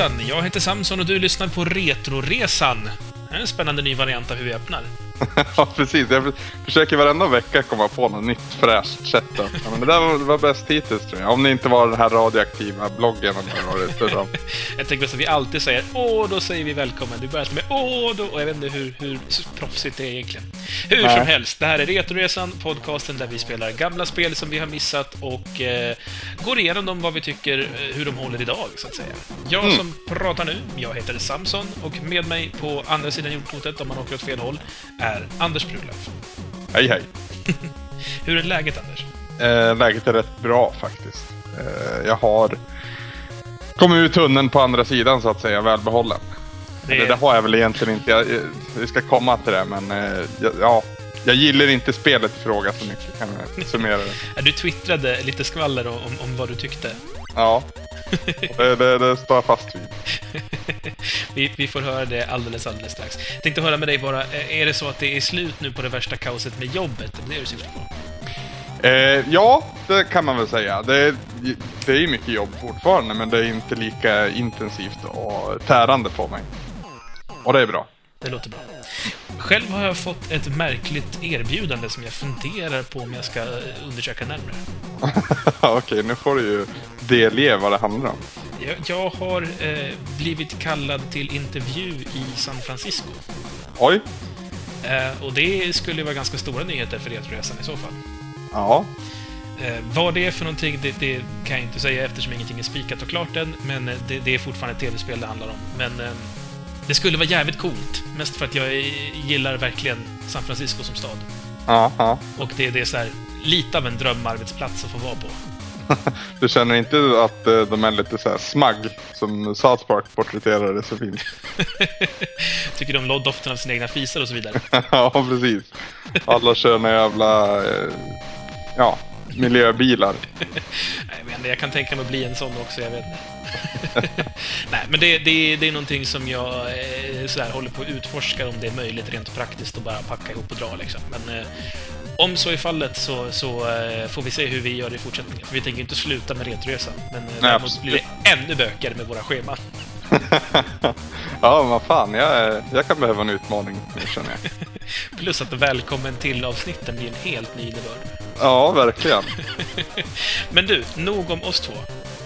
Hejsan! Jag heter Samson och du lyssnar på Retroresan. Det är en spännande ny variant av hur vi öppnar. ja, precis. Jag försöker varenda vecka komma på något nytt fräscht sätt. Ja, men det där var, var bäst hittills tror jag. Om det inte var den här radioaktiva bloggen. Om jag tänker att vi alltid säger åh, då säger vi välkommen. Du börjar med åh, då. Och jag vet inte hur, hur proffsigt det är egentligen. Hur Nej. som helst, det här är Retoresan, podcasten där vi spelar gamla spel som vi har missat och eh, går igenom dem, vad vi tycker, eh, hur de håller idag, så att säga. Jag mm. som pratar nu, jag heter Samson och med mig på andra sidan jordklotet, om man åker åt fel håll, är Anders Brulöf. Hej, hej. Hur är läget, Anders? Eh, läget är rätt bra faktiskt. Eh, jag har kommit ur tunneln på andra sidan så att säga, välbehållen. Det, det, det har jag väl egentligen inte. Jag, vi ska komma till det, men eh, ja, jag gillar inte spelet i fråga så mycket, kan jag summera det. Du twittrade lite skvaller om, om vad du tyckte. Ja, det, det, det står jag fast vid. vi, vi, får höra det alldeles, alldeles strax. Jag tänkte höra med dig bara, är det så att det är slut nu på det värsta kaoset med jobbet? Det är det du syftar på? Eh, ja, det kan man väl säga. Det, det är mycket jobb fortfarande, men det är inte lika intensivt och tärande på mig. Och det är bra. Det låter bra. Själv har jag fått ett märkligt erbjudande som jag funderar på om jag ska undersöka närmare. Okej, nu får du ju delge vad det handlar om. Jag, jag har eh, blivit kallad till intervju i San Francisco. Oj! Eh, och det skulle vara ganska stora nyheter för Retroresan i så fall. Ja. Eh, vad det är för någonting, det, det, kan jag inte säga eftersom ingenting är spikat och klart än, men eh, det, det är fortfarande ett tv-spel det handlar om. Men eh, det skulle vara jävligt coolt. Mest för att jag gillar verkligen San Francisco som stad. Aha. Och det, det är så här, lite av en drömarbetsplats att få vara på. Du känner inte att eh, de är lite så här smagg som South Park porträtterar det så fint? Tycker de om doften av sina egna fisar och så vidare? ja, precis. Alla kör några jävla... Eh, ja, miljöbilar. Nej, men jag kan tänka mig att bli en sån också, jag vet inte. Nej, men det, det, det är någonting som jag eh, sådär, håller på att utforska om det är möjligt rent praktiskt att bara packa ihop och dra liksom. Men om så är fallet så, så eh, får vi se hur vi gör i fortsättningen. För vi tänker inte sluta med Retroresan, men eh, däremot blir det ännu bökigare med våra scheman. ja, vad fan. Jag, jag kan behöva en utmaning, känner jag. Plus att välkommen till-avsnitten blir en helt ny innebörd. Ja, verkligen. Men du, nog om oss två.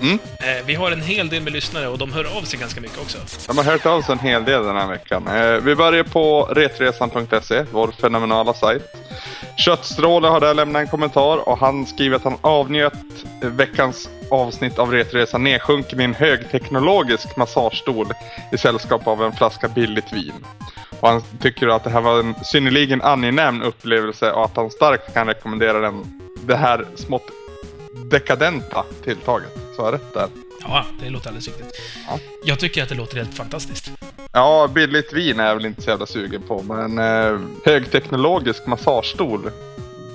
Mm. Eh, vi har en hel del med lyssnare och de hör av sig ganska mycket också. De har hört av sig en hel del den här veckan. Eh, vi börjar på retresan.se, vår fenomenala sajt. Köttstråle har där lämnat en kommentar och han skriver att han avnjöt veckans avsnitt av Retresan nedsjunken i en högteknologisk massagestol i sällskap av en flaska billigt vin. Och han tycker att det här var en synnerligen angenäm upplevelse och att han starkt kan rekommendera den, det här smått dekadenta tilltaget. Så jag rätt där? Ja, det låter alldeles riktigt. Ja. Jag tycker att det låter helt fantastiskt. Ja, billigt vin är jag väl inte så jävla sugen på, men eh, högteknologisk massagestol,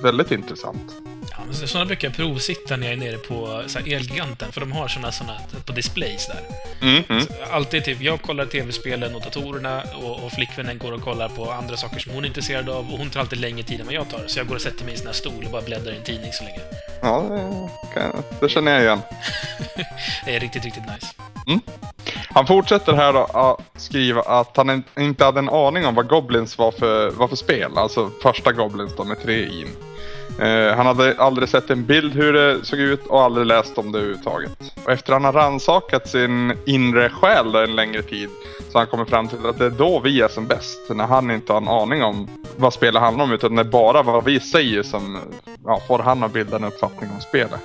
väldigt intressant. Ja, sådana brukar jag provsitta när jag är nere på så här, Elgiganten, för de har sådana, sådana på displays där. Mm, mm. alltid typ, jag kollar tv-spelen och datorerna och, och flickvännen går och kollar på andra saker som hon är intresserad av och hon tar alltid längre tid än vad jag tar. Så jag går och sätter mig i en sån här stol och bara bläddrar i en tidning så länge. Ja, det, det känner jag igen. det är riktigt, riktigt nice. Mm. Han fortsätter här då att skriva att han inte hade en aning om vad Goblins var för, var för spel. Alltså första Goblins då med tre in. Eh, han hade aldrig sett en bild hur det såg ut och aldrig läst om det överhuvudtaget. Och efter att han har rannsakat sin inre själ en längre tid så har han kommit fram till att det är då vi är som bäst. När han inte har en aning om vad spelet handlar om utan det är bara vad vi säger som ja, får han att bilda en uppfattning om spelet.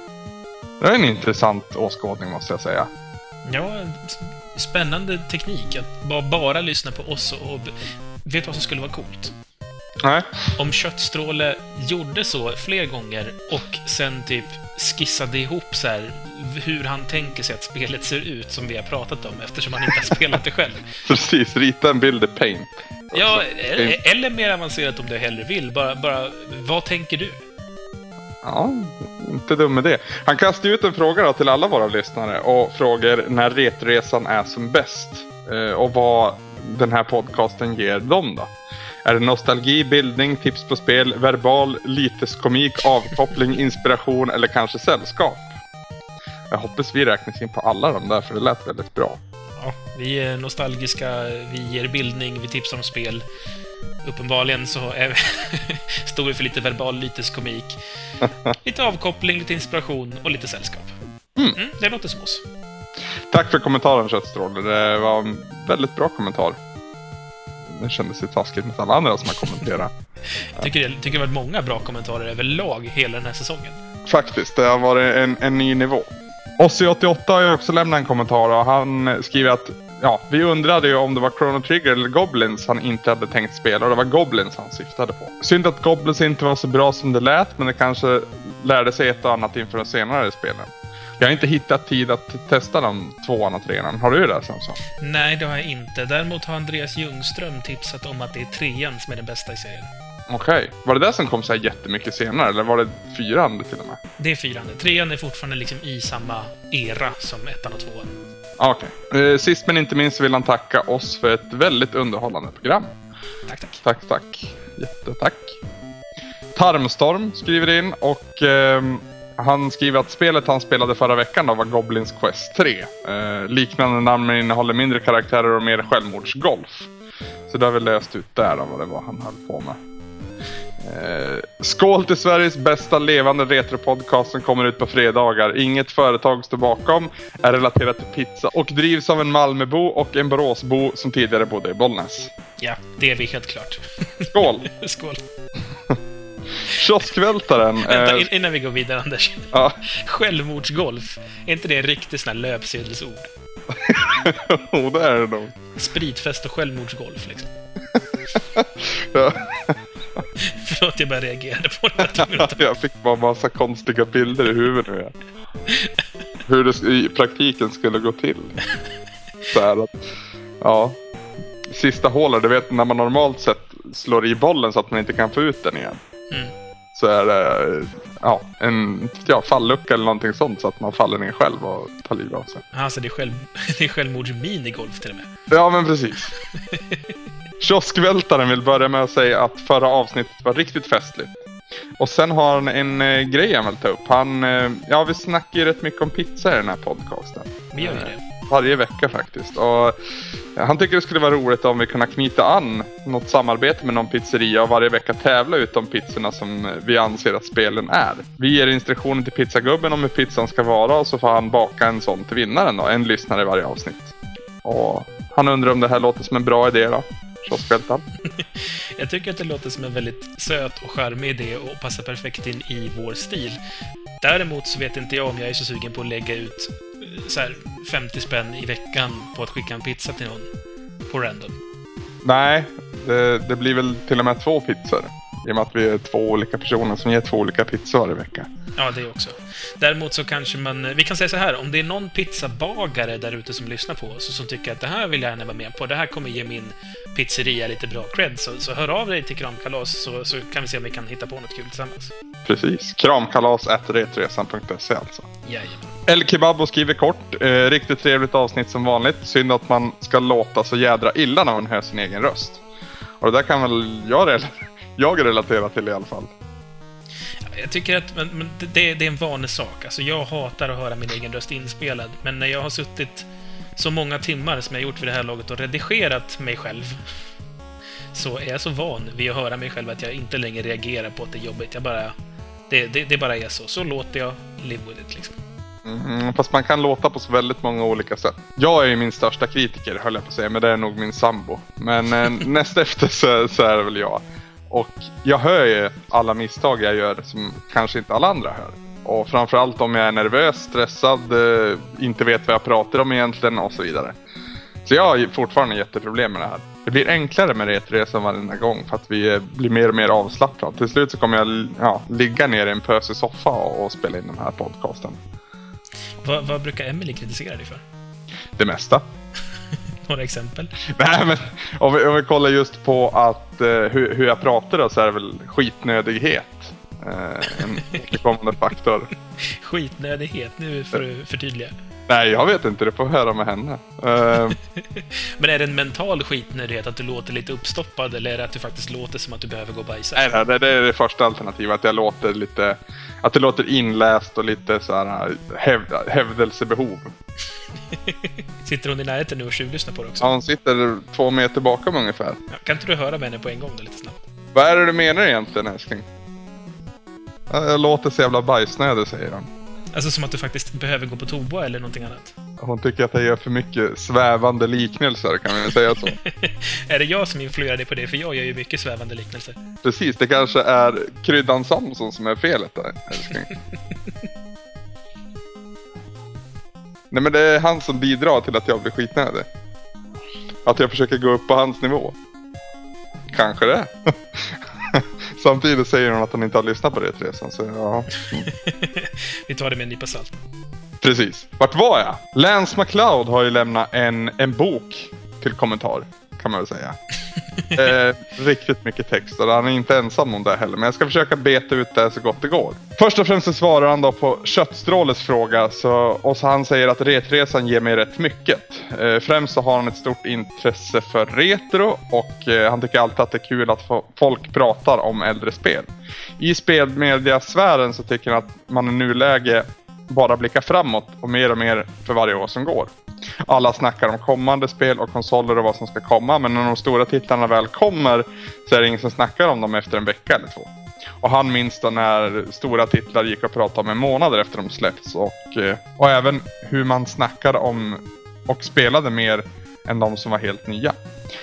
Det är en intressant åskådning måste jag säga. Ja, spännande teknik. Att bara lyssna på oss och... Vet du vad som skulle vara coolt? Nej. Om Köttstråle gjorde så fler gånger och sen typ skissade ihop så här hur han tänker sig att spelet ser ut som vi har pratat om eftersom han inte har spelat det själv. Precis, rita en bild i Paint. Ja, eller, eller mer avancerat om du hellre vill. Bara, bara, vad tänker du? Ja, inte dum med det. Han kastar ut en fråga till alla våra lyssnare och frågar när Retresan är som bäst. Eh, och vad den här podcasten ger dem då. Är det nostalgi, bildning, tips på spel, verbal, lyteskomik, avkoppling, inspiration eller kanske sällskap? Jag hoppas vi räknas in på alla de där för det lät väldigt bra. Ja, Vi är nostalgiska, vi ger bildning, vi tipsar om spel. Uppenbarligen så är vi står vi för lite verbal lyteskomik. Lite avkoppling, lite inspiration och lite sällskap. Mm. Mm, det låter som oss. Tack för kommentaren Köttstråle. Det var en väldigt bra kommentar. Det kändes ju taskigt mot alla andra som har kommenterat. Jag tycker, tycker det har varit många bra kommentarer överlag hela den här säsongen. Faktiskt, det har varit en, en ny nivå. Ossi88 har ju också lämnat en kommentar och han skriver att ja, vi undrade ju om det var Chrono Trigger eller Goblins han inte hade tänkt spela och det var Goblins han syftade på. Synd att Goblins inte var så bra som det lät men det kanske lärde sig ett och annat inför de senare spelen. Jag har inte hittat tid att testa de tvåan och trean. Har du det Samson? Nej, det har jag inte. Däremot har Andreas Ljungström tipsat om att det är trean som är den bästa i serien. Okej. Var det det som kom så här jättemycket senare eller var det fyran till och med? Det är fyran. Trean är fortfarande liksom i samma era som ettan och tvåan. Ah, Okej. Eh, sist men inte minst vill han tacka oss för ett väldigt underhållande program. Tack, tack. Tack, tack. Jättetack. Tarmstorm skriver in och ehm, han skriver att spelet han spelade förra veckan då var Goblins Quest 3. Eh, liknande namn men innehåller mindre karaktärer och mer självmordsgolf. Så då har vi löst ut där då vad det var han höll på med. Eh, skål till Sveriges bästa levande retropodcast som kommer ut på fredagar. Inget företag står bakom, är relaterat till pizza och drivs av en Malmöbo och en Boråsbo som tidigare bodde i Bollnäs. Ja, det är vi helt klart. Skål! Skål. Kioskvältaren. Vänta, eh, in- innan vi går vidare, Anders. ja. Självmordsgolf. Är inte det en riktig sån här löpsedelsord? Jo, det är det nog. Spritfest och självmordsgolf, liksom. Ja. Förlåt, jag bara reagerade på det. Jag fick bara massa konstiga bilder i huvudet nu. Hur det i praktiken skulle gå till. Så här att, ja. Sista hålet, du vet när man normalt sett slår i bollen så att man inte kan få ut den igen. Mm. Så är det ja, en ja, fallucka eller någonting sånt så att man faller ner själv och tar livet av sig. Alltså, det är, själv... det är självmordsminigolf till och med. Ja, men precis. Kioskvältaren vill börja med att säga att förra avsnittet var riktigt festligt. Och sen har han en eh, grej han vill ta upp. Han, eh, ja vi snackar ju rätt mycket om pizza i den här podcasten. Vi gör ju Eh, det. Varje vecka faktiskt. Och han tycker det skulle vara roligt om vi kunde knyta an något samarbete med någon pizzeria och varje vecka tävla ut de pizzorna som vi anser att spelen är. Vi ger instruktioner till pizzagubben om hur pizzan ska vara och så får han baka en sån till vinnaren då. En lyssnare i varje avsnitt. Och han undrar om det här låter som en bra idé då. Kioskvältaren. Jag tycker att det låter som en väldigt söt och charmig idé och passar perfekt in i vår stil. Däremot så vet inte jag om jag är så sugen på att lägga ut så här 50 spänn i veckan på att skicka en pizza till någon på random. Nej, det, det blir väl till och med två pizzor. I och med att vi är två olika personer som ger två olika pizzor varje vecka. Ja, det också. Däremot så kanske man... Vi kan säga så här, om det är någon pizzabagare där ute som lyssnar på oss och som tycker att det här vill jag gärna vara med på, det här kommer ge min pizzeria lite bra cred, så, så hör av dig till Kramkalas så, så kan vi se om vi kan hitta på något kul tillsammans. Precis. Kramkalas retresan.se alltså. Jajamän. El Kebabo skriver kort. Eh, riktigt trevligt avsnitt som vanligt. Synd att man ska låta så jädra illa när man hör sin egen röst. Och det där kan väl jag, rel- jag relatera till i alla fall. Jag tycker att men, men det, det är en vanesak. Alltså, jag hatar att höra min egen röst inspelad, men när jag har suttit så många timmar som jag gjort vid det här laget och redigerat mig själv så är jag så van vid att höra mig själv att jag inte längre reagerar på att det är jobbigt. Jag bara... Det, det, det bara är så. Så låter jag. Live with it, liksom. Mm, fast man kan låta på så väldigt många olika sätt. Jag är ju min största kritiker höll jag på att säga, men det är nog min sambo. Men eh, näst efter så, så är det väl jag. Och jag hör ju alla misstag jag gör som kanske inte alla andra hör. Och framförallt om jag är nervös, stressad, eh, inte vet vad jag pratar om egentligen och så vidare. Så jag har fortfarande jätteproblem med det här. Det blir enklare med Retresan varenda gång för att vi eh, blir mer och mer avslappnade. Till slut så kommer jag ja, ligga ner i en pösig soffa och, och spela in den här podcasten. Vad, vad brukar Emily kritisera dig för? Det mesta. Några exempel? Nej men om vi, om vi kollar just på att eh, hur, hur jag pratar då så är det väl skitnödighet. Eh, en återkommande faktor. Skitnödighet. Nu får du förtydliga. Nej, jag vet inte. Du får höra med henne. Uh... Men är det en mental skitnödighet att du låter lite uppstoppad eller är det att du faktiskt låter som att du behöver gå och bajsa? Nej, nej, det är det första alternativet. Att jag låter lite... Att det låter inläst och lite så här häv, hävdelsebehov. sitter hon i närheten nu och tjuvlyssnar på det också? Ja, hon sitter två meter bakom ungefär. Ja, kan inte du höra med henne på en gång då, lite snabbt? Vad är det du menar egentligen, älskling? Jag låter så jävla bajsnödig, säger hon. Alltså som att du faktiskt behöver gå på toa eller någonting annat? Hon tycker att jag gör för mycket svävande liknelser, kan man säga så. är det jag som influerar dig på det? För jag gör ju mycket svävande liknelser. Precis, det kanske är kryddan Samson som är felet där, älskling. Nej men det är han som bidrar till att jag blir skitnödig. Att jag försöker gå upp på hans nivå. Kanske det. Samtidigt säger hon att hon inte har lyssnat på Retresan, så ja. Vi tar det med en nypa salt. Precis. Vart var jag? Lance McLeod har ju lämnat en, en bok till kommentar, kan man väl säga. eh, riktigt mycket text och han är inte ensam om det heller. Men jag ska försöka beta ut det så gott det går. Först och främst så svarar han då på Köttstråles fråga. Så, och så han säger att retresan ger mig rätt mycket. Eh, främst så har han ett stort intresse för retro och eh, han tycker alltid att det är kul att folk pratar om äldre spel. I spelmediasfären så tycker han att man i nuläge bara blickar framåt och mer och mer för varje år som går. Alla snackar om kommande spel och konsoler och vad som ska komma men när de stora titlarna väl kommer så är det ingen som snackar om dem efter en vecka eller två. Och han minns då när stora titlar gick att prata om en månad efter de släppts och, eh, och även hur man snackade om och spelade mer än de som var helt nya.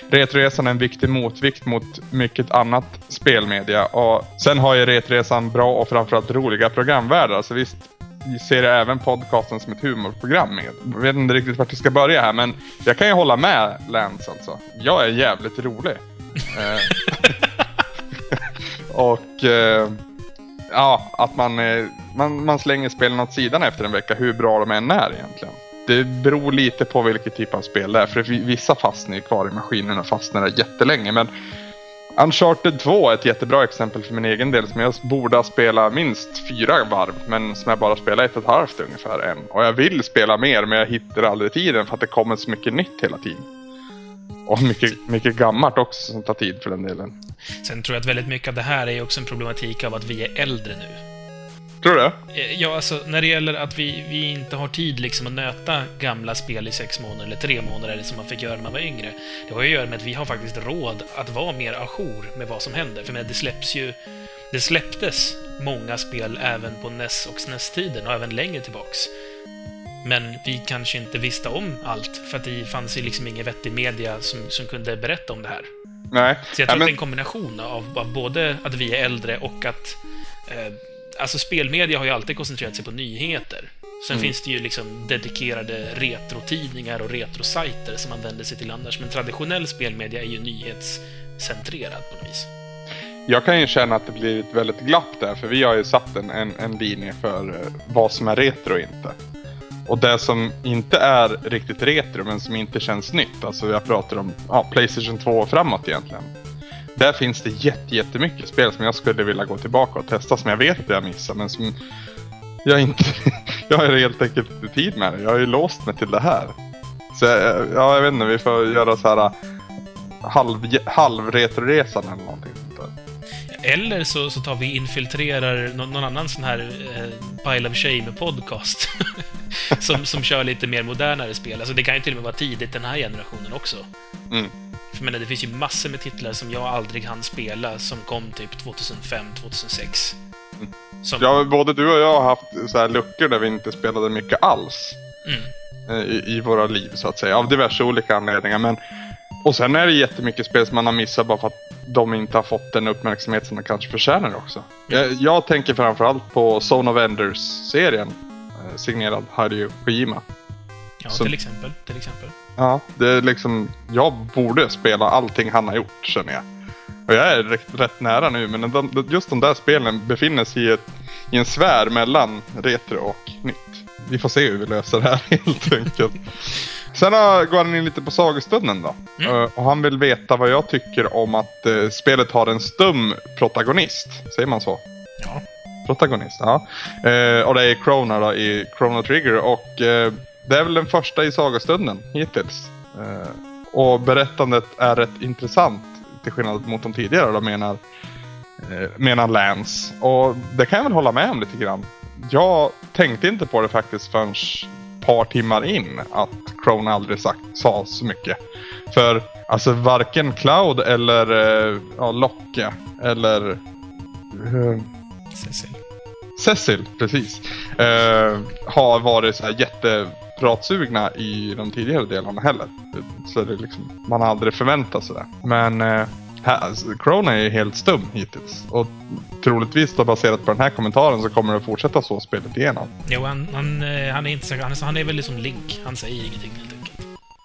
Retresan är en viktig motvikt mot mycket annat spelmedia och sen har ju Retresan bra och framförallt roliga programvärldar. Så visst, ser även podcasten som ett humorprogram med. Jag vet inte riktigt vart vi ska börja här men jag kan ju hålla med Lance alltså. Jag är jävligt rolig. Eh, och eh, ja, att man, man, man slänger spelen åt sidan efter en vecka hur bra de än är egentligen. Det beror lite på vilket typ av spel det är. För vissa fastnar ju kvar i maskinen och fastnar där jättelänge. Men Uncharted 2 är ett jättebra exempel för min egen del som jag borde ha spelat minst fyra varv men som jag bara spelar ett och ett halvt ungefär än. Och jag vill spela mer men jag hittar aldrig tiden för att det kommer så mycket nytt hela tiden. Och mycket, mycket gammalt också som tar tid för den delen. Sen tror jag att väldigt mycket av det här är också en problematik av att vi är äldre nu. Tror du eh, Ja, alltså när det gäller att vi, vi inte har tid liksom att nöta gamla spel i sex månader eller tre månader eller som man fick göra när man var yngre. Det har ju att göra med att vi har faktiskt råd att vara mer ajour med vad som händer. För det släpps ju... Det släpptes många spel även på NES och SNES-tiden och även längre tillbaks. Men vi kanske inte visste om allt, för att det fanns ju liksom ingen vettig media som, som kunde berätta om det här. Nej. Så jag tror ja, men... att det är en kombination av, av, både att vi är äldre och att eh, alltså spelmedia har ju alltid koncentrerat sig på nyheter. Sen mm. finns det ju liksom dedikerade retrotidningar och retrosajter som man vänder sig till annars, men traditionell spelmedia är ju nyhetscentrerad på något vis. Jag kan ju känna att det blir ett väldigt glapp där, för vi har ju satt en, en, en linje för eh, vad som är retro och inte. Och det som inte är riktigt retro, men som inte känns nytt, alltså jag pratar om ja, Playstation 2 och framåt egentligen. Där finns det jätte, jättemycket spel som jag skulle vilja gå tillbaka och testa som jag vet att jag missar men som jag inte... jag har helt enkelt inte tid med det. Jag har ju låst mig till det här. Så ja, jag vet inte, vi får göra så här halv, halvretroresan eller någonting sånt där. Eller så, så tar vi infiltrerar någon, någon annan sån här eh, Pile of Shame-podcast. som, som kör lite mer modernare spel. Alltså det kan ju till och med vara tidigt den här generationen också. Mm. För menar, det finns ju massor med titlar som jag aldrig hann spela som kom typ 2005, 2006. Som... Ja, både du och jag har haft så här luckor där vi inte spelade mycket alls. Mm. Eh, I, I, våra liv så att säga, av diverse olika anledningar. Men... Och sen är det jättemycket spel som man har missat bara för att de inte har fått den uppmärksamhet som de kanske förtjänar också. Mm. Jag, jag tänker framförallt på Zone of Enders-serien. Eh, signerad Hideo Kojima. Ja, som... till exempel. Till exempel. Ja, det är liksom... Jag borde spela allting han har gjort känner jag. Och jag är rätt, rätt nära nu men de, just de där spelen befinner sig i, ett, i en sfär mellan retro och nytt. Vi får se hur vi löser det här helt enkelt. Sen går han in lite på sagostunden då. Mm. Uh, och han vill veta vad jag tycker om att uh, spelet har en stum protagonist. Säger man så? Ja. Protagonist, ja. Uh, och det är Krona då i Chrono Trigger och Det är väl den första i sagostunden hittills. Eh, och berättandet är rätt intressant till skillnad mot de tidigare då menar, eh, menar Lance. Och det kan jag väl hålla med om lite grann. Jag tänkte inte på det faktiskt förrän ett par timmar in att Crone aldrig sagt, sa så mycket. För alltså varken Cloud eller eh, ja, Locke eller Cecil. Cecil, precis. Eh, har varit så här jättepratsugna i de tidigare delarna heller. Så det liksom, man har aldrig förväntat sig det. Men eh, alltså, Crone är helt stum hittills. Och troligtvis då baserat på den här kommentaren så kommer det att fortsätta så spelet igenom. Jo, han, han, eh, han är inte så, han, är, han är väl liksom Link. Han säger ingenting helt enkelt.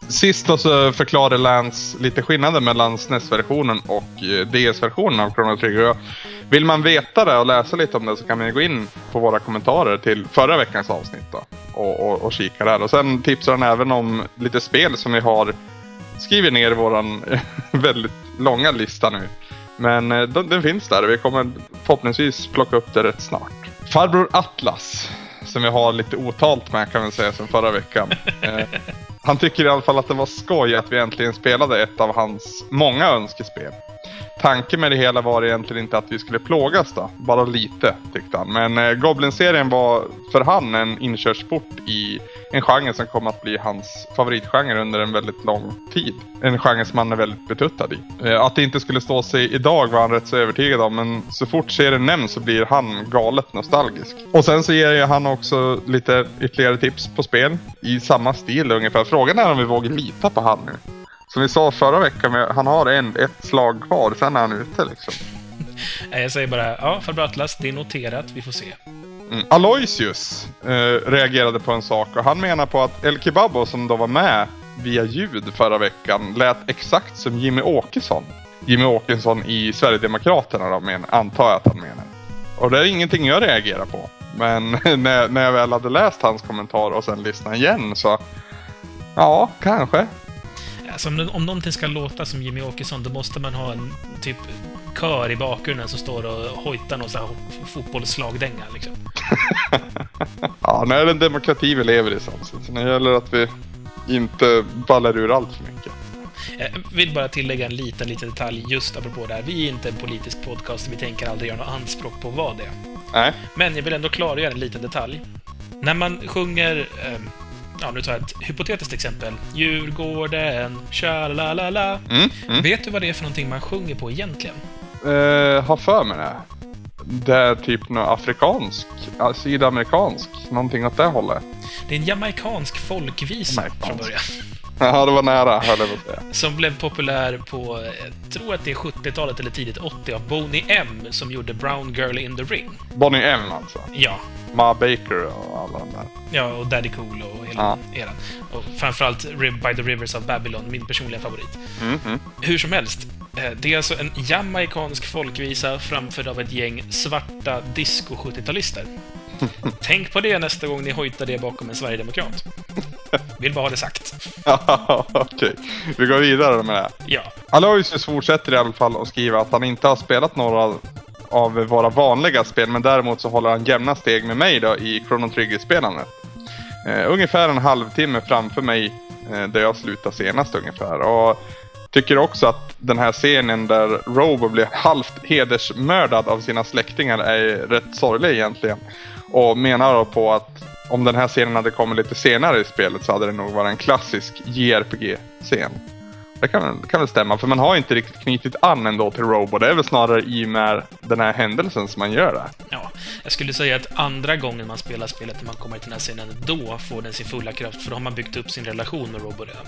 Sist då så förklarade Lance lite skillnader mellan SNES-versionen och eh, DS-versionen av Chrono Trigger. Vill man veta det och läsa lite om det så kan man gå in på våra kommentarer till förra veckans avsnitt då, och, och, och kika där. Och sen tipsar han även om lite spel som vi har skrivit ner i våran väldigt långa lista nu. Men eh, den, den finns där och vi kommer förhoppningsvis plocka upp det rätt snart. Farbror Atlas, som vi har lite otalt med kan man säga sen förra veckan. Eh, han tycker i alla fall att det var skoj att vi äntligen spelade ett av hans många önskespel. Tanken med det hela var egentligen inte att vi skulle plågas då, bara lite tyckte han. Men eh, Goblin-serien var för han en inkörsport i en genre som kom att bli hans favoritgenre under en väldigt lång tid. En genre som han är väldigt betuttad i. Eh, att det inte skulle stå sig idag var han rätt så övertygad om, men så fort serien nämns så blir han galet nostalgisk. Och sen så ger han också lite ytterligare tips på spel i samma stil ungefär. Frågan är om vi vågar lita på han nu. Som vi sa förra veckan, han har en, ett slag kvar, sen är han ute liksom. Jag säger bara, ja, farbror Atlas, det är noterat. Vi får se. Mm. Aloysius eh, reagerade på en sak och han menar på att El Kebabo som då var med via ljud förra veckan lät exakt som Jimmy Åkesson. Jimmy Åkesson i Sverigedemokraterna då, men, antar jag att han menar. Och det är ingenting jag reagerar på. Men när, när jag väl hade läst hans kommentar och sen lyssnat igen så... Ja, kanske. Alltså, om, om någonting ska låta som Jimmy Åkesson, då måste man ha en typ kör i bakgrunden som står och hojtar någon sån här fotbollsslagdänga. Liksom. Ja, nu är det en demokrati vi lever i samtidigt. Så nu gäller det att vi inte ballar ur allt för mycket. Jag vill bara tillägga en liten, liten detalj just apropå det här. Vi är inte en politisk podcast, vi tänker aldrig göra något anspråk på vad det är. Nej, Men jag vill ändå klargöra en liten detalj. När man sjunger, eh, ja nu tar jag ett hypotetiskt exempel. Djurgården, tja-la-la-la. mm, mm. Vet du vad det är för någonting man sjunger på egentligen? Eh, har för mig det. Det är typ något afrikansk, sydamerikansk, någonting åt det hållet. Det är en jamaikansk folkvisa Jamaikansk. från början. Ja, det var nära höll jag på att säga. Som blev populär på, jag tror att det är 70-talet eller tidigt 80 av Boney M som gjorde Brown Girl in the Ring. Bonnie M alltså. Ja, Ma Baker och alla de där. ja och Daddy Cool och hela Ja. eran. Och framförallt Ri- By the Rivers of Babylon, min personliga favorit. Mm, mm. Hur som helst, eh, det är alltså en jamaikansk folkvisa framförd av ett gäng svarta disco-70-talister. Tänk på det nästa gång ni hojtar det bakom en sverigedemokrat. Vill bara ha det sagt. Okej, vi går vidare med det. Ja. Aloysius fortsätter i alla fall att skriva att han inte har spelat några av våra vanliga spel, men däremot så håller han jämna steg med mig då i Chrono Trigger-spelandet. Eh, ungefär en halvtimme framför mig eh, där jag slutade senast ungefär. Och tycker också att den här scenen där Robo blir halvt hedersmördad av sina släktingar är rätt sorglig egentligen. Och menar då på att om den här scenen hade kommit lite senare i spelet så hade det nog varit en klassisk JRPG-scen. Det kan, kan väl stämma, för man har inte riktigt knutit an ändå till Robo. Det är väl snarare i och med den här händelsen som man gör det. Ja, jag skulle säga att andra gången man spelar spelet, när man kommer till den här scenen, då får den sin fulla kraft, för då har man byggt upp sin relation med Robo redan.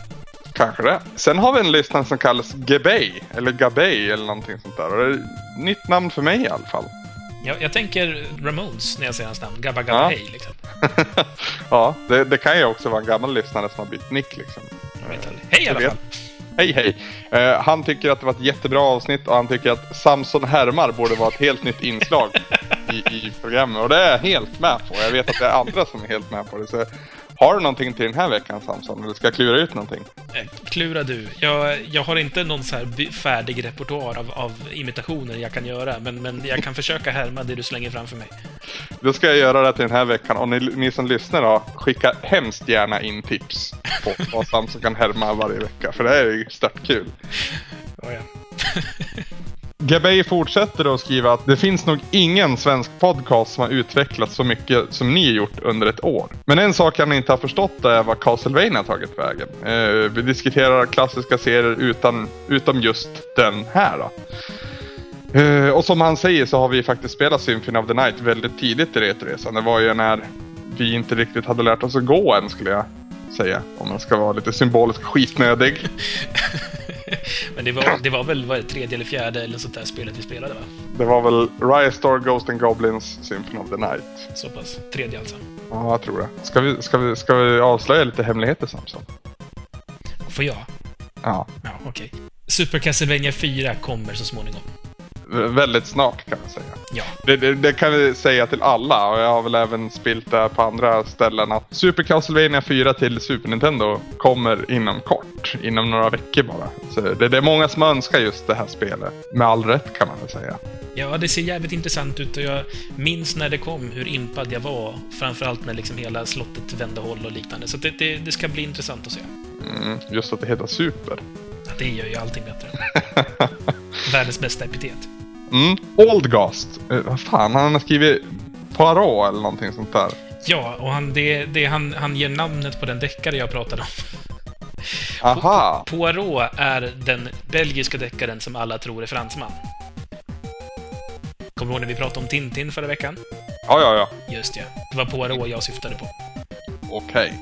Kanske det. Sen har vi en lyssnare som kallas Gebay, eller Gabay eller någonting sånt där. Och det är ett nytt namn för mig i alla fall. Jag, jag tänker Ramones när jag säger hans namn. Gabba Gabba Ja. Hey, liksom. ja, det, det kan ju också vara en gammal lyssnare som har bytt nick liksom. Jag vet aldrig. Hej i alla fall! Hej hej! Eh, han tycker att det var ett jättebra avsnitt och han tycker att Samson härmar borde vara ett helt nytt inslag i, i programmet. Och det är jag helt med på. Jag vet att det är andra som är helt med på det. Så Har du någonting till den här veckan Samson? Eller ska jag klura ut någonting? Eh, Klura du. Jag, jag har inte någon så här färdig repertoar av, av imitationer jag kan göra, men, men jag kan försöka härma det du slänger framför mig. Då ska jag göra det till den här veckan. Och ni, ni som lyssnar då, skicka hemskt gärna in tips på vad Samson kan härma varje vecka. För det här är ju stört kul. Ja, ja. Gabay fortsätter att skriva att det finns nog ingen svensk podcast som har utvecklats så mycket som ni gjort under ett år. Men en sak han inte har förstått är vad Castlevania har tagit vägen. Eh, vi diskuterar klassiska serier utan, utom just den här då. Eh, och som han säger så har vi faktiskt spelat Symphony of the Night väldigt tidigt i Retoresan. Det var ju när vi inte riktigt hade lärt oss att gå än skulle jag säga. Om man ska vara lite symbolisk skitnödig. Men det var, det var väl vad är det, tredje eller fjärde eller sånt där spelet vi spelade, va? Det var väl Riot Star Ghost and Goblins Symphony of the Night. Så pass. Tredje alltså. Ja, jag tror det. Ska vi, ska vi, ska vi avslöja lite hemligheter Samson? Får jag? Ja. Ja, okej. Super Castlevania 4 kommer så småningom. Väldigt snart kan jag säga. Ja. Det, det, det kan vi säga till alla och jag har väl även spilt det på andra ställen att Super Castlevania 4 till Super Nintendo kommer inom kort. Inom några veckor bara. Så det, det är många som önskar just det här spelet. Med all rätt kan man väl säga. Ja, det ser jävligt intressant ut och jag minns när det kom hur impad jag var. Framförallt när liksom hela slottet vände håll och liknande. Så det, det, det ska bli intressant att se. Mm, just att det heter Super. Ja, det gör ju allting bättre. Världens bästa epitet. Mm. Oldgast. Eh, vad fan, han har skrivit Poirot eller någonting sånt där. Ja, och han, det, det, han, han ger namnet på den deckare jag pratade om. Aha! Poirot är den belgiska deckaren som alla tror är fransman. Kommer du ihåg när vi pratade om Tintin förra veckan? Ja, ja, ja. Just ja. Det var Poirot jag syftade på. Okej.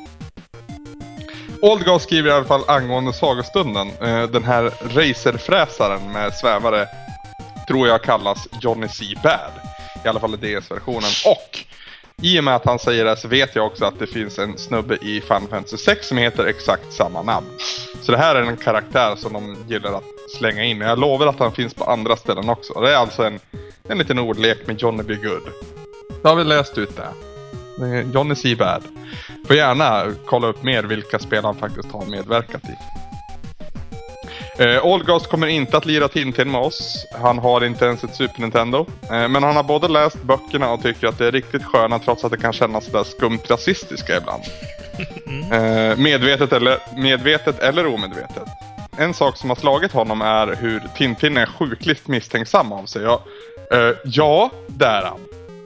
Oldgast skriver i alla fall angående sagostunden. Eh, den här racerfräsaren med svävare tror jag kallas Johnny C. Bad. I alla fall i DS-versionen. Och i och med att han säger det så vet jag också att det finns en snubbe i Final Fantasy 6 som heter exakt samma namn. Så det här är en karaktär som de gillar att slänga in. Men Jag lovar att han finns på andra ställen också. Det är alltså en, en liten ordlek med Johnny B. Good. Då har vi läst ut det. Johnny C. Bad. Får gärna kolla upp mer vilka spel han faktiskt har medverkat i. Eh, Allgast kommer inte att lira Tintin med oss. Han har inte ens ett Super Nintendo. Eh, men han har både läst böckerna och tycker att det är riktigt sköna trots att det kan kännas sådär skumt rasistiska ibland. Eh, medvetet, eller, medvetet eller omedvetet. En sak som har slagit honom är hur Tintin är sjukligt misstänksam av sig. Ja, eh, ja det är han.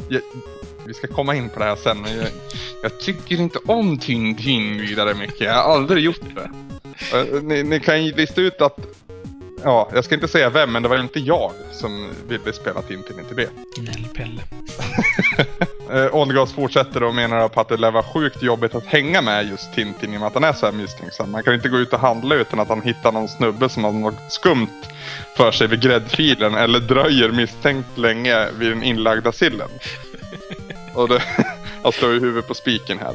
Jag, vi ska komma in på det här sen. Men jag, jag tycker inte om Tintin vidare mycket. Jag har aldrig gjort det. Eh, Ni, ni kan ju lista ut att... Ja, jag ska inte säga vem, men det var inte jag som ville spela Tintin i Tibet. Gnällpelle. Eh, Olgas fortsätter och menar på att det lär vara sjukt jobbigt att hänga med just Tintin i och med att han är så här misstänksam. Man kan ju inte gå ut och handla utan att han hittar någon snubbe som har något skumt för sig vid gräddfilen eller dröjer misstänkt länge vid den inlagda sillen. Och det, jag slår ju huvudet på spiken här.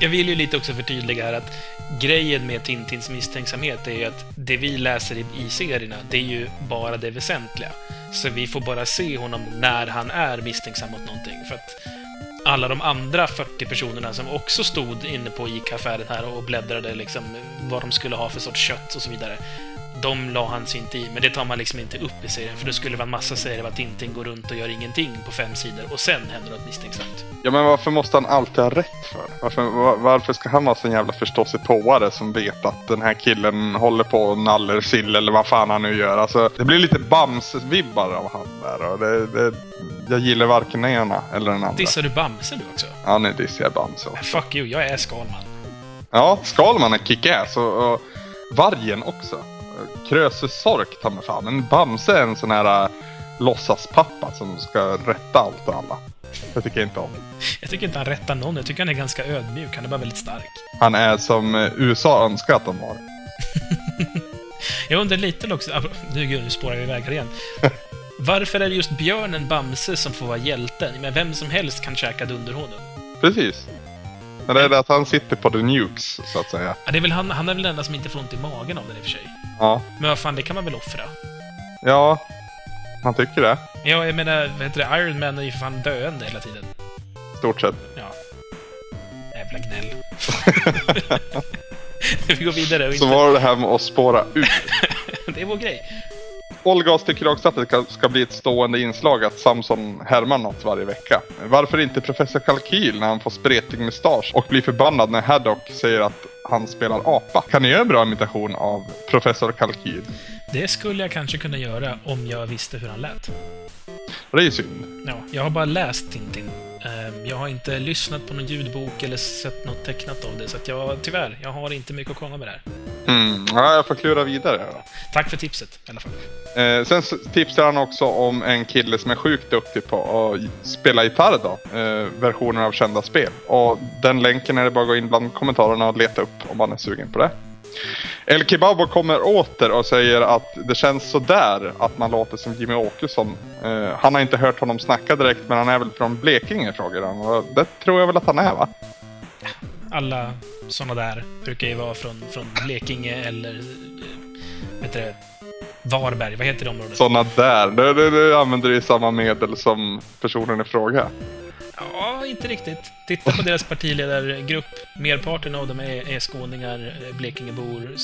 Jag vill ju lite också förtydliga här att grejen med Tintins misstänksamhet är ju att det vi läser i, i serierna, det är ju bara det väsentliga. Så vi får bara se honom när han är misstänksam mot någonting. För att alla de andra 40 personerna som också stod inne på ICA-affären här och bläddrade liksom vad de skulle ha för sorts kött och så vidare. De la han sig inte i, men det tar man liksom inte upp i serien, för då skulle det vara en massa serier att Tintin går runt och gör ingenting på fem sidor och sen händer något misstänksamt. Ja men varför måste han alltid ha rätt för? Varför, var, varför ska han vara så jävla förståsigpåare som vet att den här killen håller på och naller sill eller vad fan han nu gör? Alltså, det blir lite Bamse-vibbar av han där och det, det, jag gillar varken den ena eller den andra. Dissar du Bamse du också? Ja nu dissar jag Bamse. Fuck you, jag är Skalman. Ja, Skalman är kick-ass och, och Vargen också. Krösus Sork ta mig fan. Men Bamse är en sån här äh, låtsaspappa som ska rätta allt och alla. Det tycker jag inte om. Jag tycker inte han rättar någon, jag tycker han är ganska ödmjuk, han är bara väldigt stark. Han är som eh, USA önskar att de var. Jag undrar lite också, nu, gud, nu spårar vi iväg här igen. Varför är det just björnen Bamse som får vara hjälten? Men vem som helst kan käka dunderhonung. Precis. Men det är det att han sitter på the nukes, så att säga. Ja, det är väl han, han är väl den enda som inte får ont i magen av den i och för sig. Ja. Men vad fan, det kan man väl offra? Ja, han tycker det. Ja, jag menar, vad heter det? Iron Man är ju för fan döende hela tiden. Stort sett. Ja. Jävla gnäll. vi går vidare och Så inte... var det här med att spåra ur. det är vår grej. Olgas tycker också att det ska- bli ett stående inslag att Samson härmar något varje vecka. Varför inte Professor Kalkyl när han får spretig mustasch och blir förbannad när Haddock säger att han spelar apa? Kan ni göra en bra imitation av Professor Kalkyl? Det skulle jag kanske kunna göra om jag visste hur han lät. Det är ju synd. Ja, jag har bara läst Tintin. Ehm, Jag har inte lyssnat på någon ljudbok eller sett något tecknat av det, så att jag tyvärr, jag har inte mycket att komma med där. Mm. Ja, jag får klura vidare då. Tack för tipset i alla fall. Eh, sen tipsar han också om en kille som är sjukt duktig på att spela gitarr då. Eh, versioner av kända spel. Och den länken är det bara att gå in bland kommentarerna och leta upp om man är sugen på det. El Kebabo kommer åter och säger att det känns sådär att man låter som Jimmy Åkesson. Eh, han har inte hört honom snacka direkt men han är väl från Blekinge frågar han. Och det tror jag väl att han är va? Alla såna där brukar ju vara från, från Blekinge eller... eh, Vet du? Varberg, vad heter det området? Sådana där. Du, du, du använder ju samma medel som personen i fråga. Ja, inte riktigt. Titta på deras partiledargrupp. Merparten av dem är, är skåningar, eh, Blekingebor,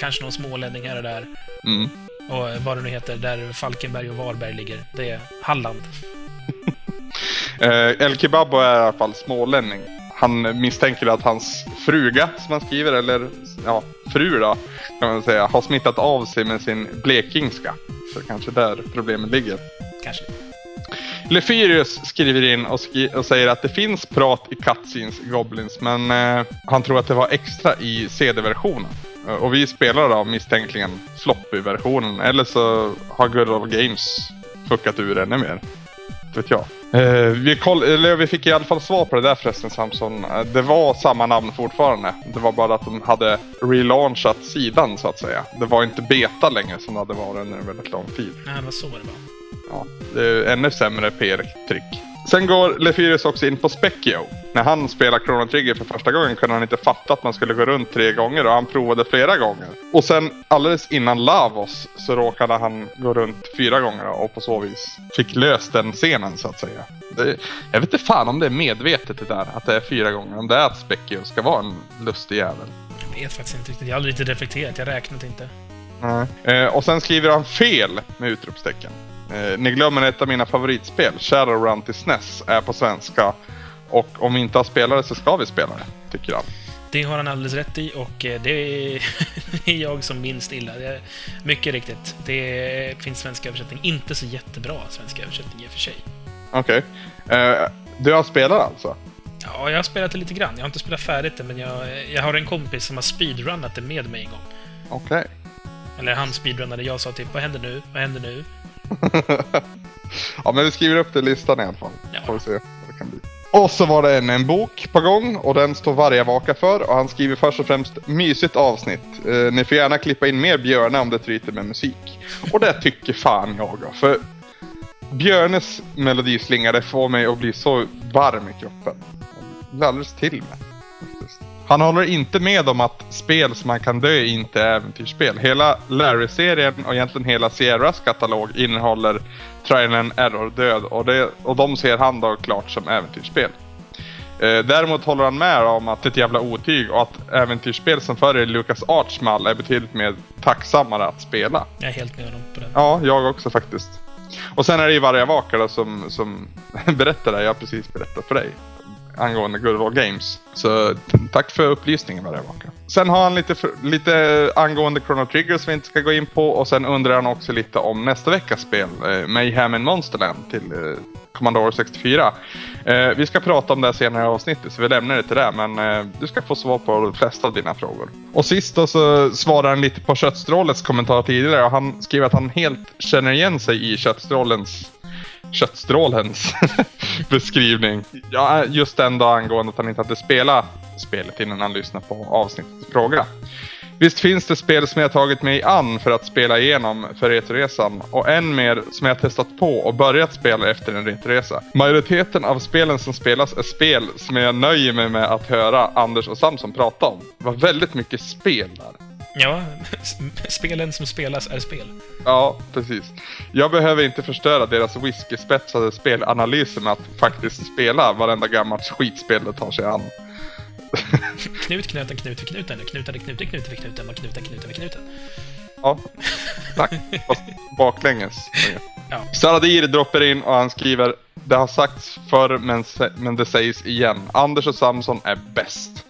kanske någon smålänning här och där. Mm. Och vad det nu heter, där Falkenberg och Varberg ligger. Det är Halland. Eh, El Kebabo är i alla fall smålänning. Han misstänker att hans fruga, som han skriver, eller ja, fru då, kan man säga, har smittat av sig med sin blekingska. Så kanske där problemet ligger. Kanske. Lefyrius skriver in och, skri- och säger att det finns prat i Cutscenes Goblins, men eh, han tror att det var extra i CD-versionen. Eh, och vi spelar då misstänkligen floppy-versionen, eller så har Good Old Games fuckat ur ännu mer. Inte vet jag. Eh, vi, koll- eller, vi fick i alla fall svar på det där förresten Samson. Eh, det var samma namn fortfarande. Det var bara att de hade relaunchat sidan så att säga. Det var inte beta längre som det hade varit under en väldigt lång tid. Nej, det var så det var. Ja, det är ännu sämre PR-trick. Sen går Lefyrius också in på Specchio. När han spelar Chrono Trigger för första gången kunde han inte fatta att man skulle gå runt tre gånger och han provade flera gånger. Och sen alldeles innan Lavos så råkade han gå runt fyra gånger och på så vis fick löst den scenen så att säga. Det, jag vet inte fan om det är medvetet det där, att det är fyra gånger. Om det är att Specchio ska vara en lustig jävel. Jag vet faktiskt inte riktigt. Jag har aldrig riktigt reflekterat. Jag räknat inte. Eh, och sen skriver han fel med utropstecken. Eh, ni glömmer ett av mina favoritspel, Shadowrun till SNES, är på svenska. Och om vi inte har spelat det så ska vi spela det, tycker han. Det har han alldeles rätt i och eh, det är, jag som minst illa. Mycket riktigt. Det finns svensk översättning. Inte så jättebra svensk översättning i och för sig. Okej. Eh, du har spelat alltså? Ja, jag har spelat det lite grann. Jag har inte spelat färdigt det, men jag, jag har en kompis som har speedrunnat det med mig en gång. Okej. Eller han speedrunnade. Jag sa typ, vad händer nu? Vad händer nu? ja, men vi skriver upp det i listan i alla fall. Ja. Får vi se vad det kan bli. Och så var det en, en bok på gång och den står Varga vaka för och han skriver först och främst mysigt avsnitt. Eh, ni får gärna klippa in mer Björne om det tryter med musik. Och det tycker fan jag för Björnes melodislinga det får mig att bli så varm i kroppen. Alldeles till med. Han håller inte med om att spel som man kan dö i inte är äventyrsspel. Hela Larry-serien och egentligen hela Sierras katalog innehåller trial and error-död och, det, och de ser han då klart som äventyrsspel. Eh, däremot håller han med om att det är ett jävla otyg och att äventyrsspel som följer Lucas Arts mall är betydligt mer tacksammare att spela. Jag är helt med honom på den. Ja, jag också faktiskt. Och sen är det ju Varja Vaka då som, som berättar det jag precis berättat för dig. Angående Good Games. Så tack för upplysningen Varja Vaka. Sen har han lite, för, lite angående Chrono Trigger som vi inte ska gå in på. Och sen undrar han också lite om nästa veckas spel. Eh, Mayhem in Monsterland till eh, Commodore 64. Eh, vi ska prata om det senare i avsnittet så vi lämnar det till det. Men eh, du ska få svar på de flesta av dina frågor. Och sist då så svarar han lite på Köttstrålets kommentar tidigare. Och han skriver att han helt känner igen sig i Köttstrålens köttstrålens beskrivning. Ja, just den då angående att han inte hade spelat spelet innan han lyssnade på avsnittets fråga. Visst finns det spel som jag tagit mig an för att spela igenom för Retroresan och än mer som jag testat på och börjat spela efter en Retroresa. Majoriteten av spelen som spelas är spel som jag nöjer mig med att höra Anders och Samson prata om. Det var väldigt mycket spel där. Ja, spelen som spelas är spel. Ja, precis. Jag behöver inte förstöra deras whiskyspetsade spelanalyser med att faktiskt spela varenda gammalt skitspel det tar sig an. Knut, knöten, knut för knuten. Knutade, knute, knute för knuten. Var knuten, knuten för knuten. Ja, tack. Fast baklänges. Ja. Saradir droppar in och han skriver Det har sagts förr men, men det sägs igen. Anders och Samson är bäst.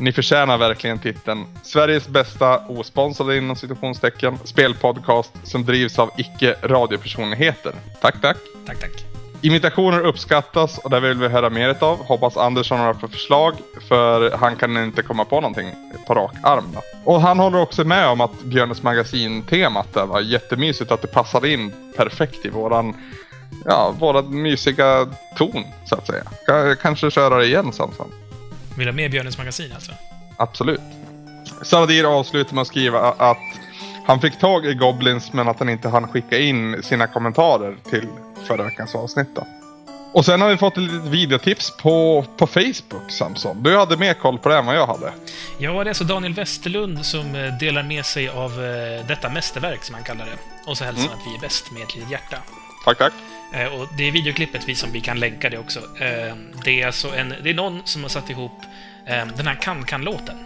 Ni förtjänar verkligen titeln. Sveriges bästa osponsrade inom situationstecken spelpodcast som drivs av icke-radiopersonligheter. Tack, tack. Tack, tack. Imitationer uppskattas och det vill vi höra mer av. Hoppas Anders har några för förslag för han kan inte komma på någonting på rak arm. Och han håller också med om att Björnes magasin-temat där var jättemysigt att det passade in perfekt i våran Ja, våran mysiga ton så att säga. Ka- Kanske köra det igen Samson. Vill du ha med Björnens magasin alltså? Absolut. Saradir avslutar med att skriva att han fick tag i Goblins men att han inte hann skicka in sina kommentarer till förra veckans avsnitt. Då. Och sen har vi fått ett litet videotips på, på Facebook Samson. Du hade mer koll på det än vad jag hade. Ja, det är alltså Daniel Westerlund som eh, delar med sig av eh, detta mästerverk, som han kallar det. Och så hälsar han att vi är bäst med ett litet hjärta. Tack tack. Eh, Och det är videoklippet vi som vi kan länka det också. Eh, Det är alltså en, det är någon som har satt ihop eh, den här kan-kan-låten.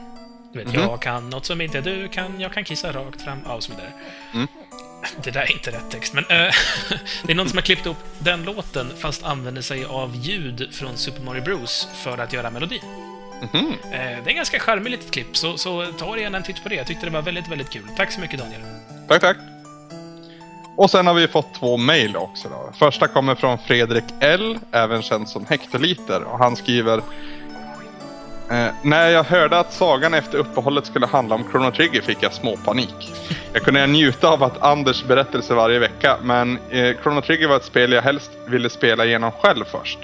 Du vet, Mhm. jag kan något som inte du kan, jag kan kissa rakt fram, och så vidare. Mm. Det där är inte rätt text, men det är någon som har klippt upp den låten fast använder sig av ljud från Super Mario Bros för att göra melodin. Eh, Det är en ganska charmigt litet klipp, så, så ta gärna en titt på det. Jag tyckte det var väldigt, väldigt kul. Tack så mycket, Daniel. Tack tack. Och sen har vi fått två mejl också. Då. Första kommer från Fredrik L, även känd som Hektoliter. Och han skriver eh, När jag hörde att sagan efter uppehållet skulle handla om Chrono Trigger fick jag småpanik. Jag kunde njuta av att Anders berättelse varje vecka, men eh, Chrono Trigger var ett spel jag helst ville spela igenom själv först.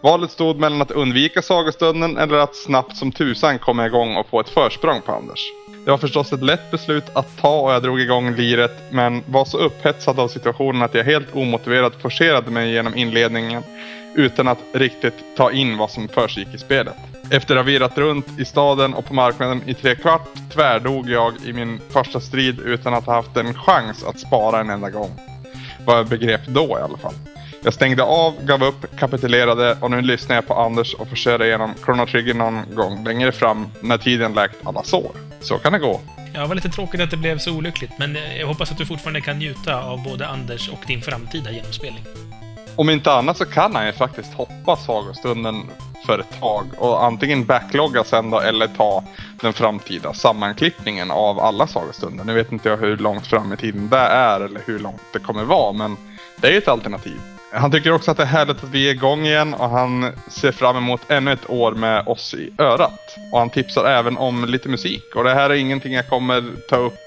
Valet stod mellan att undvika sagostunden eller att snabbt som tusan komma igång och få ett försprång på Anders. Det var förstås ett lätt beslut att ta och jag drog igång liret men var så upphetsad av situationen att jag helt omotiverat forcerade mig genom inledningen utan att riktigt ta in vad som försiggick i spelet. Efter att ha virrat runt i staden och på marknaden i tre kvart tvärdog jag i min första strid utan att ha haft en chans att spara en enda gång. Vad jag begrep då i alla fall. Jag stängde av, gav upp, kapitulerade och nu lyssnar jag på Anders och får köra igenom Chrono Trigger någon gång längre fram när tiden läkt alla sår. Så kan det gå. Ja, det var lite tråkigt att det blev så olyckligt, men eh, jag hoppas att du fortfarande kan njuta av både Anders och din framtida genomspelning. Om inte annat så kan han ju faktiskt hoppa sagostunden för ett tag och antingen backlogga sen då eller ta den framtida sammanklippningen av alla sagostunder. Nu vet inte jag hur långt fram i tiden det är eller hur långt det kommer vara men det är ju ett alternativ. Han tycker också att det är härligt att vi är igång igen och han ser fram emot ännu ett år med oss i örat. Och han tipsar även om lite musik och det här är ingenting jag kommer ta upp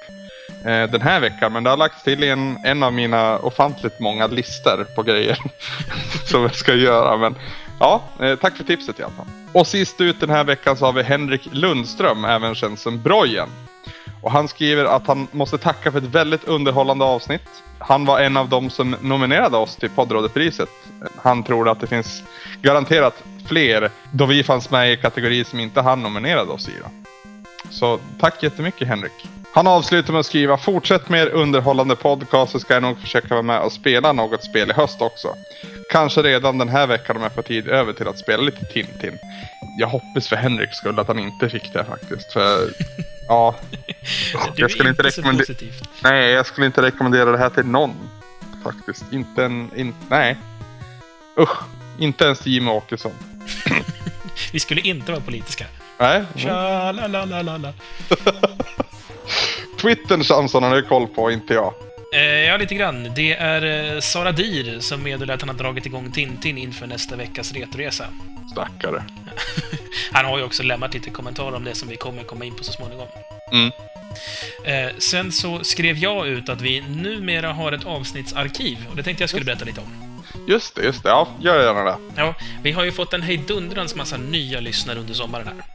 eh, den här veckan. Men det har lagts till i en, en av mina ofantligt många listor på grejer som jag ska göra. Men ja, eh, tack för tipset i alla fall. Och sist ut den här veckan så har vi Henrik Lundström, även känd som Brojen. Och han skriver att han måste tacka för ett väldigt underhållande avsnitt. Han var en av dem som nominerade oss till poddrådepriset. Han tror att det finns garanterat fler då vi fanns med i kategorier som inte han nominerade oss i. Då. Så tack jättemycket Henrik. Han avslutar med att skriva Fortsätt med er underhållande podcast så ska jag nog försöka vara med och spela något spel i höst också. Kanske redan den här veckan om jag får tid över till att spela lite Tintin. Jag hoppas för Henriks skull att han inte fick det faktiskt. För ja, jag skulle inte inte rekommendera... Nej, jag skulle inte rekommendera det här till någon. Faktiskt. Inte en... In, nej. Usch. Inte ens Jimmie Åkesson. Vi skulle inte vara politiska. Nej. Tja, la, la, la, la. Twittern Samson har koll på, inte jag. Eh, ja, lite grann. Det är eh, Sara Dir som meddelar att han har dragit igång Tintin inför nästa veckas retoresa. Stackare. Han har ju också lämnat lite kommentarer om det som vi kommer komma in på så småningom. Mm. Eh, sen så skrev jag ut att vi numera har ett avsnittsarkiv, och det tänkte jag skulle berätta lite om. Just det, just det. Ja, gör gärna det. Ja, vi har ju fått en hejdundrans massa nya lyssnare under sommaren här.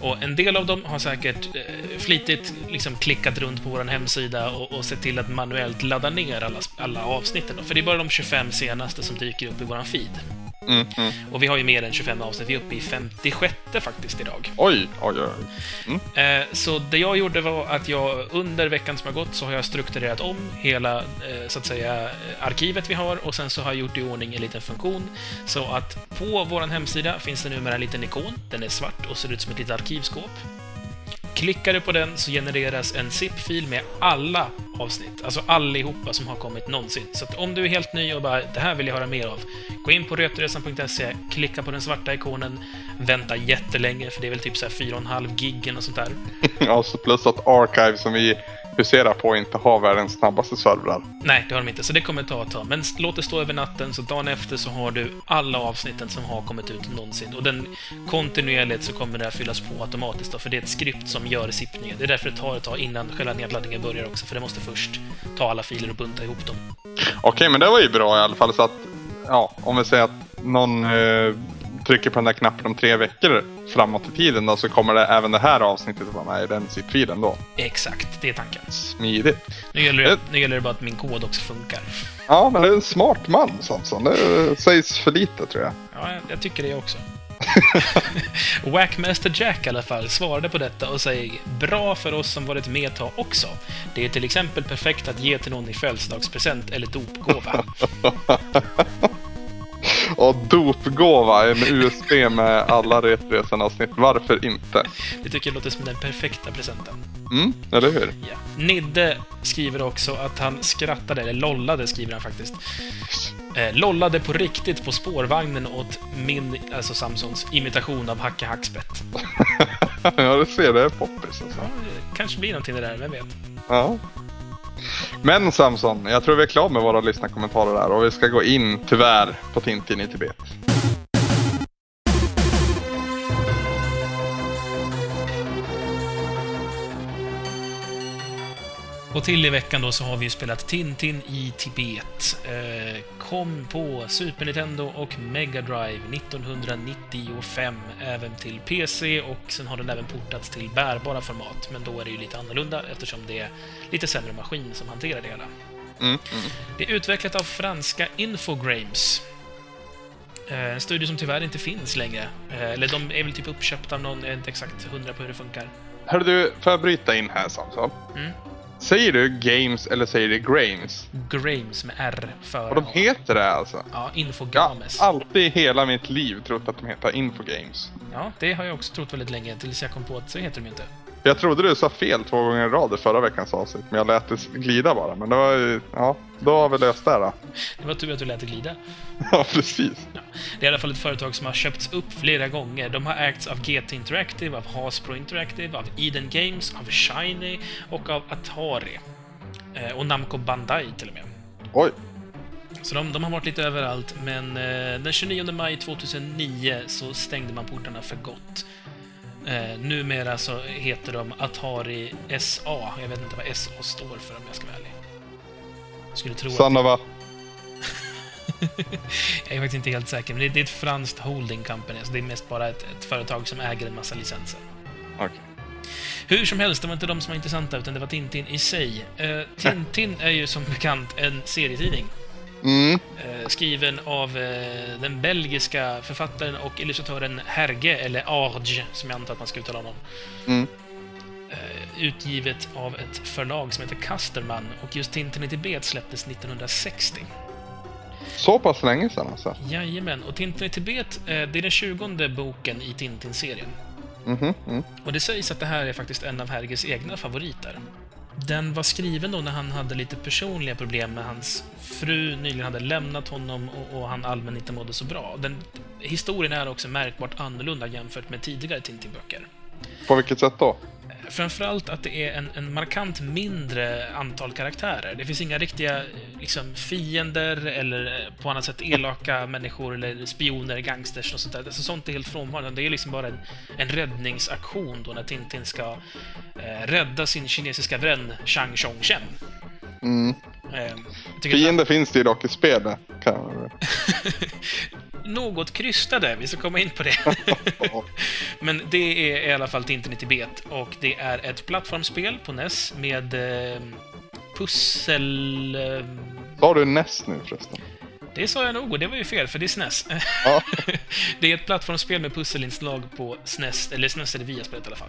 Och en del av dem har säkert eh, flitigt liksom klickat runt på vår hemsida och, och sett till att manuellt ladda ner alla, alla avsnitten. Då. För det är bara de 25 senaste som dyker upp i vår feed. Mm, mm. Och vi har ju mer än 25 avsnitt. Vi är uppe i 56 faktiskt idag. Oj, oj, oj. Mm. Eh, så det jag gjorde var att jag under veckan som har gått så har jag strukturerat om hela, eh, så att säga, arkivet vi har och sen så har jag gjort i ordning en liten funktion så att på vår hemsida finns det numera en liten ikon. Den är svart och ser ut som ett litet arkivskåp. Klickar du på den så genereras en zip-fil med alla avsnitt, alltså allihopa som har kommit någonsin. Så att om du är helt ny och bara “det här vill jag höra mer av”, gå in på rötresan.se, klicka på den svarta ikonen, vänta jättelänge, för det är väl typ så här 4,5 gig och sånt där. Ja, så plus att Archive som vi huserar på inte har världens snabbaste servrar. Nej, det har de inte, så det kommer ta ett tag. Men låt det stå över natten, så dagen efter så har du alla avsnitten som har kommit ut någonsin. Och den kontinuerligt så kommer det här fyllas på automatiskt då, för det är ett skript som gör sippningen. Det är därför det tar ett tag innan själva nedladdningen börjar också, för det måste först ta alla filer och bunta ihop dem. Okej, men det var ju bra i alla fall så att, ja, om vi säger att någon eh, trycker på den där knappen om tre veckor framåt i tiden då, så kommer det även det här avsnittet vara med i den zip-filen då. Exakt, det är tanken. Smidigt. Nu gäller, det, nu gäller det bara att min kod också funkar. Ja, men det är en smart man Samson. Det sägs för lite tror jag. Ja, jag, jag tycker det också. Wackmaster Jack i alla fall svarade på detta och säger “Bra för oss som varit med ett tag också. Det är till exempel perfekt att ge till någon i födelsedagspresent eller dopgåva.” Och dopgåva, en USB med alla Retresan-avsnitt. Varför inte? Det tycker jag låter som den perfekta presenten. Mm, eller hur? Ja. Nidde skriver också att han skrattade, eller lollade skriver han faktiskt. Eh, lollade på riktigt på spårvagnen åt min, alltså Samsons, imitation av Hacke Hackspett. ja, du ser, det är poppis alltså. Ja, det kanske blir någonting det där, vem vet? Ja. Men Samson, jag tror vi är klara med våra lyssnarkommentarer där och vi ska gå in, tyvärr, på Tintin i Tibet. Och till i veckan då så har vi ju spelat Tintin i Tibet. Eh, kom på Super Nintendo och Mega Drive 1995, även till PC och sen har den även portats till bärbara format. Men då är det ju lite annorlunda eftersom det är lite sämre maskin som hanterar det hela. Mm, mm. Det är utvecklat av franska Infogrames. Eh, En studio som tyvärr inte finns längre. Eh, Eller de är väl typ uppköpta av någon, jag är inte exakt hundra på hur det funkar. Hör du, får jag bryta in här Samson? Mm. Säger du Games eller säger du Grames? Grames med R för Och de heter det alltså? Ja, Jag har Infogames. alltid hela mitt liv trott att de heter Infogames. Ja, det har jag också trott väldigt länge, tills jag kom på att så heter de inte. Jag trodde du sa fel två gånger i rad i förra veckans avsnitt, men jag lät det glida bara. Men det var ju, ja, då har vi löst det då. Det var tur att du lät det glida. Ja, precis. Det är i alla fall ett företag som har köpts upp flera gånger. De har ägts av GT Interactive, av Hasbro Interactive, av Eden Games, av Shiny och av Atari. Eh, och Namco Bandai till och med. Oj. Så de, de har varit lite överallt, men eh, den 29 maj 2009 så stängde man portarna för gott. Eh, numera så heter de Atari SA. Jag vet inte vad SA står för om jag ska vara ärlig. Skulle tro att... Sanna va? Jag är faktiskt inte helt säker, men det, det är ett franskt holding company, så det är mest bara ett, ett företag som äger en massa licenser. Okej. Hur som helst, det var inte de som var intressanta, utan det var Tintin i sig. Eh, Tintin är ju som bekant en serietidning. Mm. Eh, skriven av eh, den belgiska författaren och illustratören Herge, eller Arge, som jag antar att man ska uttala honom. Mm. Eh, utgivet av ett förlag som heter Kasterman, och just Tintin i Tibet släpptes 1960. Så pass länge sedan alltså? Jajamän, och Tintin i Tibet, det är den tjugonde boken i Tintin-serien. Mhm. Mm. Och det sägs att det här är faktiskt en av Herges egna favoriter. Den var skriven då när han hade lite personliga problem med hans fru nyligen hade lämnat honom och, och han allmänt inte mådde så bra. Den, historien är också märkbart annorlunda jämfört med tidigare Tintin-böcker. På vilket sätt då? Framförallt att det är en, en markant mindre antal karaktärer. Det finns inga riktiga liksom, fiender eller eh, på annat sätt elaka människor eller spioner, gangsters och sånt där. Alltså, sånt är helt frånvarande. Det är liksom bara en, en räddningsaktion då när Tintin ska eh, rädda sin kinesiska vän Chang Chong-chen. Mm. Eh, tycker att- Fiender finns det ju dock i spelet. Kan. något krystade, vi ska komma in på det. Men det är i alla fall Tintin i Tibet och det är ett plattformsspel på NES med eh, pussel... Eh, Sa du NES nu förresten? Det sa jag nog och det var ju fel, för det är SNES. Ja. det är ett plattformsspel med pusselinslag på SNES, eller SNES är det via spelet i alla fall.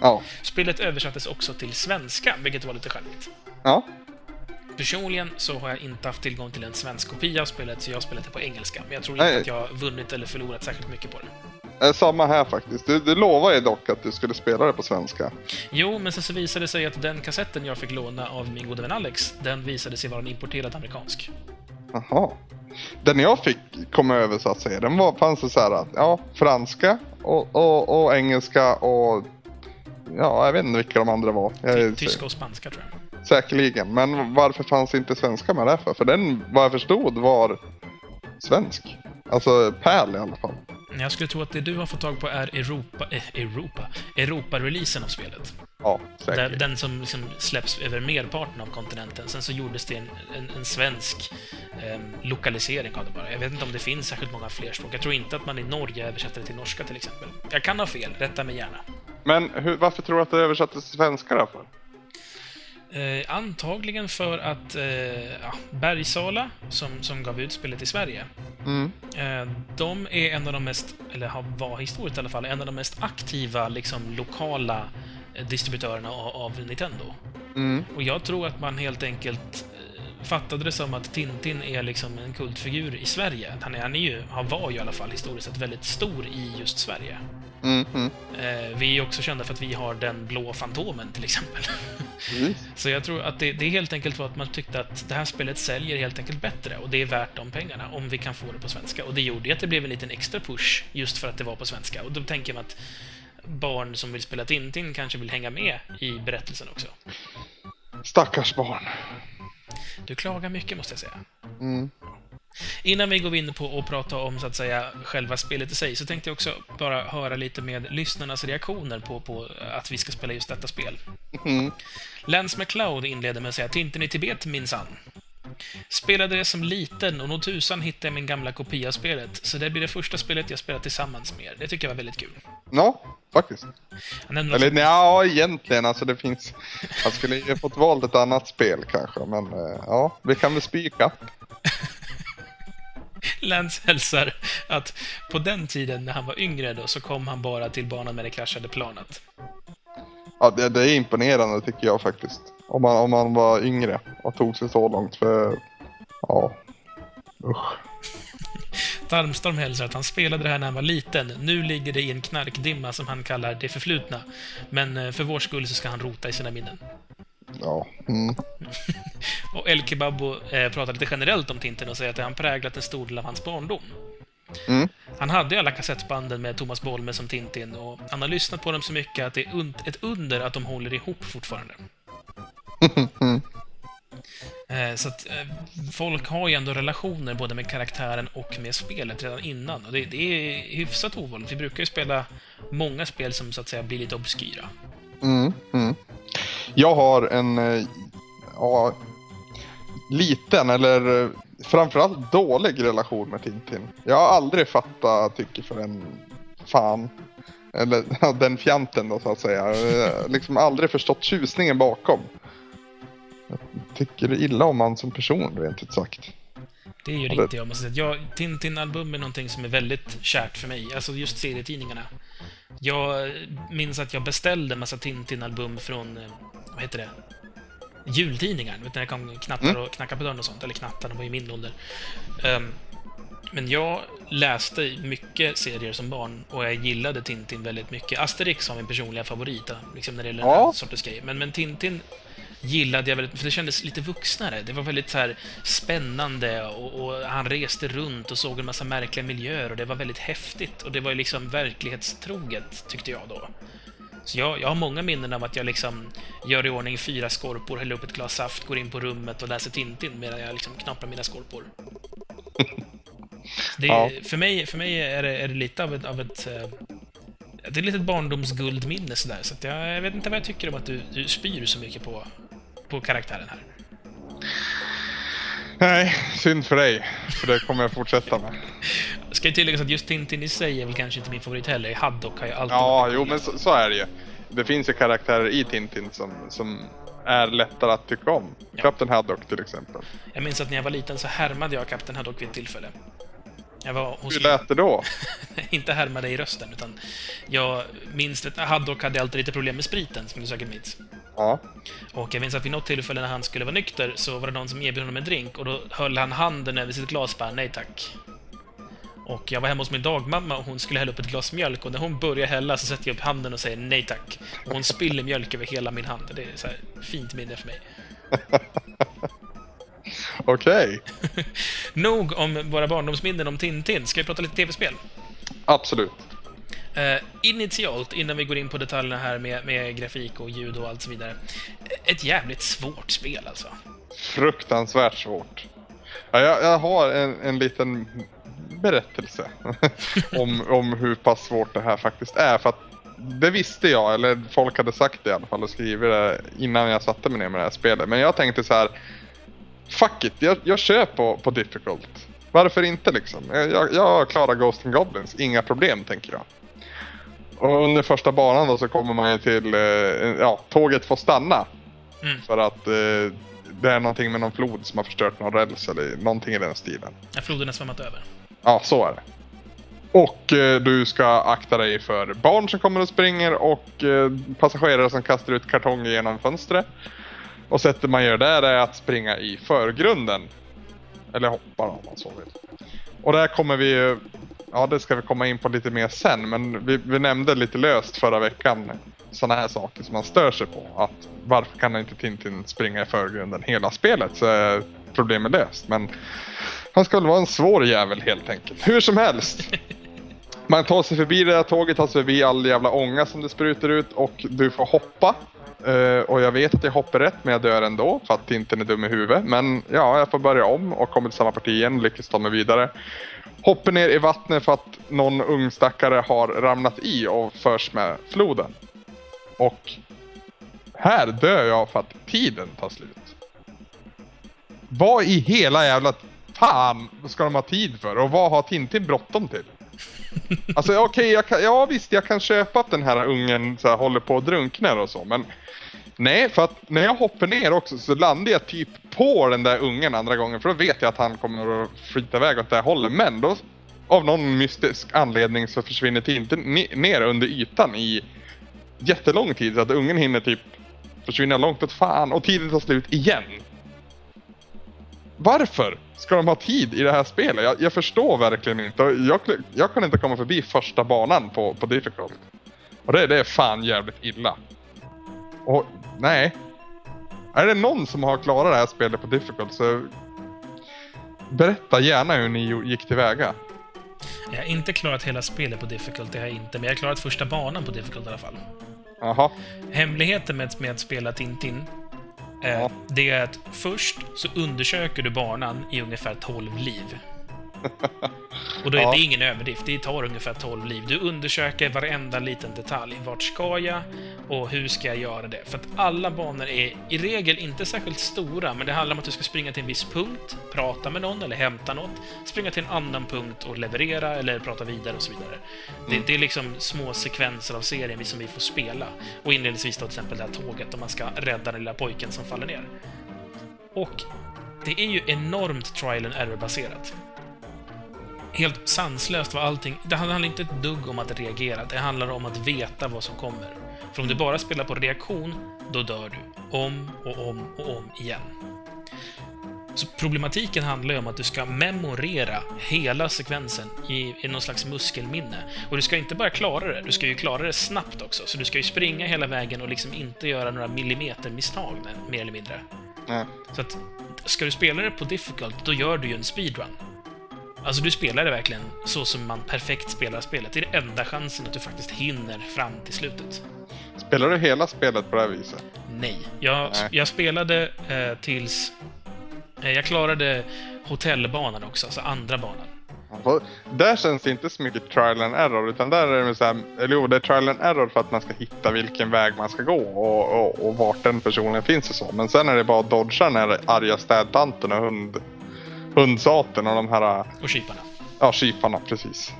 Ja. Spelet översattes också till svenska, vilket var lite charmigt. Ja. Personligen så har jag inte haft tillgång till en svensk kopia av spelet, så jag har spelat det på engelska. Men jag tror Nej. inte att jag har vunnit eller förlorat särskilt mycket på det. Eh, Samma här faktiskt. Du, du lovade ju dock att du skulle spela det på svenska. Jo, men sen så visade det sig att den kassetten jag fick låna av min gode vän Alex, den visade sig vara en importerad amerikansk. Jaha. Den jag fick komma över så att säga, den var, fanns det så här att, ja, franska och, och, och engelska och ja, jag vet inte vilka de andra var. Tyska och spanska, tror jag. Säkerligen. Men varför fanns inte svenska med där för? För den, vad jag förstod, var svensk. Alltså PAL i alla fall. Jag skulle tro att det du har fått tag på är Europa... Eh, Europa? Europa-releasen av spelet. Ja, säkert. den som liksom släpps över merparten av kontinenten. Sen så gjordes det en, en, en svensk ehm, lokalisering av det bara. Jag vet inte om det finns särskilt många fler språk. Jag tror inte att man i Norge översätter det till norska till exempel. Jag kan ha fel, rätta mig gärna. Men hur, varför tror du att det översattes till svenska då? För? Eh, antagligen för att eh, ja, Bergsala, som, som gav ut spelet i Sverige, Mm. eh, de är en av de mest, eller var historiskt i alla fall, en av de mest aktiva liksom, lokala eh, distributörerna av, av Nintendo. Mm. Och jag tror att man helt enkelt eh, fattade det som att Tintin är liksom en kultfigur i Sverige. Han, är, han är ju, han var ju i alla fall historiskt sett väldigt stor i just Sverige. Mm. Mm. Vi är också kända för att vi har den blå Fantomen till exempel. Precis. Så jag tror att det, det är helt enkelt för att man tyckte att det här spelet säljer helt enkelt bättre och det är värt de pengarna om vi kan få det på svenska. Och det gjorde ju att det blev en liten extra push just för att det var på svenska. Och då tänker man att barn som vill spela Tintin kanske vill hänga med i berättelsen också. Stackars barn. Du klagar mycket måste jag säga. Mm. Innan vi går in på att prata om så att säga själva spelet i sig, så tänkte jag också bara höra lite med lyssnarnas reaktioner på, på att vi ska spela just detta spel. Mm. Lance McLeod inleder med att säga Tintin i Tibet minsann. Spelade det som liten och nog tusan hittade jag min gamla kopia av spelet, så det blir det första spelet jag spelar tillsammans med er. Det tycker jag var väldigt kul. Ja, faktiskt. Han nämner också, Eller ja, egentligen. Alltså det finns... Jag skulle ju fått valt ett annat spel kanske, men eh, ja, vi kan väl spika. Lance hälsar att på den tiden när han var yngre då, så kom han bara till banan med det kraschade planet. Ja, det, det är imponerande tycker jag faktiskt. Om man, om man var yngre och tog sig så långt för... Ja. Usch. Tarmstorm hälsar att han spelade det här när han var liten. Nu ligger det i en knarkdimma som han kallar det förflutna. Men eh, för vår skull så ska han rota i sina minnen. Ja. Mm. Och El Kebabo eh, pratar lite generellt om Tintin och säger att det har präglat en stor del av hans barndom. Mm. Han hade ju alla kassettbanden med Thomas Bolme som Tintin och han har lyssnat på dem så mycket att det är un- ett under att de håller ihop fortfarande. Mm. Eh, Så att eh, folk har ju ändå relationer både med karaktären och med spelet redan innan. Och det, det är hyfsat ovanligt. Vi brukar ju spela många spel som så att säga blir lite obskyra. Mm. Mm. Jag har en... eh, Ja, liten eller eh, framförallt dålig relation med Tintin. Jag har aldrig fattat tycker för en fan. Eller ja, den fjanten då så att säga. Liksom aldrig förstått tjusningen bakom. Jag tycker illa om han som person rent ut sagt. Det gör det- inte jag, måste säga. Jag, Tintin-album är någonting som är väldigt kärt för mig. Alltså just serietidningarna. Jag minns att jag beställde en massa Tintin-album från, eh, vad heter det? Jultidningar. Vet när det kom knattar Mm. och knackar på dörren och sånt. Eller knattar, de var ju min ålder. Ehm, men jag läste mycket serier som barn och jag gillade Tintin väldigt mycket. Asterix var min personliga favorit, liksom när det gäller den Ja. här sortens grejer. Men, men Tintin gillade jag väldigt, för det kändes lite vuxnare. Det var väldigt så här spännande och, och han reste runt och såg en massa märkliga miljöer och det var väldigt häftigt och det var liksom verklighetstroget, tyckte jag då. Så jag, jag har många minnen av att jag liksom gör i ordning fyra skorpor, häller upp ett glas saft, går in på rummet och läser Tintin medan jag liksom knappar mina skorpor. Det, Ja. för, mig, för mig är det, är det lite av ett, av ett eh, det är lite ett barndomsguldminne sådär, så jag, jag vet inte vad jag tycker om att du, du spyr så mycket på, på karaktären här. Nej, synd för dig. För det kommer jag fortsätta med. Ska ju tilläggas att just Tintin i sig är väl kanske inte min favorit heller. Haddock har ju alltid Ja, jo men så, så är det ju. Det finns ju karaktärer i Tintin som, som är lättare att tycka om. Ja. Captain Haddock till exempel. Jag minns att när jag var liten så härmade jag Kapten Haddock vid ett tillfälle. Jag var hos Hur lät det då? inte härmade i rösten, utan jag minns att Haddock hade alltid lite problem med spriten, som du säkert minns. Ja. Och jag minns att vid något tillfälle när han skulle vara nykter så var det någon som erbjöd honom en drink och då höll han handen över sitt glas och bara nej tack. Och jag var hemma hos min dagmamma och hon skulle hälla upp ett glas mjölk och när hon börjar hälla så sätter jag upp handen och säger nej tack. Och hon spiller mjölk över hela min hand. Det är så här fint minne för mig. Okej. Nog om våra barndomsminnen om Tintin. Ska vi prata lite tv-spel? Absolut. Eh, initialt, innan vi går in på detaljerna här med, med grafik och ljud och allt så vidare. Ett jävligt svårt spel alltså. Fruktansvärt svårt. Ja, jag, jag har en, en liten berättelse om, om hur pass svårt det här faktiskt är. För att det visste jag, eller folk hade sagt det i alla fall och skrivit det innan jag satte mig ner med det här spelet. Men jag tänkte så här. Fuck it, jag, jag kör på, på difficult. Varför inte liksom? Jag, jag klarar Ghost and Goblins, inga problem tänker jag. Och under första banan då så kommer man ju till, eh, ja, tåget får stanna. Mm. För att eh, det är någonting med någon flod som har förstört någon räls eller någonting i den stilen. När floden har svämmat över. Ja, så är det. Och eh, du ska akta dig för barn som kommer och springer och eh, passagerare som kastar ut kartonger genom fönstret. Och sättet man gör där är att springa i förgrunden. Eller hoppa om man så vill. Och där kommer vi Ja, det ska vi komma in på lite mer sen, men vi, vi nämnde lite löst förra veckan sådana här saker som man stör sig på. Att varför kan inte Tintin springa i förgrunden hela spelet så eh, är problemet löst. Men han ska väl vara en svår jävel helt enkelt. Hur som helst. Man tar sig förbi det där tåget, tar sig förbi all jävla ånga som det sprutar ut och du får hoppa. Uh, och jag vet att jag hoppar rätt men jag dör ändå för att Tintin är dum i huvudet. Men ja, jag får börja om och kommer till samma parti igen och lyckas ta mig vidare. Hoppar ner i vattnet för att någon ung stackare har ramlat i och förs med floden. Och här dör jag för att tiden tar slut. Vad i hela jävla fan ska de ha tid för? Och vad har Tintin bråttom till? Alltså okej, okay, ja visst jag kan köpa att den här ungen så här, håller på att drunkna och så, men Nej, för att när jag hoppar ner också så landar jag typ på den där ungen andra gången för då vet jag att han kommer att flyta iväg åt det här hållet. Men då av någon mystisk anledning så försvinner Tintin ner under ytan i jättelång tid så att ungen hinner typ försvinna långt åt fan och tiden tar slut igen. Varför ska de ha tid i det här spelet? Jag, jag förstår verkligen inte. Jag, jag kan inte komma förbi första banan på, på difficult. Och det, det är fan jävligt illa. Och nej. Är det någon som har klarat det här spelet på difficult så berätta gärna hur ni gick tillväga. Jag har inte klarat hela spelet på difficult, det har jag inte, men jag har klarat första banan på difficult i alla fall. Jaha. Hemligheten med, med att spela Tintin, eh, det är att först så undersöker du banan i ungefär 12 liv. Och då är Ja. det ingen överdrift, det tar ungefär 12 liv. Du undersöker varenda liten detalj. Vart ska jag? Och hur ska jag göra det? För att alla banor är i regel inte särskilt stora, men det handlar om att du ska springa till en viss punkt, prata med någon eller hämta något, springa till en annan punkt och leverera eller prata vidare och så vidare. Det, det är liksom små sekvenser av serien som vi får spela. Och inledningsvis då till exempel det här tåget, om man ska rädda den lilla pojken som faller ner. Och det är ju enormt trial and error-baserat. Helt sanslöst var allting. Det handlar inte ett dugg om att reagera. Det handlar om att veta vad som kommer. För om du bara spelar på reaktion, då dör du. Om och om och om igen. Så problematiken handlar ju om att du ska memorera hela sekvensen i, i någon slags muskelminne. Och du ska inte bara klara det, du ska ju klara det snabbt också. Så du ska ju springa hela vägen och liksom inte göra några millimetermisstag, mer eller mindre. Nej. Så att, ska du spela det på difficult, då gör du ju en speedrun. Alltså, du spelar det verkligen så som man perfekt spelar spelet. Det är den enda chansen att du faktiskt hinner fram till slutet. Spelar du hela spelet på det här viset? Nej. Jag, Nej. jag spelade eh, tills... Eh, jag klarade hotellbanan också, alltså andra banan. Där känns det inte så mycket trial and error utan där är det så här, eller jo det är trial and error för att man ska hitta vilken väg man ska gå och, och, och vart den personen finns och så. Men sen är det bara att dodga den här arga städtanten och hund, hundsaten och de här, Och kyparna. ja kyparna precis.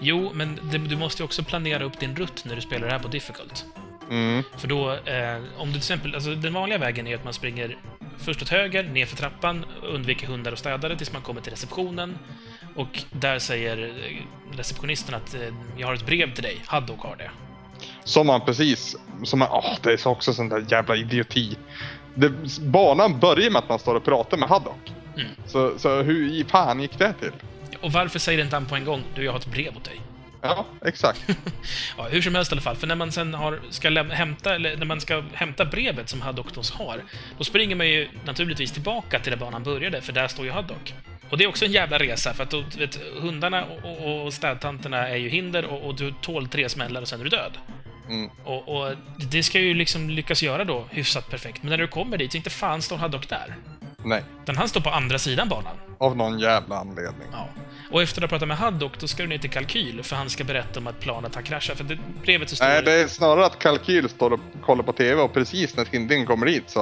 Jo, men det, du måste ju också planera upp din rutt när du spelar det här på difficult. Mm. För då, eh, om du till exempel, alltså den vanliga vägen är att man springer först åt höger, ner för trappan, undviker hundar och städare tills man kommer till receptionen. Och där säger eh, receptionisten att eh, jag har ett brev till dig, Haddock har det. Som man precis... Som man, åh, det är så också sån där jävla idioti. Det, banan börjar med att man står och pratar med Haddock. Mm. Så, så hur i fan gick det till? Och varför säger inte han på en gång du, jag har ett brev åt dig? Ja, exakt. Ja, hur som helst i alla fall, för när man sen har, ska hämta, eller när man ska hämta brevet som Haddock har, då springer man ju naturligtvis tillbaka till där banan började, för där står ju Haddock. Och det är också en jävla resa, för att då, vet, hundarna och, och, städtanterna är ju hinder och, och du tål tre smällar och sen är du död. Mm. Och, och det ska ju liksom lyckas göra då hyfsat perfekt, men när du kommer dit, inte fan står Haddock där. Nej, Utan han står på andra sidan banan. av någon jävla anledning. Ja. Och efter att ha pratat med Haddock, då ska du ner till Kalkyl, för han ska berätta om att planet har kraschat. För det, brevet så står Nej, det är snarare att Kalkyl står och kollar på TV och precis när Tintin kommer dit så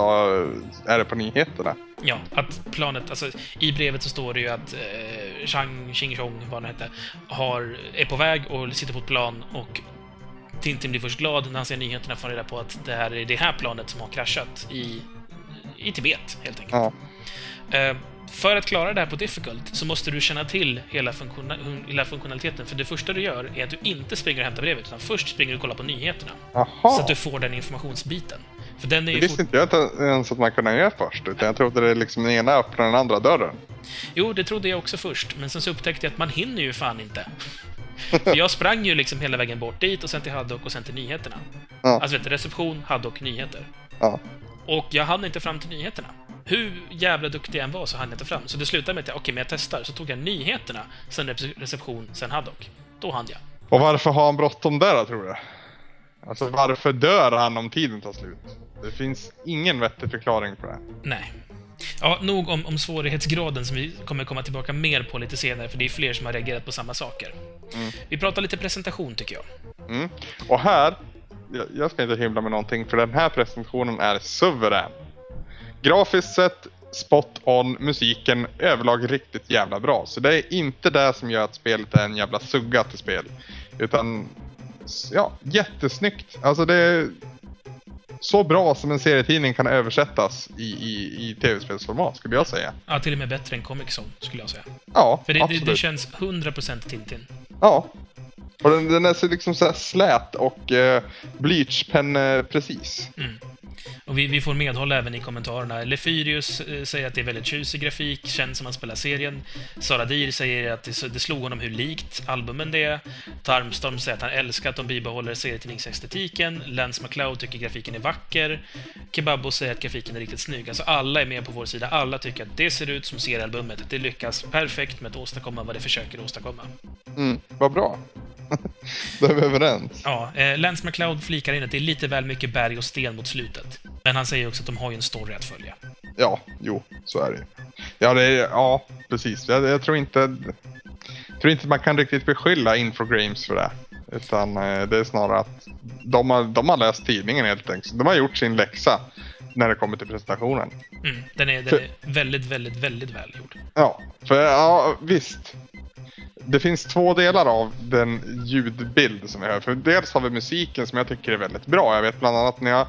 är det på nyheterna. Ja, att planet, alltså i brevet så står det ju att eh, Chang Ching Chong, vad han hette, har, är på väg och sitter på ett plan och Tintin blir först glad när han ser nyheterna får reda på att det här är det här planet som har kraschat i, i Tibet, helt enkelt. Ja. Eh, för att klara det här på difficult så måste du känna till hela, funktiona hela funktionaliteten, för det första du gör är att du inte springer och hämtar brevet, utan först springer du och kollar på nyheterna. Jaha. Så att du får den informationsbiten. För den är Det visste inte jag ens att man kunde göra först. Utan jag trodde det liksom den ena öppnar den andra dörren. Jo, det trodde jag också först, men sen så upptäckte jag att man hinner ju fan inte. För jag sprang ju liksom hela vägen bort dit och sen till Haddock och sen till nyheterna. Ja. Alltså vet du, reception, Haddock, nyheter. Ja. Och jag hann inte fram till nyheterna. Hur jävla duktig jag än var så hann jag inte fram. Så det slutade med att jag, okej, men jag testar. Så tog jag nyheterna, sen rece- reception, sen Haddock. Då hann jag. Och varför har han bråttom där då, tror du? Alltså varför dör han om tiden tar slut? Det finns ingen vettig förklaring på det. Nej. Ja, nog om, om svårighetsgraden som vi kommer komma tillbaka mer på lite senare, för det är fler som har reagerat på samma saker. Mm. Vi pratar lite presentation, tycker jag. Mm. Och här, jag- jag ska inte hymla med någonting för den här presentationen är suverän. Grafiskt sett, spot on, musiken överlag riktigt jävla bra. Så det är inte det som gör att spelet är en jävla sugga till spel. Utan, ja, jättesnyggt. Alltså det är så bra som en serietidning kan översättas i, i, i tv-spelsformat skulle jag säga. Ja, till och med bättre än Comic Zone, skulle jag säga. Ja, För det, det, absolut. det känns 100% Tintin. Ja. Och den, den är så liksom så här slät och eh, blyertspenn precis. Mm. Och vi, vi får medhåll även i kommentarerna. Lefyrius eh, säger att det är väldigt tjusig grafik, känns som han spelar serien. Sara Dir säger att det, det slog honom hur likt albumen det är. Tarmstorm säger att han älskar att de bibehåller serietidningsestetiken. Lance McLeod tycker grafiken är vacker. Kebabbo säger att grafiken är riktigt snygg. Alltså alla är med på vår sida. Alla tycker att det ser ut som seriealbumet. Det lyckas perfekt med att åstadkomma vad det försöker åstadkomma. Mm, vad bra. Då är vi överens. Ja, eh, Lance McLeod flikar in att det är lite väl mycket berg och sten mot slutet. Men han säger också att de har ju en story att följa. Ja, jo, så är det. Ja, det är, ja precis. Jag, jag tror inte... tror inte man kan riktigt beskylla Infogrames för det. Utan eh, det är snarare att de har, de har läst tidningen helt enkelt. De har gjort sin läxa när det kommer till presentationen. Mm, den är, den är väldigt, väldigt, väldigt välgjord. Ja, för ja, visst. Det finns två delar av den ljudbild som vi hör. För dels har vi musiken som jag tycker är väldigt bra. Jag vet bland annat när jag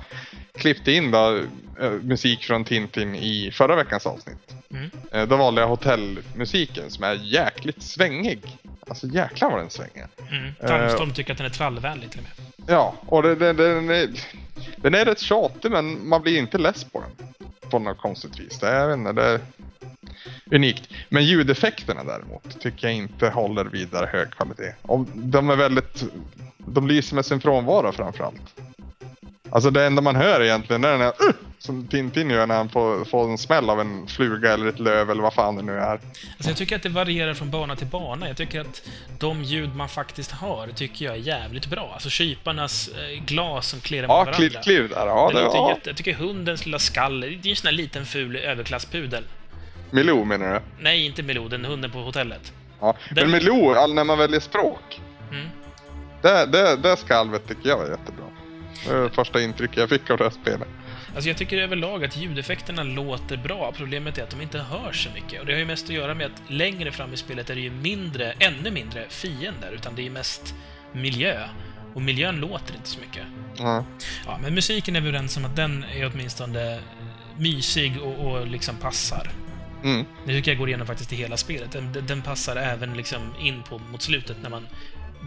klippte in då, eh, musik från Tintin i förra veckans avsnitt. Mm. Eh, Då valde jag hotellmusiken som är jäkligt svängig. Alltså jäklar vad den svänger. Mm. Tarmstorm tycker att den är trallvänlig till och med. Ja, och det, det, den, är, den är rätt tjatig men man blir inte less på den. På något konstigt vis. Det är, jag vet inte, det unikt. Men ljudeffekterna däremot tycker jag inte håller vidare hög kvalitet. De är väldigt... De lyser med sin frånvaro framförallt. Alltså det enda man hör egentligen är den här uh, som Tintin gör när han får, får en smäll av en fluga eller ett löv eller vad fan det nu är. Alltså jag tycker att det varierar från bana till bana. Jag tycker att de ljud man faktiskt hör tycker jag är jävligt bra. Alltså kyparnas eh, glas som klirrar mot Ja, varandra. klirr, klirr där. Ja, det det, låter ja. jätte... Jag tycker hundens lilla skall, det är ju en sån här liten ful överklasspudel. Milou menar du? Nej, inte Milou, den hunden på hotellet. Ja. Den- Men Milou, när man väljer språk. Mm. Det, det, det skalvet tycker jag var jättebra. Det var första intrycket jag fick av det här spelet. Alltså jag tycker överlag att ljudeffekterna låter bra. Problemet är att de inte hörs så mycket. Och det har ju mest att göra med att längre fram i spelet är det ju mindre, ännu mindre fiender, utan det är ju mest miljö. Och miljön låter inte så mycket. Ja. Ja, men musiken är vi överens om att den är åtminstone mysig och, och liksom passar. Mm. Det tycker jag går igenom faktiskt i hela spelet. Den, den passar även liksom in på mot slutet när man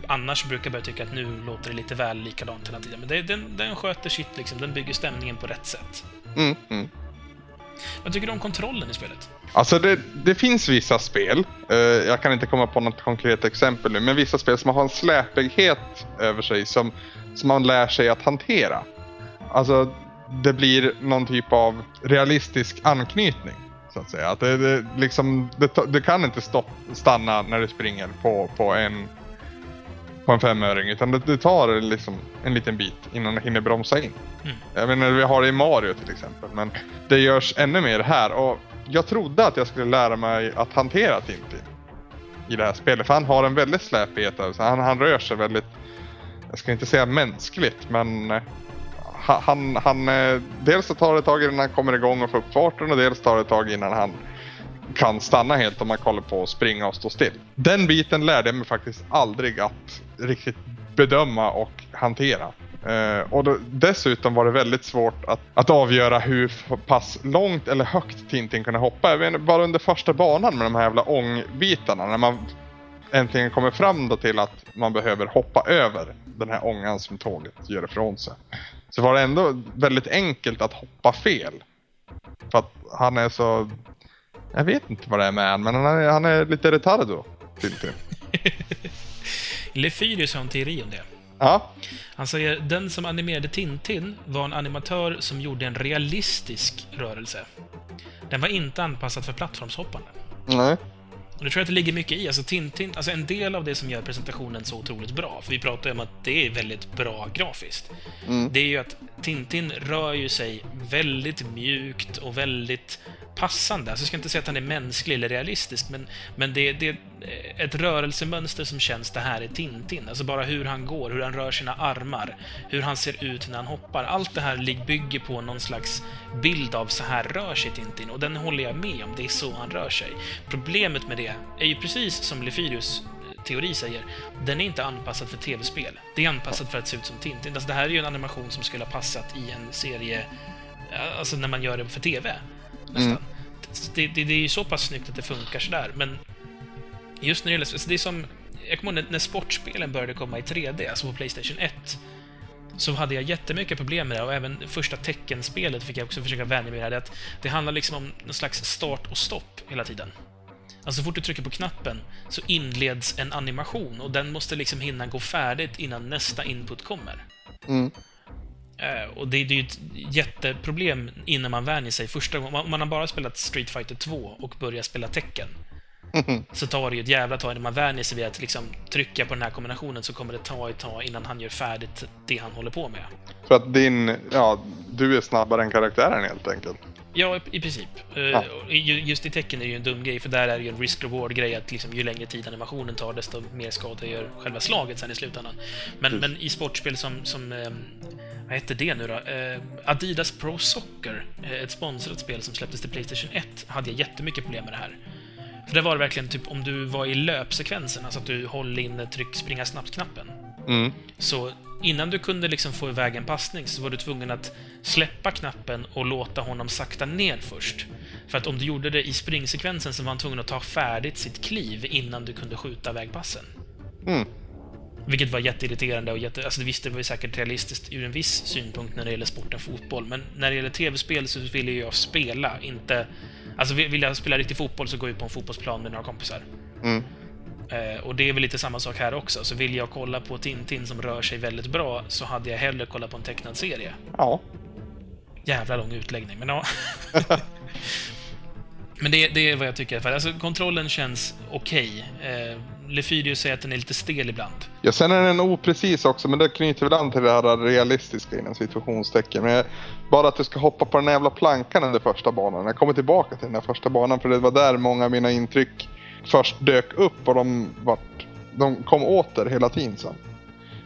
annars brukar börja tycka att nu låter det lite väl likadant hela tiden. Men det, den, den sköter sitt liksom. Den bygger stämningen på rätt sätt. Mm. Mm. Vad tycker du om kontrollen i spelet? Alltså det, det finns vissa spel, eh, jag kan inte komma på något konkret exempel nu, men vissa spel som har en släpighet över sig som, som man lär sig att hantera. Alltså det blir någon typ av realistisk anknytning. Så att säga. Att det, det, liksom, det, det kan inte stopp, stanna när du springer på, på en på en femöring utan det, det tar liksom en liten bit innan det hinner bromsa in. Mm. Jag menar vi har det i Mario till exempel men det görs ännu mer här och jag trodde att jag skulle lära mig att hantera Tintin i det här spelet för han har en väldigt släpighet sig. Han, han rör sig väldigt, jag ska inte säga mänskligt men eh, han, han, eh, dels så tar det ett tag innan han kommer igång och får upp farten och dels tar det ett tag innan han kan stanna helt om man kollar på att springa och stå still. Den biten lärde jag mig faktiskt aldrig att riktigt bedöma och hantera. Uh, och då, dessutom var det väldigt svårt att, att avgöra hur pass långt eller högt Tintin kunde hoppa. Jag vet, bara under första banan med de här jävla ångbitarna när man äntligen kommer fram då till att man behöver hoppa över den här ångan som tåget gör ifrån sig. Så var det ändå väldigt enkelt att hoppa fel. För att han är så... Jag vet inte vad det är med han, men han är, han är lite retardo. Tintin. Lefyrius har en teori om det. Ja. Han säger den som animerade Tintin var en animatör som gjorde en realistisk rörelse. Den var inte anpassad för plattformshoppande. Nej. Och det tror jag att det ligger mycket i. Alltså Tintin, alltså en del av det som gör presentationen så otroligt bra, för vi pratar ju om att det är väldigt bra grafiskt. Mm. Det är ju att Tintin rör ju sig väldigt mjukt och väldigt passande. Alltså jag ska inte säga att han är mänsklig eller realistisk, men, men det, det är ett rörelsemönster som känns det här är Tintin. Alltså bara hur han går, hur han rör sina armar, hur han ser ut när han hoppar. Allt det här bygger på någon slags bild av så här rör sig Tintin, och den håller jag med om. Det är så han rör sig. Problemet med det är ju precis som Lefyrius eh, teori säger, den är inte anpassad för tv-spel. Det är anpassat för att se ut som Tintin. Alltså det här är ju en animation som skulle ha passat i en serie, eh, alltså när man gör det för tv. Nästan. Mm. Det, det, det är ju så pass snyggt att det funkar sådär, men just när det gäller... Det är som... Jag kommer ihåg när, när sportspelen började komma i 3D, alltså på Playstation 1, så hade jag jättemycket problem med det och även första teckenspelet fick jag också försöka vänja mig vid. det, Att det handlar liksom om någon slags start och stopp hela tiden. Alltså så fort du trycker på knappen så inleds en animation och den måste liksom hinna gå färdigt innan nästa input kommer. Mm. Eh, och det, det är ju ett jätteproblem innan man vänjer sig. Första gången, om man har bara spelat Street Fighter 2 och börjar spela tecken, så tar det ju ett jävla tag innan man vänjer sig vid att liksom trycka på den här kombinationen så kommer det ta ett tag innan han gör färdigt det han håller på med. För att din, ja, du är snabbare än karaktären helt enkelt. Ja, i, princip. Eh, Ja. Just i tecken är det ju en dum grej, för där är det ju en risk-reward-grej att liksom, ju längre tid animationen tar, desto mer skada gör själva slaget sen i slutändan. Men, men i sportspel som, som eh, vad hette det nu då? Eh, Adidas Pro Soccer, eh, ett sponsrat spel som släpptes till Playstation 1, hade jag jättemycket problem med det här. För det var det verkligen typ om du var i löpsekvensen, alltså att du håller in tryck springa snabbt-knappen. Mm. Så innan du kunde liksom få iväg en passning så var du tvungen att släppa knappen och låta honom sakta ner först. För att om du gjorde det i springsekvensen så var han tvungen att ta färdigt sitt kliv innan du kunde skjuta iväg passen. Mm. Vilket var jätteirriterande och jätte... Alltså visst, det var säkert realistiskt ur en viss synpunkt när det gäller sporten fotboll, men när det gäller tv-spel så vill ju jag spela, inte... Alltså vill jag spela riktig fotboll så går jag på en fotbollsplan med några kompisar. Mm. Eh, och det är väl lite samma sak här också. Så vill jag kolla på Tintin som rör sig väldigt bra så hade jag hellre kollat på en tecknad serie. Ja. Jävla lång utläggning, men ja. men det, det är vad jag tycker. Alltså, kontrollen känns okej. Eh, Lefyrius säger att den är lite stel ibland. Ja, sen är den oprecis också, men det knyter väl an till det här realistiska inom situationstecken. Men jag- bara att du ska hoppa på den här jävla plankan under första banan. Jag kommer tillbaka till den här första banan, för det var där många av mina intryck först dök upp och de, vart, de kom åter hela tiden sen.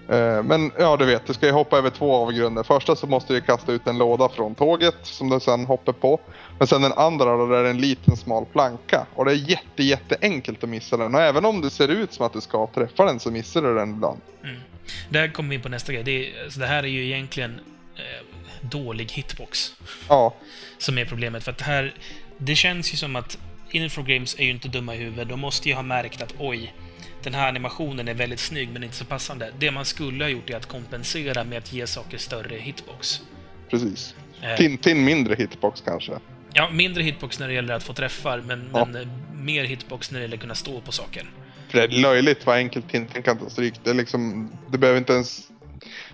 Eh, men ja, du vet, du ska ju hoppa över två avgrunder. Första så måste du kasta ut en låda från tåget som du sen hoppar på. Men sen den andra då, där är det en liten smal planka. Och det är jätte, jätteenkelt att missa den. Och även om det ser ut som att du ska träffa den så missar du den ibland. Mm. Där kommer vi in på nästa grej. Det, är, alltså det här är ju egentligen eh, dålig hitbox. Ja. Som är problemet. För att det här... Det känns ju som att Infinite Games är ju inte dumma i huvudet. De måste ju ha märkt att oj, den här animationen är väldigt snygg men inte så passande. Det man skulle ha gjort är att kompensera med att ge saker större hitbox. Precis. Eh. Tintin mindre hitbox kanske? Ja, mindre hitbox när det gäller att få träffar, men, ja. men eh, mer hitbox när det gäller att kunna stå på saker. För det är löjligt vad enkelt Tintin kan ta stryk. Det, liksom, det behöver inte ens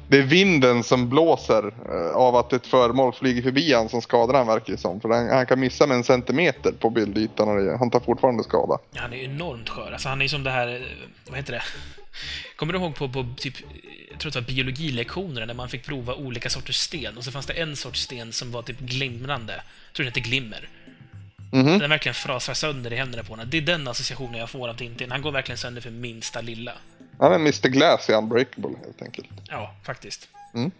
det är vinden som blåser eh, av att ett föremål flyger förbi han som skadar han verkar det som. För han, han, kan missa med en centimeter på bildytan och han tar fortfarande skada. Ja, han är enormt skör. Alltså, han är som det här, eh, vad heter det? Kommer du ihåg på, på typ, jag tror det var biologilektionerna när man fick prova olika sorters sten och så fanns det en sorts sten som var typ glimrande. Jag tror den hette glimmer. Mm -hmm. Den verkligen frasar sönder i händerna på honom. Det är den associationen jag får av Tintin. Han går verkligen sönder för minsta lilla. Han är Mr Glass i Unbreakable helt enkelt. Ja, faktiskt. Mm.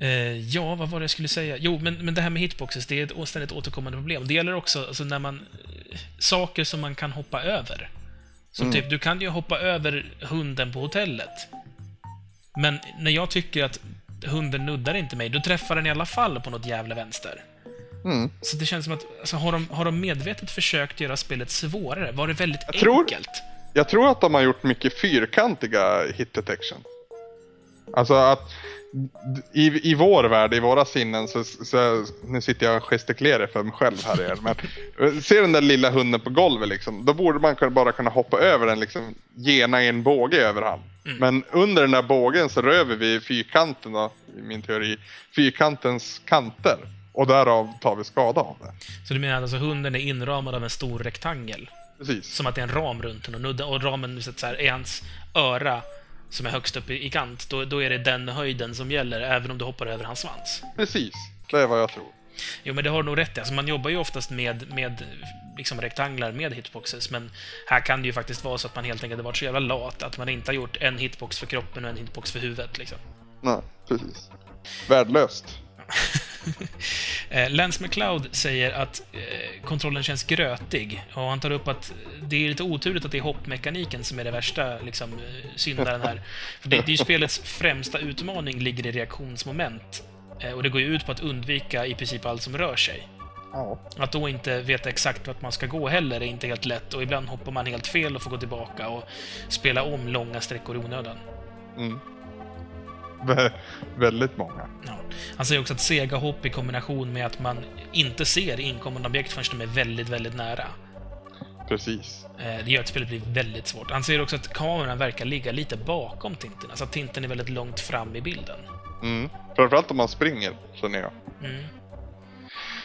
Eh, ja, vad var det jag skulle säga? Jo, men, men det här med hitboxes, det är ett ständigt återkommande problem. Det gäller också alltså, när man... Saker som man kan hoppa över. Som mm. typ, du kan ju hoppa över hunden på hotellet. Men när jag tycker att hunden nuddar inte mig, då träffar den i alla fall på något jävla vänster. Mm. Så det känns som att, alltså, har, de, har de medvetet försökt göra spelet svårare? Var det väldigt jag enkelt? Tror, jag tror att de har gjort mycket fyrkantiga hit detection. Alltså att i, i vår värld, i våra sinnen, så, så nu sitter jag och gestikulerar för mig själv här igen, men ser den där lilla hunden på golvet liksom, då borde man bara kunna hoppa över den liksom, gena en båge över han. Mm. Men under den där bågen så röver vi fyrkanten då, i min teori, fyrkantens kanter. Och därav tar vi skada av det. Så du menar att alltså hunden är inramad av en stor rektangel? Precis. Som att det är en ram runt den och, och ramen så här, är hans öra som är högst upp i, i kant, då, då är det den höjden som gäller, även om du hoppar över hans svans. Precis, det är vad jag tror. Jo, men det har du nog rätt i. Alltså, man jobbar ju oftast med, med liksom rektanglar med hitboxes, men här kan det ju faktiskt vara så att man helt enkelt har varit så jävla lat att man inte har gjort en hitbox för kroppen och en hitbox för huvudet. Liksom. Nej, precis. Värdelöst. Eh, Lance McLeod säger att eh, kontrollen känns grötig. Och han tar upp att det är lite oturligt att det är hoppmekaniken som är det värsta liksom, eh, syndaren här. För det, det är ju spelets främsta utmaning ligger i reaktionsmoment. Och det går ju ut på att undvika i princip allt som rör sig. Att då inte veta exakt vart man ska gå heller är inte helt lätt och ibland hoppar man helt fel och får gå tillbaka och spela om långa sträckor i onödan. Mm. väldigt många. Ja. Han säger också att sega hopp i kombination med att man inte ser inkommande objekt förrän de är väldigt, väldigt nära. Precis. Eh, det gör att spelet blir väldigt svårt. Han säger också att kameran verkar ligga lite bakom Tintin. Alltså att Tintin är väldigt långt fram i bilden. Mm. Framförallt om man springer, känner jag. Mm.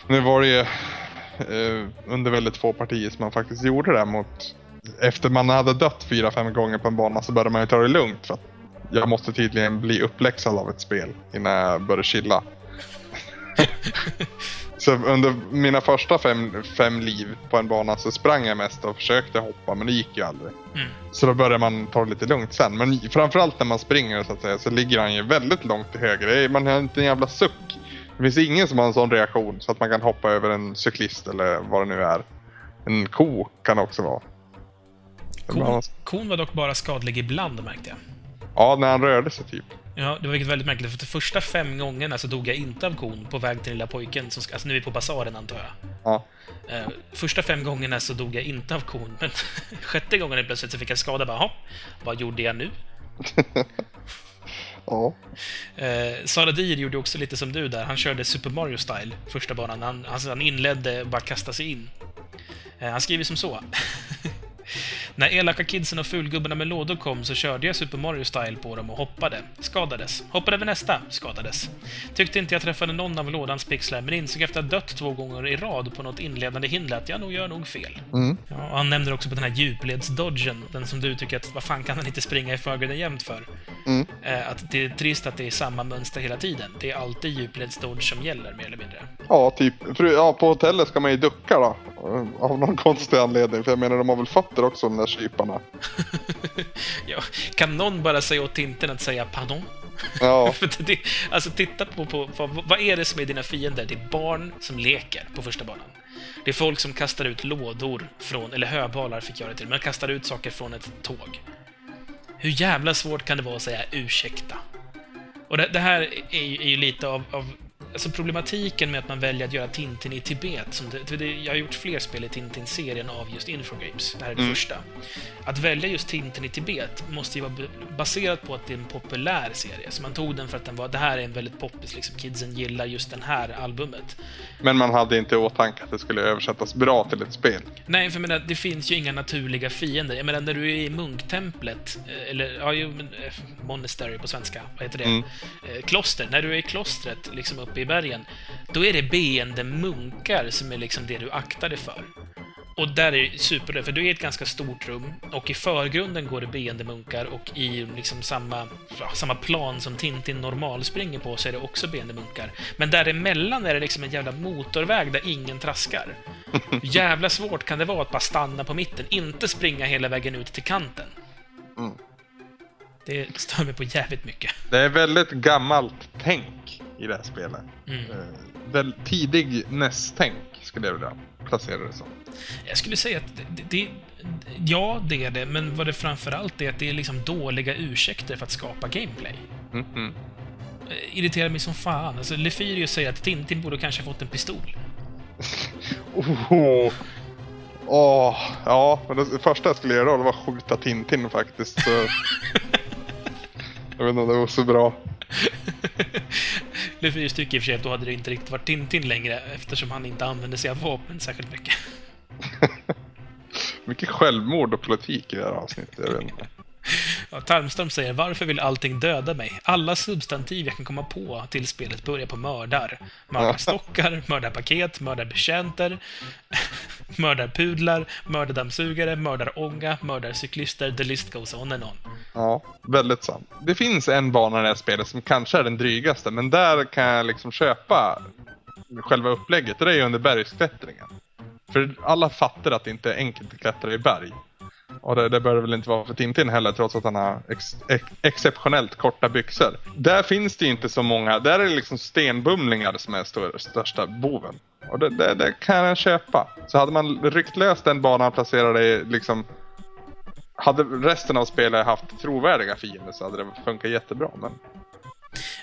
Nu var det ju eh, under väldigt få partier som man faktiskt gjorde det mot... Efter man hade dött fyra, fem gånger på en bana så började man ju ta det lugnt för att jag måste tydligen bli uppläxad av ett spel innan jag börjar chilla. så under mina första fem, fem liv på en bana så sprang jag mest och försökte hoppa men det gick ju aldrig. Mm. Så då börjar man ta det lite lugnt sen. Men framförallt när man springer så att säga så ligger han ju väldigt långt till höger. Man har inte en jävla suck. Det finns ingen som har en sån reaktion så att man kan hoppa över en cyklist eller vad det nu är. En ko kan det också vara. Kon, kon var dock bara skadlig ibland märkte jag. Ja, när han rörde sig typ. Ja, det var väldigt märkligt. För de första fem gångerna så dog jag inte av kon på väg till lilla pojken. Som ska, alltså nu är vi på basaren antar jag. Ja. Uh, första fem gångerna så dog jag inte av kon. Men sjätte gången plötsligt så fick jag skada. Bara, vad gjorde jag nu? ja. Uh, Sara Dir gjorde också lite som du där. Han körde Super Mario-style första banan. Han, alltså, han inledde bara kasta sig in. Uh, han skriver som så. När elaka kidsen och fulgubbarna med lådor kom så körde jag Super Mario Style på dem och hoppade. Skadades. Hoppade över nästa. Skadades. Tyckte inte jag träffade någon av lådans pixlar, men insåg efter att ha dött två gånger i rad på något inledande hinder att jag nog gör nog fel. Mm. Ja, han nämner också på den här djupledsdodgen, den som du tycker att vad fan kan han inte springa i förgrunden jämt för? Mm. Eh, att det är trist att det är samma mönster hela tiden. Det är alltid djupledsdodge som gäller, mer eller mindre. Ja, typ. Ja, på hotellet ska man ju ducka då Av någon konstig anledning. För jag menar, de har väl fötter också, de där kyparna. ja, kan någon bara säga åt Tintin att säga pardon? Ja. Det, alltså titta på, på, på, vad är det som är dina fiender? Det är barn som leker på första banan. Det är folk som kastar ut lådor från, eller höbalar fick jag det till, men kastar ut saker från ett tåg. Hur jävla svårt kan det vara att säga ursäkta? Och det, det här är ju, är ju lite av, av alltså problematiken med att man väljer att göra Tintin i Tibet, som det, det, jag har gjort fler spel i Tintin-serien av just Infogrames, det här är det Mm. första. Att välja just Tintin i Tibet måste ju vara baserat på att det är en populär serie, så man tog den för att den var, det här är en väldigt poppis, liksom, kidsen gillar just den här albumet. Men man hade inte i åtanke att det skulle översättas bra till ett spel. Nej, för jag menar, det finns ju inga naturliga fiender. Jag menar, när du är i munktemplet, eh, eller ja, men, eh, monastery på svenska, vad heter det? Mm. Eh, kloster. När du är i klostret, liksom uppe i bergen, då är det beende munkar som är liksom det du aktar dig för. Och där är det super, för du är i ett ganska stort rum och i förgrunden går det beende munkar och i liksom samma, samma plan som Tintin normal springer på så är det också beende munkar. Men däremellan är det liksom en jävla motorväg där ingen traskar. Jävla svårt kan det vara att bara stanna på mitten, inte springa hela vägen ut till kanten. Mm. Det stör mig på jävligt mycket. Det är väldigt gammalt tänk i det här spelet. Mm. Eh, tidig NES-tänk skulle jag vilja placera det som. Jag skulle säga att det, det, ja, det är det, men vad det framförallt är att det är liksom dåliga ursäkter för att skapa gameplay. Mm -mm. Eh, Irriterar mig som fan. Alltså, Lefyrius säger att Tintin borde kanske fått en pistol. Oh. Åh, ja, men det första jag skulle göra då var att skjuta Tintin faktiskt. Så... jag vet inte om det var så bra. Lefyrius tycker i och för sig att då hade det inte riktigt varit Tintin längre eftersom han inte använde sig av vapen särskilt mycket. Mycket självmord och politik i det här avsnittet. Jag vet inte. Ja, Tarmstorm säger “Varför vill allting döda mig? Alla substantiv jag kan komma på till spelet börjar på mördar. Mördarstockar, mördarpaket, mördarbetjänter, mördarpudlar, mördardammsugare, mördarånga, mördarcyklister, the list goes on and on. Ja, väldigt sant. Det finns en bana i det här spelet som kanske är den drygaste, men där kan jag liksom köpa själva upplägget. Det är ju under bergsklättringen. För alla fattar att det inte är enkelt att klättra i berg. Och det, det bör det väl inte vara för Tintin heller, trots att han har ex, ex, exceptionellt korta byxor. Där finns det ju inte så många, där är det liksom stenbumlingar som är stor, största boven. Och det, det, det kan jag köpa. Så hade man ryckt lös den banan och placerat det i liksom hade resten av spelet haft trovärdiga fiender så hade det funkat jättebra. Men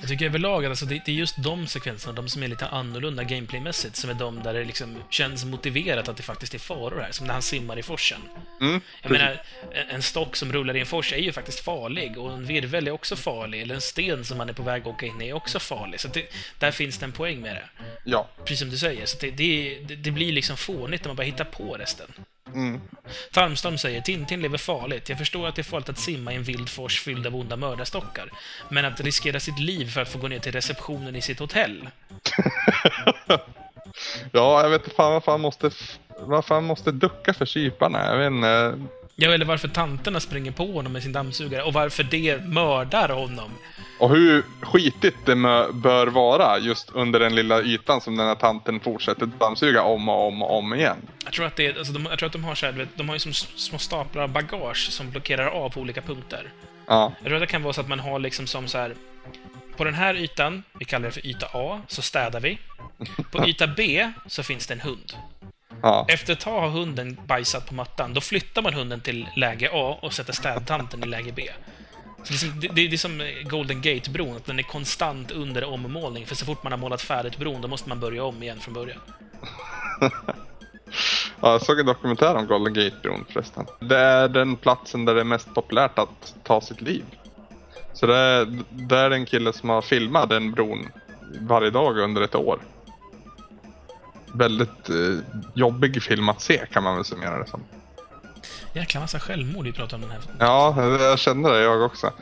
jag tycker överlag att alltså, det, det är just de sekvenserna, de som är lite annorlunda gameplaymässigt, som är de där det liksom känns motiverat att det faktiskt är faror här. Som när han simmar i forsen. mm, Jag menar, en- stock som rullar i en fors är ju faktiskt farlig och en virvel är också farlig. Eller en sten som man är på väg att åka in i är också farlig. Så det, där finns det en poäng med det. ja. Precis som du säger. Så det, det- det blir liksom fånigt när man bara hittar på resten. Mm. Tarmstorm säger Tintin lever farligt. Jag förstår att det är farligt att simma i en vild fors fylld av onda mördarstockar. Men att riskera sitt liv för att få gå ner till receptionen i sitt hotell. ja, jag vet inte fan varför han måste, varför han måste ducka för kyparna. Jag vet inte. Ja, eller varför tanterna springer på honom med sin dammsugare och varför det mördar honom. Och hur skitigt det bör vara just under den lilla ytan som den här tanten fortsätter dammsuga om och om och om igen. Jag tror att, det är, alltså de, jag tror att de har så här, vet, de har ju som små staplar av bagage som blockerar av olika punkter. Ja, Jag tror att det kan vara så att man har liksom som så här... På den här ytan, vi kallar det för yta A, så städar vi. På yta B så finns det en hund. Ja. Efter ett tag har hunden bajsat på mattan. Då flyttar man hunden till läge A och sätter städtanten i läge B. Så liksom, det, det, det är som Golden Gate-bron, att den är konstant under ommålning. För så fort man har målat färdigt bron, då måste man börja om igen från början. ja jag såg en dokumentär om Golden Gate-bron förresten. Det är den platsen där det är mest populärt att ta sitt liv. Så det är, det är en kille som har filmat den bron varje dag under ett år. Väldigt eh, jobbig film att se kan man väl summera det som. Jäkla massa självmord vi pratar om den här. Ja, jag kände det jag också.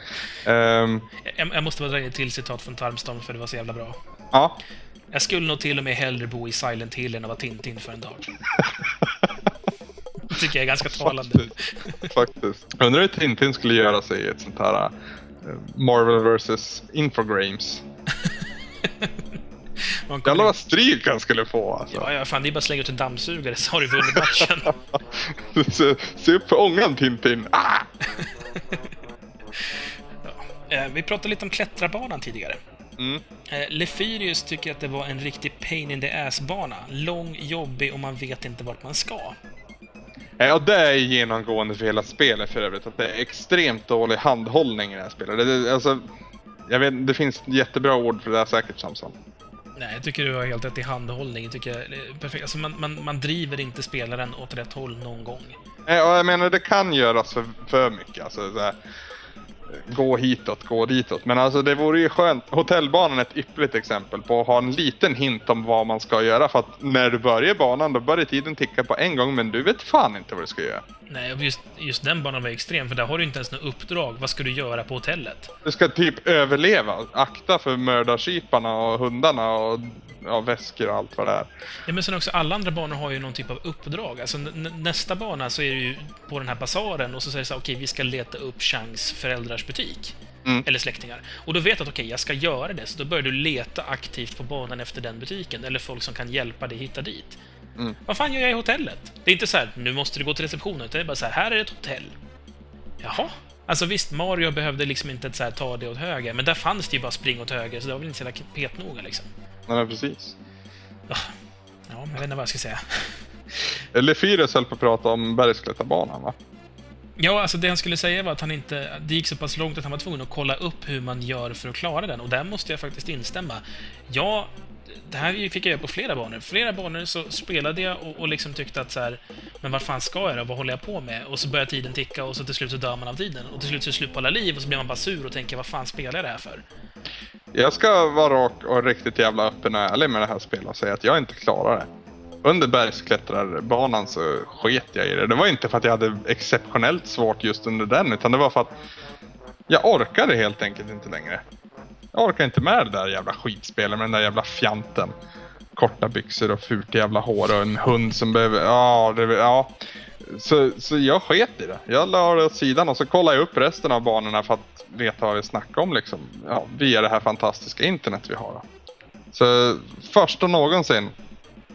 Ehm, Jag, jag måste bara dra till citat från Tarmstorm, för det var så jävla bra. ja, Jag skulle nog till och med hellre bo i Silent Hill än att vara Tintin för en dag. Det tycker jag är ganska talande. faktiskt. Jag undrar hur Tintin skulle göra sig i ett sånt här eh, Marvel vs. Infogrames. Jävlar vad stryk han skulle få alltså. Ja, ja, fan det är bara att slänga ut en dammsugare så har du vunnit matchen. se, se upp för ångan Tintin. Ah! Eh, Vi pratade lite om klättrarbanan tidigare. Mm. Eh, Lefyrius tycker att det var en riktig pain in the ass-bana. Lång, jobbig och man vet inte vart man ska. Ja, det är genomgående för hela spelet för övrigt. Att det är extremt dålig handhållning i det här spelet. Det, det, alltså, jag vet, det finns jättebra ord för det här säkert Samson. Nej, jag tycker du har helt rätt i handhållning. Tycker jag, perfekt. Alltså man, man, man driver inte spelaren åt rätt håll någon gång. Nej, och jag menar det kan göras för, för mycket. Alltså, så här, gå hitåt, gå ditåt. Men alltså det vore ju skönt. Hotellbanan är ett ypperligt exempel på att ha en liten hint om vad man ska göra. För att när du börjar banan då börjar tiden ticka på en gång men du vet fan inte vad du ska göra. Nej, och just, just den banan var extrem, för där har du inte ens något uppdrag. Vad ska du göra på hotellet? Du ska typ överleva. Akta för mördarkyparna och hundarna och ja, väskor och allt vad det är. Ja, men sen också, alla andra banor har ju någon typ av uppdrag. Alltså, nä- nästa bana så är det ju på den här basaren och så säger det så här, okej, vi ska leta upp Changs föräldrars butik. Mm. Eller släktingar. Och då vet du att okej, jag ska göra det, så då börjar du leta aktivt på banan efter den butiken, eller folk som kan hjälpa dig hitta dit. Mm. Vad fan gör jag i hotellet? Det är inte så här, nu måste du gå till receptionen, utan det är bara så här, här är ett hotell. Jaha? Alltså visst, Mario behövde liksom inte så här, ta det åt höger, men där fanns det ju bara spring åt höger, så det var väl inte så jävla petnoga liksom. Nej, precis. Ja, jag vet inte vad jag ska säga. Lefyres höll på att prata om bergsklättarbanan va? Ja, alltså det han skulle säga var att han inte... Det gick så pass långt att han var tvungen att kolla upp hur man gör för att klara den. Och där måste jag faktiskt instämma. Ja, det här fick jag göra på flera banor. Flera banor så spelade jag och, och liksom tyckte att så här, men vad fan ska jag då? Vad håller jag på med? Och så börjar tiden ticka och så till slut så dör man av tiden. Och till slut så är det slut på alla liv och så blir man bara sur och tänker, vad fan spelar jag det här för? Jag ska vara rak och riktigt jävla öppen och ärlig med det här spelet och säga att jag inte klarar det. Under bergsklättrarbanan så sket jag i det. Det var inte för att jag hade exceptionellt svårt just under den utan det var för att jag orkade helt enkelt inte längre. Jag orkar inte med det där jävla skitspelet med den där jävla fjanten. Korta byxor och fult jävla hår och en hund som behöver... Ja, det, ja. Så, så jag sket i det. Jag la det åt sidan och så kollade jag upp resten av banorna för att veta vad vi snackar om liksom. Ja, via det här fantastiska internet vi har. Då. Så och någonsin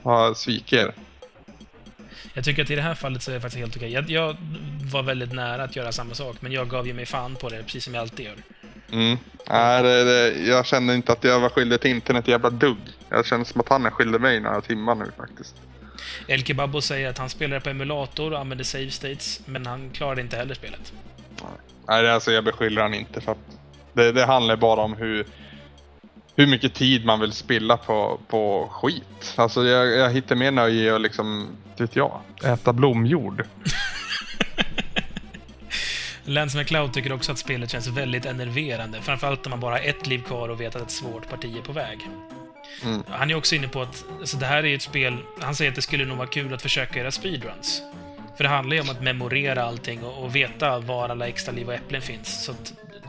har jag svikit er. Jag tycker att i det här fallet så är det faktiskt helt okej. Jag, jag var väldigt nära att göra samma sak, men jag gav ju mig fan på det, precis som jag alltid gör. Mm. Nej, det, det, jag kände inte att jag var skyldig till internet jävla dugg. Jag känner som att han är skyldig mig några timmar nu faktiskt. El Kebabo säger att han spelar på emulator och använder save states, men han klarade inte heller spelet. Nej, alltså jag beskyller han inte för att det, det handlar bara om hur, hur mycket tid man vill spilla på, på skit. Alltså jag, jag hittar mer nöje i att liksom, vet jag, äta blomjord. Lance McCloud tycker också att spelet känns väldigt enerverande, framförallt när man bara har ett liv kvar och vet att ett svårt parti är på väg. Mm. Han är också inne på att alltså, det här är ett spel... Han säger att det skulle nog vara kul att försöka göra speedruns. För det handlar ju om att memorera allting och, och veta var alla extra liv och äpplen finns. Så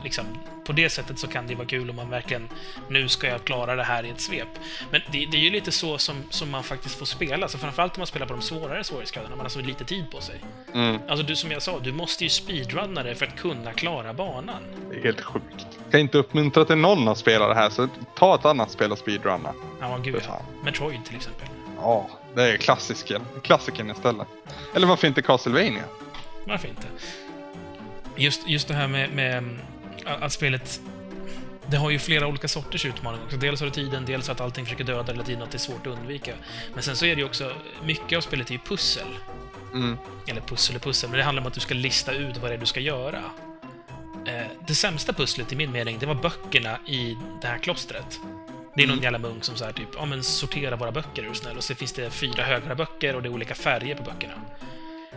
liksom, på det sättet så kan det vara kul om man verkligen... Nu ska jag klara det här i ett svep. Men det, det är ju lite så som, som man faktiskt får spela. Så framförallt om man spelar på de svårare svårighetsgraderna. Man har så lite tid på sig. Mm. Alltså, du som jag sa, du måste ju speedrunna det för att kunna klara banan. Det är helt sjukt. Jag kan inte uppmuntra till någon att spela det här så ta ett annat spel och speedrunna. Ja, gud ja. Metroid till exempel. Ja, det är klassiken. Klassiken istället. Eller varför inte Castlevania? Varför inte? Just, just det här med, med att spelet... Det har ju flera olika sorters utmaningar också. Dels har du tiden, dels att allting försöker döda hela tiden, att det är svårt att undvika. Men sen så är det ju också... Mycket av spelet är ju pussel. Mm. Eller pussel och pussel, men det handlar om att du ska lista ut vad det är du ska göra. Eh, Det sämsta pusslet i min mening, det var böckerna i det här klostret. Det är någon jävla munk som så här typ, ja men sortera våra böcker är du snäll. Och så finns det fyra högra böcker och det är olika färger på böckerna.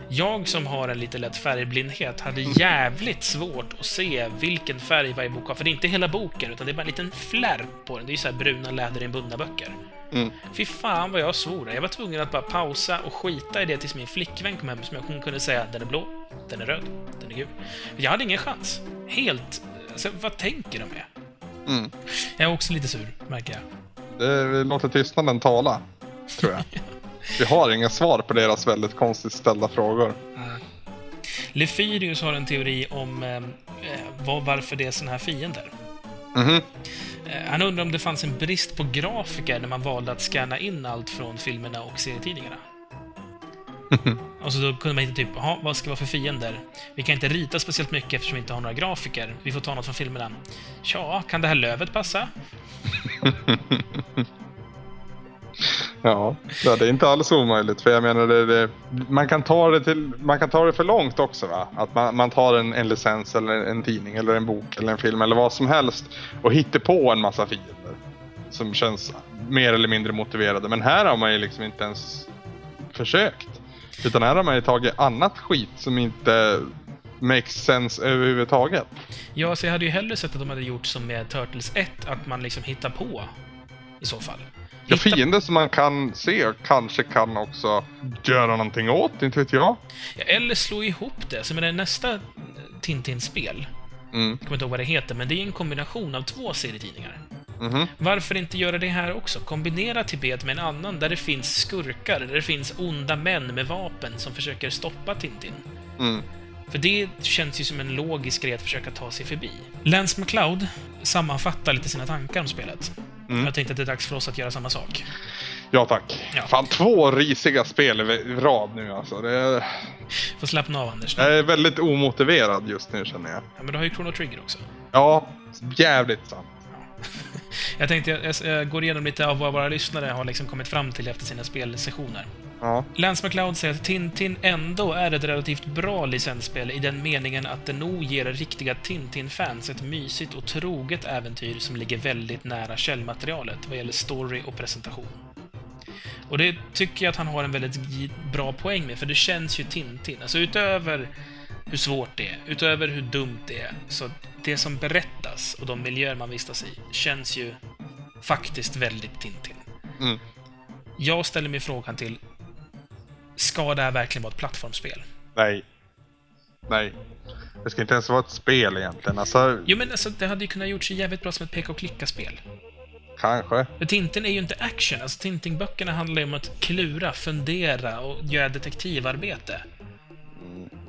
Jag som har en lite lätt färgblindhet hade jävligt svårt att se vilken färg varje bok har. För det är inte hela boken, utan det är bara en liten flärp på den. Det är så här bruna läderinbundna böcker. Mm. Fy fan vad jag svor. Jag var tvungen att bara pausa och skita i det tills min flickvän kom hem som hon kunde säga den är blå, den är röd, den är gul. Jag hade ingen chans. Helt... Alltså, vad tänker de med? Mm. Jag är också lite sur, märker jag. Det, låter tystnaden tala, tror jag. Vi har inga svar på deras väldigt konstigt ställda frågor. Lefyrius har en teori om eh, eh, vad, varför det är såna här fiender. Mhm. Eh, Han undrar om det fanns en brist på grafiker när man valde att scanna in allt från filmerna och serietidningarna. och så då kunde man inte typ, jaha, vad ska det vara för fiender? Vi kan inte rita speciellt mycket eftersom vi inte har några grafiker. Vi får ta något från filmerna. Tja, kan det här lövet passa? Ja, det är inte alls omöjligt. För jag menar, det, det, man, kan ta det till, man kan ta det för långt också. Va? Att man, man tar en, en licens eller en tidning eller en bok eller en film eller vad som helst och hittar på en massa fiender. Som känns mer eller mindre motiverade. Men här har man ju liksom inte ens försökt. Utan här har man ju tagit annat skit som inte makes sense överhuvudtaget. Ja, så jag hade ju hellre sett att de hade gjort som med Turtles 1, att man liksom hittar på i så fall. Ja, fiender som man kan se kanske kan också göra någonting åt, inte vet jag. Ja, eller slå ihop det. Så med nästa Tintin-spel, Mm. jag kommer inte ihåg vad det heter, men det är en kombination av två serietidningar. Mhm. Varför inte göra det här också? Kombinera Tibet med en annan där det finns skurkar, där det finns onda män med vapen som försöker stoppa Tintin. Mm. För det känns ju som en logisk grej att försöka ta sig förbi. Lance McLeod sammanfattar lite sina tankar om spelet. Mm. Jag tänkte att det är dags för oss att göra samma sak. Ja tack. Ja. Fan, två risiga spel i rad nu alltså. Det är, Får slappna av, Anders. nu. jag är väldigt omotiverad just nu känner jag. Ja, men du har ju Chrono Trigger också. Ja, jävligt sant. Jag tänkte jag, jag, jag går igenom lite av vad våra lyssnare har liksom kommit fram till efter sina spelsessioner. Ja. Lance McLeod säger att Tintin ändå är ett relativt bra licensspel i den meningen att det nog ger riktiga Tintin-fans ett mysigt och troget äventyr som ligger väldigt nära källmaterialet vad gäller story och presentation. Och det tycker jag att han har en väldigt bra poäng med, för det känns ju Tintin. Alltså utöver hur svårt det är, utöver hur dumt det är, så det som berättas och de miljöer man vistas i känns ju faktiskt väldigt Tintin. Mm. Jag ställer mig frågan till, ska det här verkligen vara ett plattformsspel? Nej. Nej. Det ska inte ens vara ett spel egentligen. Alltså, Jo, men alltså, det hade ju kunnat gjorts jävligt bra som ett peka och klicka-spel. kanske. För Tintin är ju inte action. Alltså, Tintin-böckerna handlar ju om att klura, fundera och göra detektivarbete.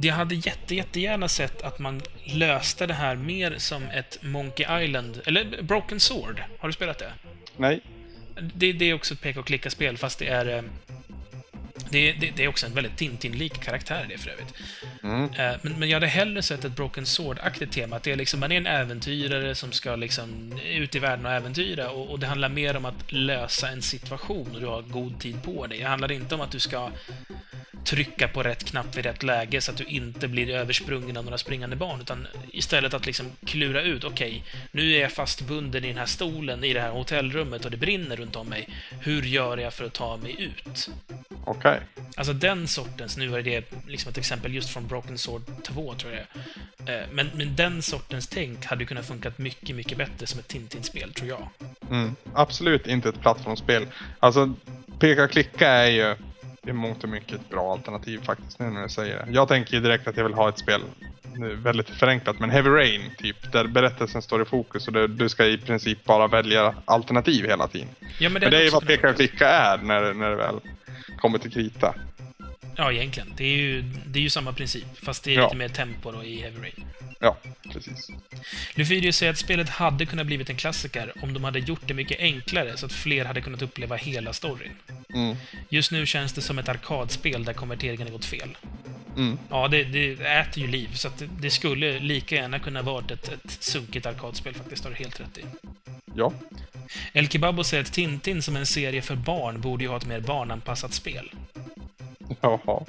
Jag hade jätte, jättegärna sett att man löste det här mer som ett Monkey Island, eller Broken Sword. Har du spelat det? Nej. Det, det är också ett peka och klicka-spel, fast det är... Det, det, det är också en väldigt Tintin-lik karaktär i det för övrigt. Mm. Eh, Men, men jag hade hellre sett ett Broken Sword-aktigt tema. Att det är liksom, man är en äventyrare som ska liksom ut i världen och äventyra. Och, och det handlar mer om att lösa en situation och du har god tid på dig. Det handlar inte om att du ska trycka på rätt knapp vid rätt läge så att du inte blir översprungen av några springande barn. Utan istället att liksom klura ut, okej, nu är jag fastbunden i den här stolen i det här hotellrummet och det brinner runt om mig. Hur gör jag för att ta mig ut? Okej. Alltså den sortens, nu är det liksom ett exempel just från Broken Sword 2, tror jag det. Eh, men, men den sortens tänk hade kunnat funkat mycket, mycket bättre som ett Tintin-spel, tror jag. Mm. Absolut inte ett plattformsspel. Alltså, peka och klicka är ju i mångt och mycket ett bra alternativ faktiskt nu när du säger det. Jag tänker ju direkt att jag vill ha ett spel, nu väldigt förenklat, men Heavy Rain typ, där berättelsen står i fokus och du, du ska i princip bara välja alternativ hela tiden. Ja, Men det är ju vad peka och funka. klicka är när, när det väl kommer till krita. Ja, egentligen. Det är ju, det är ju samma princip, fast det är Ja. lite mer tempo då i Heavy Rain. Ja, precis. Lufidius säger att spelet hade kunnat blivit en klassiker om de hade gjort det mycket enklare så att fler hade kunnat uppleva hela storyn. Mm. Just nu känns det som ett arkadspel där konverteringen har gått fel. Mm. Ja, det, det äter ju liv, så det, det skulle lika gärna kunna varit ett, ett sunkigt arkadspel faktiskt, har du helt rätt i. Ja. El Kebabo säger att Tintin som en serie för barn borde ju ha ett mer barnanpassat spel. Ja,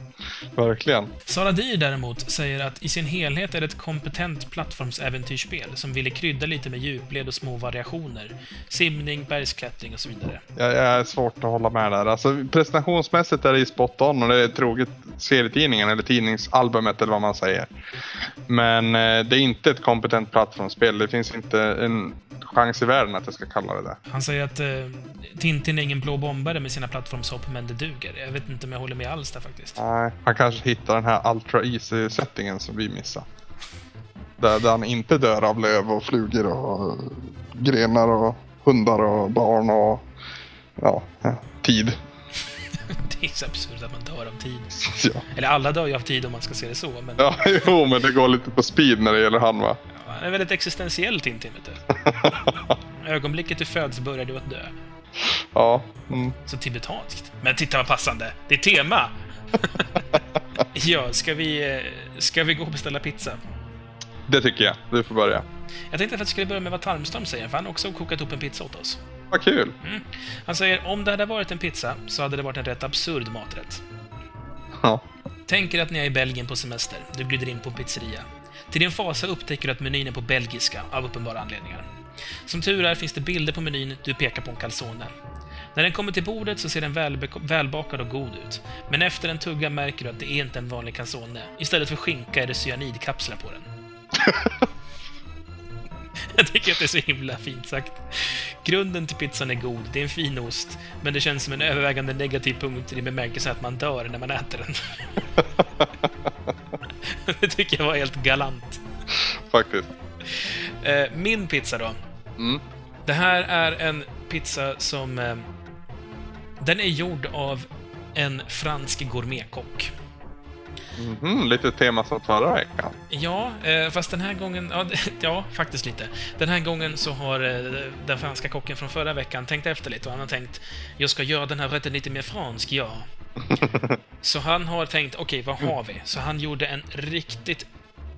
verkligen. Sara Dir däremot säger att i sin helhet är det ett kompetent plattformsäventyrsspel som ville krydda lite med djupled och små variationer. Simning, bergsklättring och så vidare. Jag, jag är svårt att hålla med där. Alltså, presentationsmässigt är det ju spot on och det är troget serietidningen eller tidningsalbumet eller vad man säger. Men eh, det är inte ett kompetent plattformsspel. Det finns inte en chans i världen att jag ska kalla det det. Han säger att eh, Tintin är ingen blå bombare med sina plattformshopp, men det duger. Jag vet inte om jag håller med alls där faktiskt. Nej, han kanske hittar den här Ultra Easy-settingen som vi missar. Där, där han inte dör av löv och flugor och grenar och hundar och barn och ja, tid. Det är så absurt att man dör av tid. Ja. Eller alla dör ju av tid om man ska se det så, men ja, jo, men det går lite på speed när det gäller han va? ja, Han är väldigt existentiell Tintin, vet du. Ögonblicket du föds börjar du att dö. Ja. Mm. Så tibetanskt. Men titta vad passande! Det är tema! ja, ska vi, eh, ska vi gå och beställa pizza? Det tycker jag. Du får börja. Jag tänkte att vi skulle börja med vad Tarmström säger, för han har också kokat upp en pizza åt oss. Vad kul! Mm. Han säger om det hade varit en pizza så hade det varit en rätt absurd maträtt. Ja. Tänk er att ni är i Belgien på semester. Du glider in på en pizzeria. Till din fasa upptäcker du att menyn är på belgiska, av uppenbara anledningar. Som tur är finns det bilder på menyn, du pekar på en calzone. När den kommer till bordet så ser den välbakad och god ut. Men efter en tugga märker du att det är inte en vanlig calzone. Istället för skinka är det cyanidkapslar på den. Jag tycker att det är så himla fint sagt. Grunden till pizzan är god, det är en fin ost, men det känns som en övervägande negativ punkt i bemärkelsen att man dör när man äter den. det tycker jag var helt galant. Faktiskt. Eh, Min pizza då. Mm. Det här är en pizza som... eh, Den är gjord av en fransk gourmetkock. Mhm, lite tema som förra veckan. Ja, eh, fast den här gången... Ja, ja, faktiskt lite. Den här gången så har eh, den franska kocken från förra veckan tänkt efter lite och han har tänkt jag ska göra den här rätten lite mer fransk, ja. Så han har tänkt, okej, vad har vi? Så han gjorde en riktigt,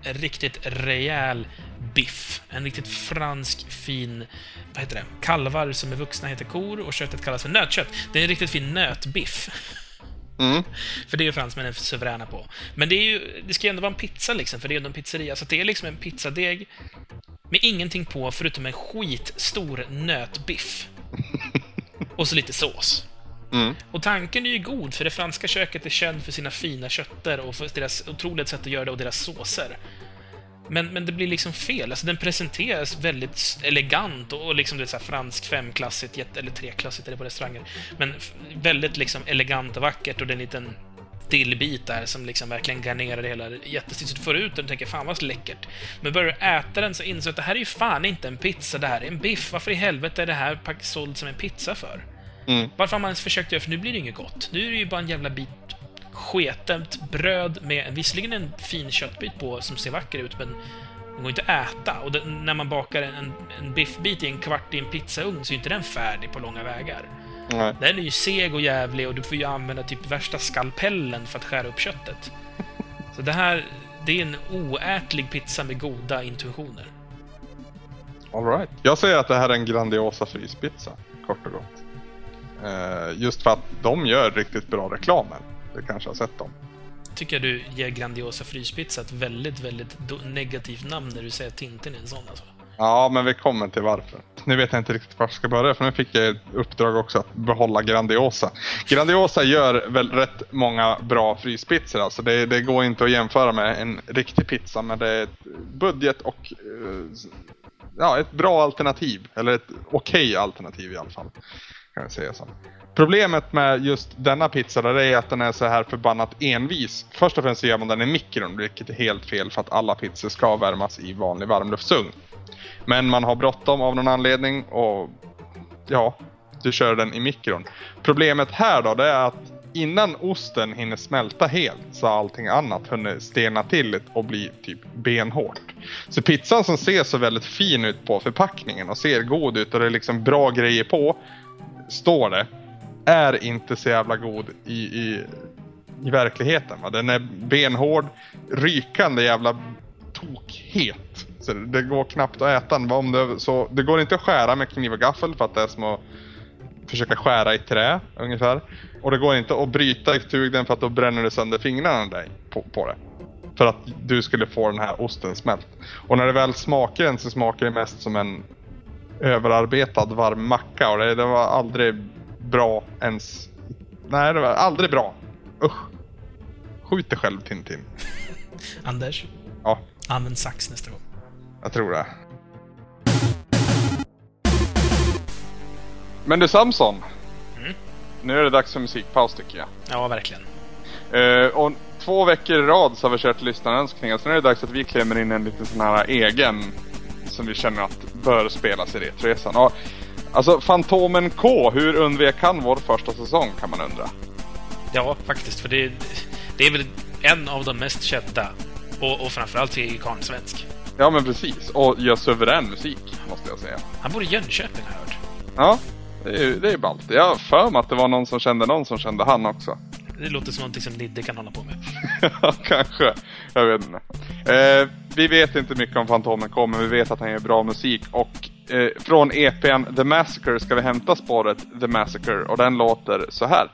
riktigt rejäl biff. En riktigt fransk, fin, vad heter det? Kalvar som är vuxna heter kor och köttet kallas för nötkött. Det är en riktigt fin nötbiff. Mm. För det är ju fransmännen suveräna på. Men det, är ju, det ska ju ändå vara en pizza liksom, för det är ju en pizzeria. Så det är liksom en pizzadeg med ingenting på förutom en skitstor nötbiff. Och så lite sås. Mm. Och tanken är ju god, för det franska köket är känt för sina fina kötter och för deras otroliga sätt att göra det och deras såser. Men, men det blir liksom fel. Alltså, den presenteras väldigt elegant och, och liksom det är så här fransk femklassigt, eller treklassigt är det på restauranger. Men väldigt liksom elegant och vackert och det är en liten dillbit där som liksom verkligen garnerar det hela jättestiligt. Så du får ut den och tänker fan vad läckert. Men börjar du äta den så inser du att det här är ju fan inte en pizza, det här är en biff. Varför i helvete är det här såld som en pizza för? Mm. Varför har man ens försökt göra för nu blir det inget gott. Nu är det ju bara en jävla bit sketet bröd med visserligen en fin köttbit på som ser vacker ut, men den går inte att äta. Och den, när man bakar en, en biffbit i en kvart i en pizzaugn så är inte den färdig på långa vägar. Nej. Den är ju seg och jävlig och du får ju använda typ värsta skalpellen för att skära upp köttet. Så det här, det är en oätlig pizza med goda intuitioner. All right. Jag säger att det här är en Grandiosa fryspizza, kort och gott. Eh, just för att de gör riktigt bra reklamen. Du kanske har sett dem. Tycker jag du ger Grandiosa fryspizza ett väldigt, väldigt negativt namn när du säger att Tintin är en sån alltså. Ja, men vi kommer till varför. Nu vet jag inte riktigt var jag ska börja, för nu fick jag ett uppdrag också att behålla Grandiosa. Grandiosa gör väl rätt många bra fryspizzor, alltså det, det går inte att jämföra med en riktig pizza, men det är ett budget och eh, ja, ett bra alternativ. Eller ett okej alternativ i alla fall. Kan jag säga så. Problemet med just denna pizza där är att den är så här förbannat envis. Först och främst så gör man den i mikron, vilket är helt fel för att alla pizzor ska värmas i vanlig varmluftsugn. Men man har bråttom av någon anledning och ja, du kör den i mikron. Problemet här då, det är att innan osten hinner smälta helt så har allting annat hunnit stelna till och bli typ benhårt. Så pizzan som ser så väldigt fin ut på förpackningen och ser god ut och det är liksom bra grejer på, står det, är inte så jävla god i, i, i verkligheten. Va? Den är benhård, rykande jävla tokhet. Så det, går knappt att äta den. Om det, så, det går inte att skära med kniv och gaffel för att det är som att försöka skära i trä ungefär. Och det går inte att bryta i tugden för att då bränner du sönder fingrarna dig på, på det. För att du skulle få den här osten smält. Och när det väl smakar den så smakar det mest som en överarbetad varm macka och det, det var aldrig bra ens. Nej, det var aldrig bra. Usch. Skjut dig själv Tintin. Anders, Ja, använd sax nästa gång. jag tror det. Men du Samson. Mm. Nu är det dags för musikpaus tycker jag. Ja, verkligen. Eh, och två veckor i rad så har vi kört lyssnarönskningar. Så nu är det dags att vi klämmer in en liten sån här egen som vi känner att bör spelas i Retroresan. Och, alltså Fantomen K, hur undvek han vår första säsong kan man undra. Ja, faktiskt. För det, det är väl en av de mest kända och, och framförallt är ju karlsvensk. Ja men precis. Och gör suverän musik, måste jag säga. Han bor i Jönköping har jag hört. Ja, det är ju det är ballt. Jag har för mig att det var någon som kände någon som kände han också. Det låter som någonting som Nidde kan hålla på med. Ja, kanske. Jag vet inte. Eh, vi vet inte mycket om Fantomen K, men vi vet att han gör bra musik. Och eh, från EPn The Massacre ska vi hämta spåret The Massacre. Och den låter så här.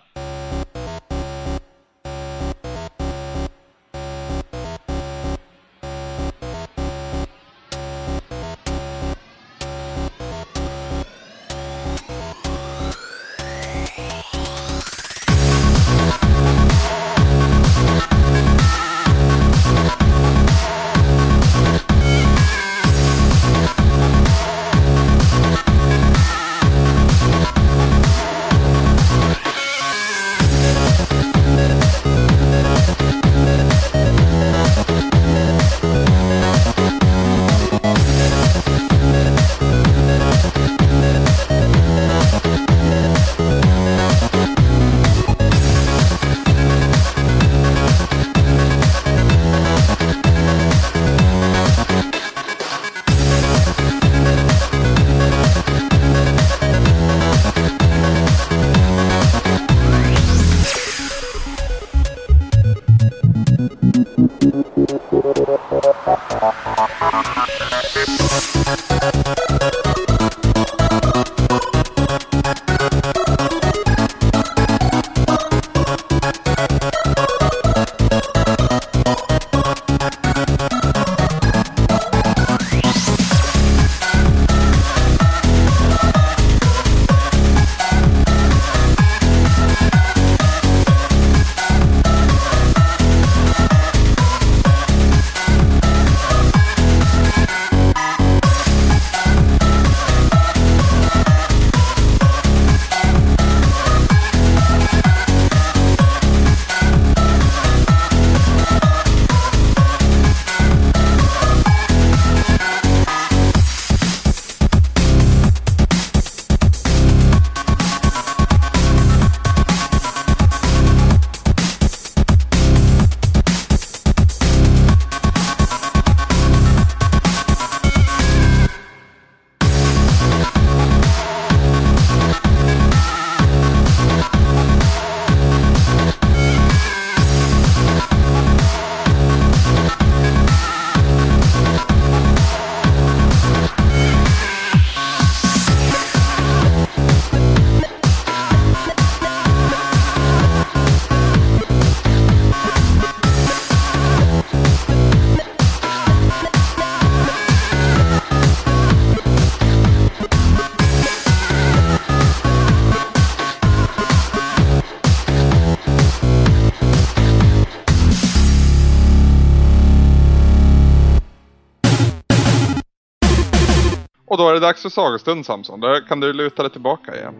Då är det dags för sagostund Samson. Då kan du luta dig tillbaka igen.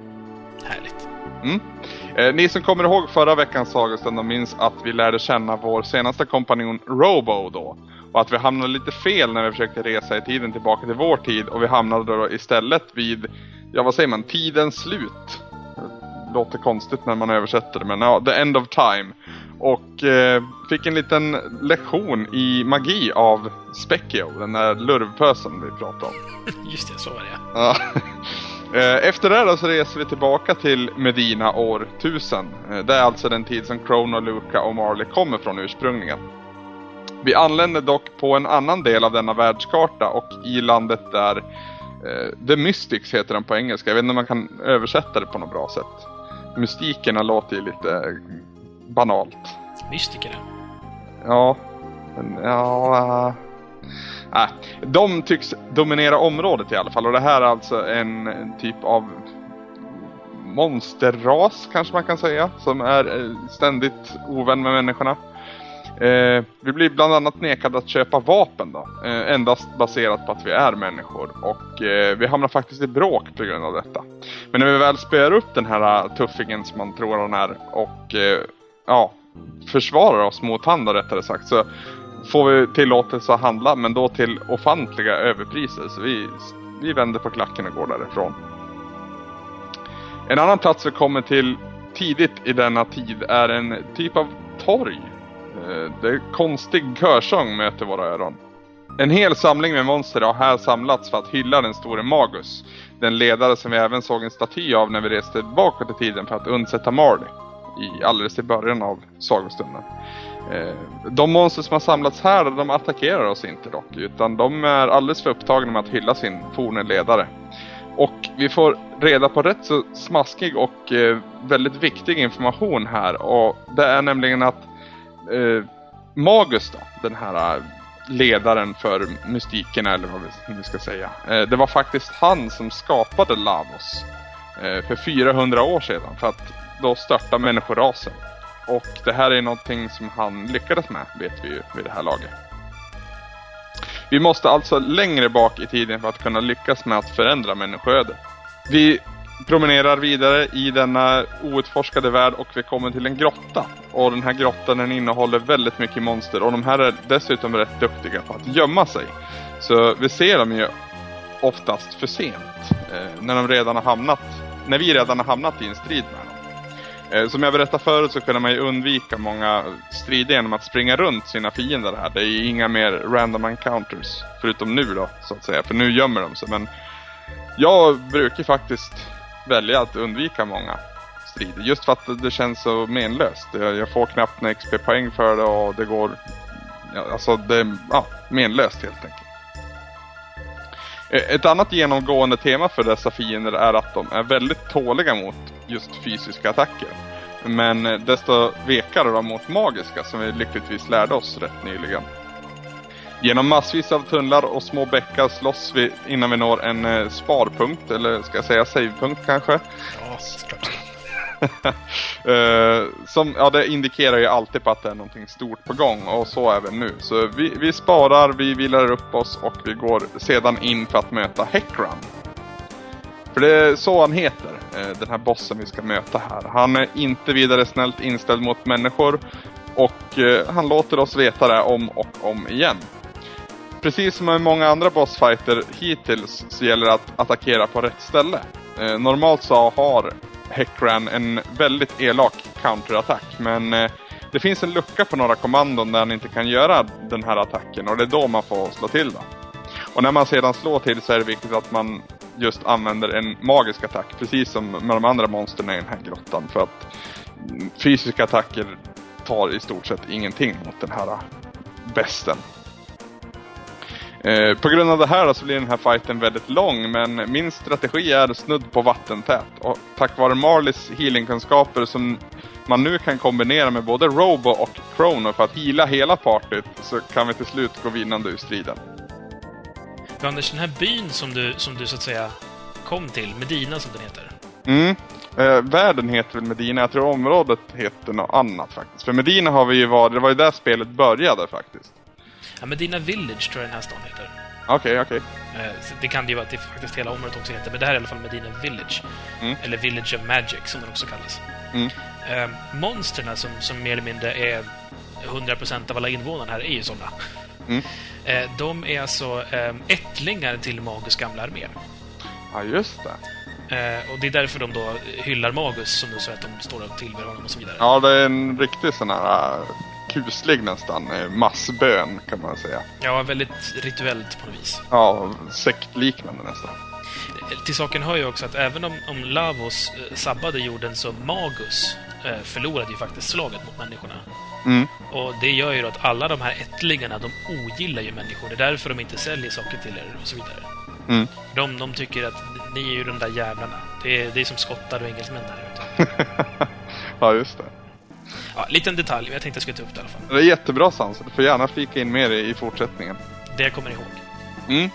Härligt. Mm. Eh, ni som kommer ihåg förra veckans sagostund och minns att vi lärde känna vår senaste kompanjon Robo då. Och att vi hamnade lite fel när vi försökte resa i tiden tillbaka till vår tid och vi hamnade då istället vid, ja vad säger man, tidens slut. Det låter konstigt när man översätter det men ja, the end of time. Och eh, fick en liten lektion i magi av Specchio, den där lurvpösen vi pratade om. Just det, så var det Ja. Eh, Efter det då så reser vi tillbaka till Medina år 1000. Eh, Det är alltså den tid som Chrono, Luca och Marley kommer från ursprungligen. Vi anländer dock på en annan del av denna världskarta och i landet där eh, The Mystics heter den på engelska. Jag vet inte om man kan översätta det på något bra sätt. Mystikerna låter ju lite banalt. Mystikerna. Ja, ja... Äh, de tycks dominera området i alla fall och det här är alltså en, typ av monsterras kanske man kan säga som är eh, ständigt ovän med människorna. Eh, vi blir bland annat nekade att köpa vapen då, eh, endast baserat på att vi är människor och eh, vi hamnar faktiskt i bråk på grund av detta. Men när vi väl spöar upp den här eh, tuffingen som man tror han är och eh, ja, försvarar oss mot han då rättare sagt så får vi tillåtelse att handla men då till ofantliga överpriser så vi, vi vänder på klacken och går därifrån. En annan plats vi kommer till tidigt i denna tid är en typ av torg. Där Det är konstig körsång möter våra öron. En hel samling med monster har här samlats för att hylla den store Magus. Den ledare som vi även såg en staty av när vi reste bakåt i tiden för att undsätta Marley. I, alldeles i början av sagostunden. Eh, de monster som har samlats här, de attackerar oss inte dock. Utan de är alldeles för upptagna med att hylla sin forne ledare. Och vi får reda på rätt så smaskig och eh, väldigt viktig information här. Och det är nämligen att eh, Magus då, den här ledaren för mystikerna eller vad vi ska säga. Det var faktiskt han som skapade Lavos för 400 år sedan för att då störta människorasen. Och det här är någonting som han lyckades med, vet vi ju vid det här laget. Vi måste alltså längre bak i tiden för att kunna lyckas med att förändra människoödet. Vi promenerar vidare i denna outforskade värld och vi kommer till en grotta. Och den här grottan den innehåller väldigt mycket monster och de här är dessutom rätt duktiga på att gömma sig. Så vi ser dem ju oftast för sent. Eh, när de redan har hamnat, när vi redan har hamnat i en strid med Eh, som jag berättade förut så kunde man ju undvika många strider genom att springa runt sina fiender här. Det är inga mer random encounters. Förutom nu då, så att säga. För nu gömmer de sig. Men jag brukar faktiskt välja att undvika många strider. Just för att det känns så menlöst. Jag får knappt några XP-poäng för det och det går... Alltså det är ja, menlöst helt enkelt. Eh, ett annat genomgående tema för dessa fiender är att de är väldigt tåliga mot just fysiska attacker. Men eh, desto vekare de mot magiska som vi lyckligtvis lärde oss rätt nyligen. Genom massvis av tunnlar och små bäckar slåss vi innan vi når en eh, sparpunkt, eller ska jag säga savepunkt kanske? Ja, såklart uh, som, ja, det indikerar ju alltid på att det är någonting stort på gång och så även nu. Så vi, vi sparar, vi vilar upp oss och vi går sedan in för att möta Heckran. För det är så han heter, uh, den här bossen vi ska möta här. Han är inte vidare snällt inställd mot människor och uh, han låter oss veta det om och om igen. Precis som med många andra bossfighter hittills så gäller det att attackera på rätt ställe. Normalt så har Heckran en väldigt elak counterattack men eh, det finns en lucka på några kommandon där han inte kan göra den här attacken och det är då man får slå till då. Och när man sedan slår till så är det viktigt att man just använder en magisk attack precis som med de andra monstren i den här grottan för att fysiska attacker tar i stort sett ingenting mot den här eh, besten. Eh, på grund av det här så blir den här fighten väldigt lång men min strategi är snudd på vattentät. Och tack vare Marleys healingkunskaper som man nu kan kombinera med både Robo och Chrono för att hila hela partyt så kan vi till slut gå vinnande ur striden. Anders, den här byn som du, som du så att säga kom till, Medina som den heter. Mm. Eh, världen heter väl Medina, jag tror området heter något annat faktiskt. För Medina har vi ju varit, det var ju där spelet började faktiskt. Ja, Medina Village tror jag den här stan heter. Okej, okay, okej. Okay. Det kan det ju vara att det faktiskt hela området också heter, men det här är i alla fall Medina Village. Mm. Eller Village of Magic, som den också kallas. Mm. Eh, monsterna som, som mer eller mindre är 100% av alla invånare här är ju sådana. Mm. Eh, de är alltså eh, ättlingar till Magus gamla armé. Ja, just det. Eh, och det är därför de då hyllar Magus, som du sa att de står och tillber honom och så vidare. Ja, det är en riktig sån här kuslig nästan. Eh, massbön kan man säga. Ja, väldigt rituellt på något vis. Ja, sektliknande nästan. Till saken hör ju också att även om, om Lavos eh, sabbade jorden så Magus eh, förlorade ju faktiskt slaget mot människorna. Mm. Och det gör ju då att alla de här ättlingarna, de ogillar ju människor. Det är därför de inte säljer saker till er och så vidare. Mm. De, de tycker att ni är ju de där jävlarna. Det är, det är som skottar och engelsmän här ute. ja, just det. Ja, liten detalj, men jag tänkte jag skulle ta upp det i alla fall. Det är jättebra Sansa, du får gärna flika in mer i, i fortsättningen. Det jag kommer ihåg. Mm.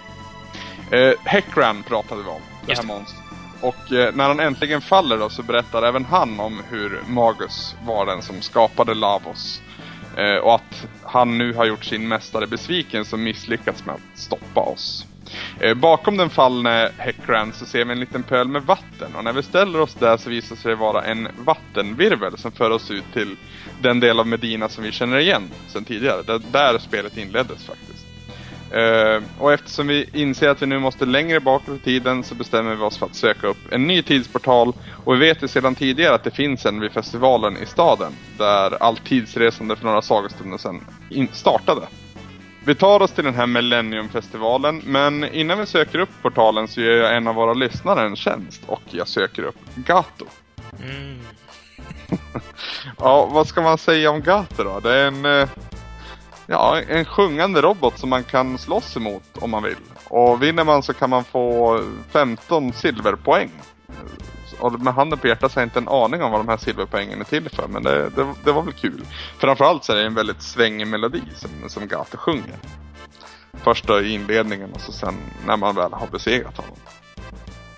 Eh, Heckran pratade vi om, det här monstret. Och eh, när han äntligen faller då så berättar även han om hur Magus var den som skapade Lavos. Eh, och att han nu har gjort sin mästare besviken som misslyckats med att stoppa oss. Eh, bakom den fallne Heckran så ser vi en liten pöl med vatten och när vi ställer oss där så visar sig det vara en vattenvirvel som för oss ut till den del av Medina som vi känner igen sedan tidigare. Det där spelet inleddes faktiskt. Eh, och eftersom vi inser att vi nu måste längre bakåt i tiden så bestämmer vi oss för att söka upp en ny tidsportal och vi vet ju sedan tidigare att det finns en vid festivalen i staden där allt tidsresande för några sagostunder sedan startade. Vi tar oss till den här Millenniumfestivalen, men innan vi söker upp portalen så gör jag en av våra lyssnare en tjänst och jag söker upp Gato. Mm. ja, vad ska man säga om Gato då? Det är en, eh, ja, en sjungande robot som man kan slåss emot om man vill. Och vinner man så kan man få 15 silverpoäng. Och med handen på hjärtat så har jag inte en aning om vad de här silverpoängen är till för. Men det, det, det var väl kul. Framförallt så är det en väldigt svängig melodi som, som Gato sjunger. Först då i inledningen och så sen när man väl har besegrat honom.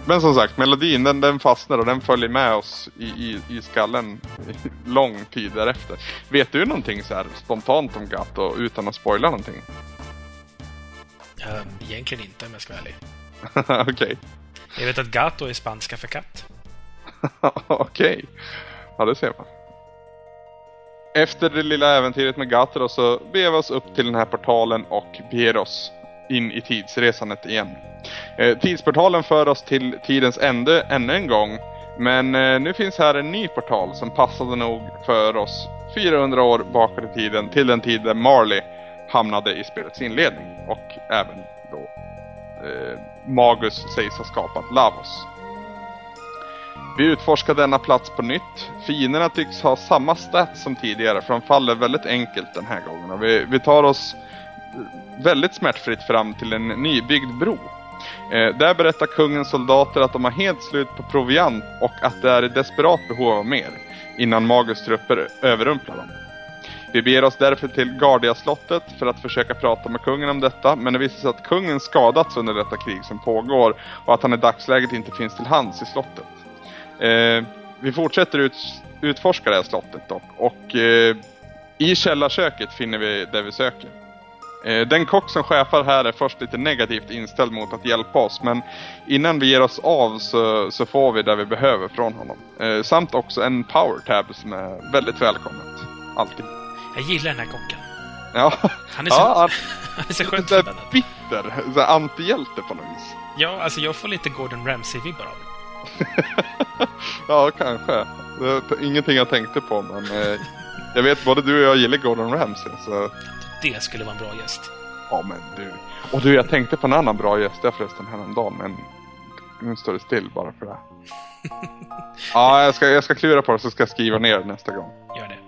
Men som sagt, melodin den, den fastnar och den följer med oss i, i, i skallen lång tid därefter. Vet du någonting så här spontant om Gato utan att spoila någonting? Um, egentligen inte om jag ska vara ärlig. Okej. Okay. Jag vet att Gato är spanska för katt. Okej. Okay. Ja, det ser man. Efter det lilla äventyret med Gatros så beger vi oss upp till den här portalen och beger oss in i tidsresandet igen. Eh, tidsportalen för oss till tidens ände ännu en gång. Men eh, nu finns här en ny portal som passade nog för oss 400 år bakåt i tiden till den tid där Marley hamnade i spelets inledning och även då eh, Magus sägs ha skapat Lavos. Vi utforskar denna plats på nytt. Fienderna tycks ha samma stats som tidigare för de faller väldigt enkelt den här gången. Och vi, vi tar oss väldigt smärtfritt fram till en nybyggd bro. Eh, där berättar kungens soldater att de har helt slut på proviant och att de är i desperat behov av mer innan Magus trupper överrumplar dem. Vi beger oss därför till Gardia-slottet för att försöka prata med kungen om detta, men det visar sig att kungen skadats under detta krig som pågår och att han i dagsläget inte finns till hands i slottet. Eh, vi fortsätter ut, utforska det här slottet dock och eh, i källarköket finner vi det vi söker. Eh, den kock som chefar här är först lite negativt inställd mot att hjälpa oss men innan vi ger oss av så, så får vi det vi behöver från honom. Eh, samt också en power tab som är väldigt välkommet. Alltid. Jag gillar den här kocken. Ja. Han är så, ja, han, är så skönt bitter, antihjälte på något vis. Ja, alltså jag får lite Gordon Ramsay-vibbar av Ja, kanske. Ingenting jag tänkte på, men eh, jag vet både du och jag gillar Gordon Ramsay, så... Det skulle vara en bra gäst. Ja, men du. Och du, jag tänkte på en annan bra gäst där förresten häromdagen, men nu står det still bara för det. ja, jag ska, jag ska klura på det så ska jag skriva ner det nästa gång. Gör det.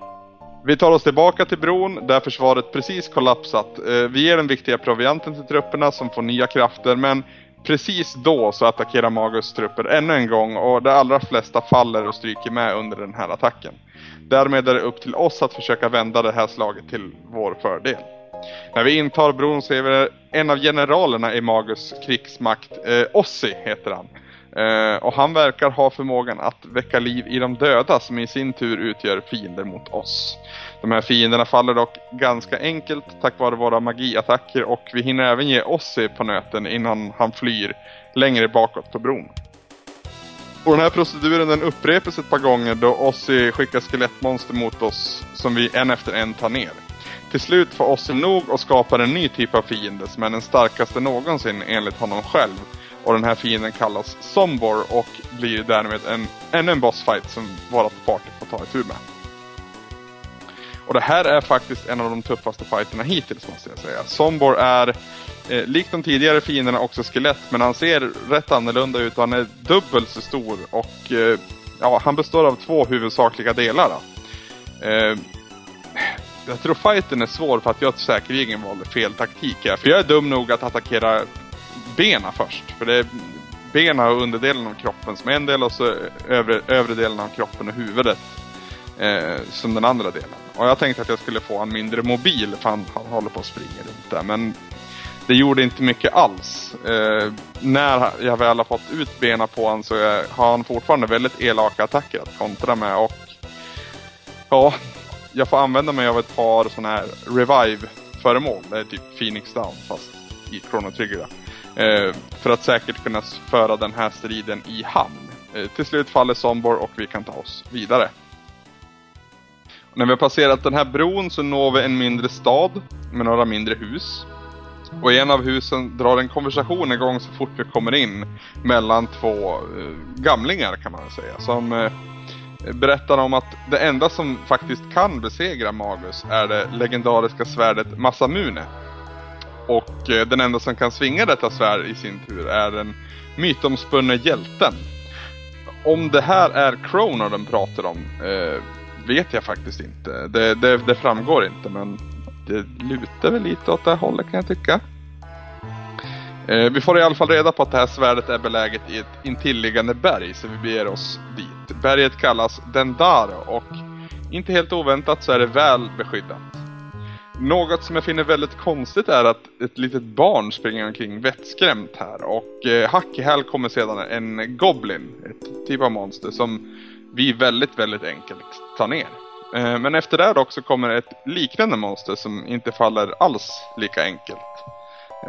Vi tar oss tillbaka till bron där försvaret precis kollapsat. Eh, vi ger den viktiga provianten till trupperna som får nya krafter men precis då så attackerar Magus trupper ännu en gång och de allra flesta faller och stryker med under den här attacken. Därmed är det upp till oss att försöka vända det här slaget till vår fördel. När vi intar bron ser vi en av generalerna i Magus krigsmakt, eh, Ossi heter han. Eh, och han verkar ha förmågan att väcka liv i de döda som i sin tur utgör fiender mot oss. De här fienderna faller dock ganska enkelt tack vare våra magiattacker och vi hinner även ge Ossi på nöten innan han flyr längre bakåt på bron. Och den här proceduren den upprepas ett par gånger då Ossi skickar skelettmonster mot oss som vi en efter en tar ner. Till slut får Ossi nog och skapar en ny typ av fiende som är den starkaste någonsin enligt honom själv. Och den här fienden kallas Sombor och blir därmed en, ännu en bossfight som vårat party får ta itu med. Och det här är faktiskt en av de tuffaste fighterna hittills måste jag säga. Sombor är, eh, likt de tidigare fienderna, också skelett. Men han ser rätt annorlunda ut och han är dubbelt så stor. Och eh, ja, han består av två huvudsakliga delar. Eh, jag tror fighten är svår för att jag säkerligen valde fel taktik här. För jag är dum nog att attackera bena först. För det är bena och underdelen av kroppen som är en del och så övre, övre delen av kroppen och huvudet eh, som den andra delen. Och jag tänkte att jag skulle få en mindre mobil för han, han håller på att springa runt där. Men det gjorde inte mycket alls. Eh, när jag väl har fått ut benen på honom så har han fortfarande väldigt elaka attacker att kontra med. Och ja, jag får använda mig av ett par sådana här revive-föremål. Det är typ Phoenix Down fast i Chrono Trigger. Eh, för att säkert kunna föra den här striden i hamn. Eh, till slut faller Sombor och vi kan ta oss vidare. När vi har passerat den här bron så når vi en mindre stad med några mindre hus. Och i en av husen drar en konversation igång så fort vi kommer in mellan två eh, gamlingar kan man väl säga. Som eh, berättar om att det enda som faktiskt kan besegra Magus är det legendariska svärdet Massamune. Och eh, den enda som kan svinga detta svärd i sin tur är den mytomspunne hjälten. Om det här är Croner de pratar om eh, vet jag faktiskt inte. Det, det, det, framgår inte men det lutar väl lite åt det hållet kan jag tycka. Eh, vi får i alla fall reda på att det här svärdet är beläget i ett intilliggande berg så vi beger oss dit. Berget kallas Dendaro och inte helt oväntat så är det väl beskyddat. Något som jag finner väldigt konstigt är att ett litet barn springer omkring vettskrämt här och eh, hack i häl kommer sedan en Goblin, ett typ av monster som vi väldigt, väldigt enkelt ta ner. Eh, men efter det också kommer ett liknande monster som inte faller alls lika enkelt.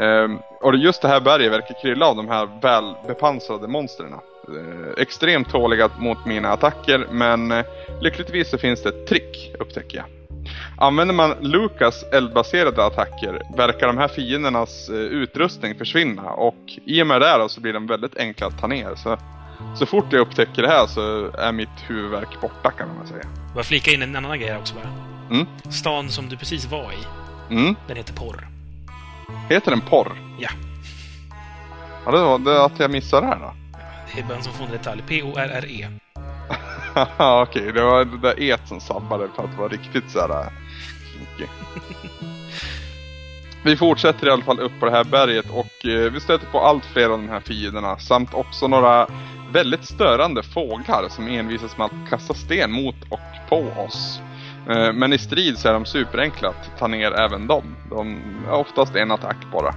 Ehm, och just det här berget verkar krylla av de här välbepansrade monstren. Eh, extremt tåliga mot mina attacker men eh, lyckligtvis så finns det ett trick upptäcker jag. Använder man Lukas eldbaserade attacker verkar de här fiendernas utrustning försvinna och i och med det så blir de väldigt enkla att ta ner. Så, så fort jag upptäcker det här så är mitt huvudvärk borta kan man säga. Bara flika in en annan grej också bara. Mm. Stan som du precis var i, Mm. den heter Porr. Heter den porr? Ja. Ja, det var det att jag missade det här då. Det är bara en som får en detalj. P-O-R-R-E. Okej, det var det där et som sabbade för att det var riktigt så här kinky. Vi fortsätter i alla fall upp på det här berget och eh, vi stöter på allt fler av de här fienderna samt också några väldigt störande fåglar som envisas med att kasta sten mot och på oss. Eh, men i strid så är de superenkla att ta ner även dem. De är oftast en attack bara.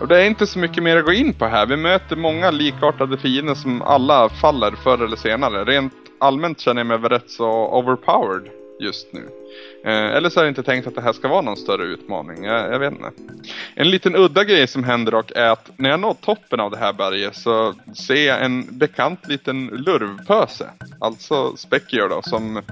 Och det är inte så mycket mer att gå in på här. Vi möter många likartade fiender som alla faller förr eller senare. Rent allmänt känner jag mig rätt så overpowered just nu. Eh, eller så är det inte tänkt att det här ska vara någon större utmaning. Jag, jag vet inte. En liten udda grej som händer dock är att när jag når toppen av det här berget så ser jag en bekant liten lurvpöse. Alltså Spekier då som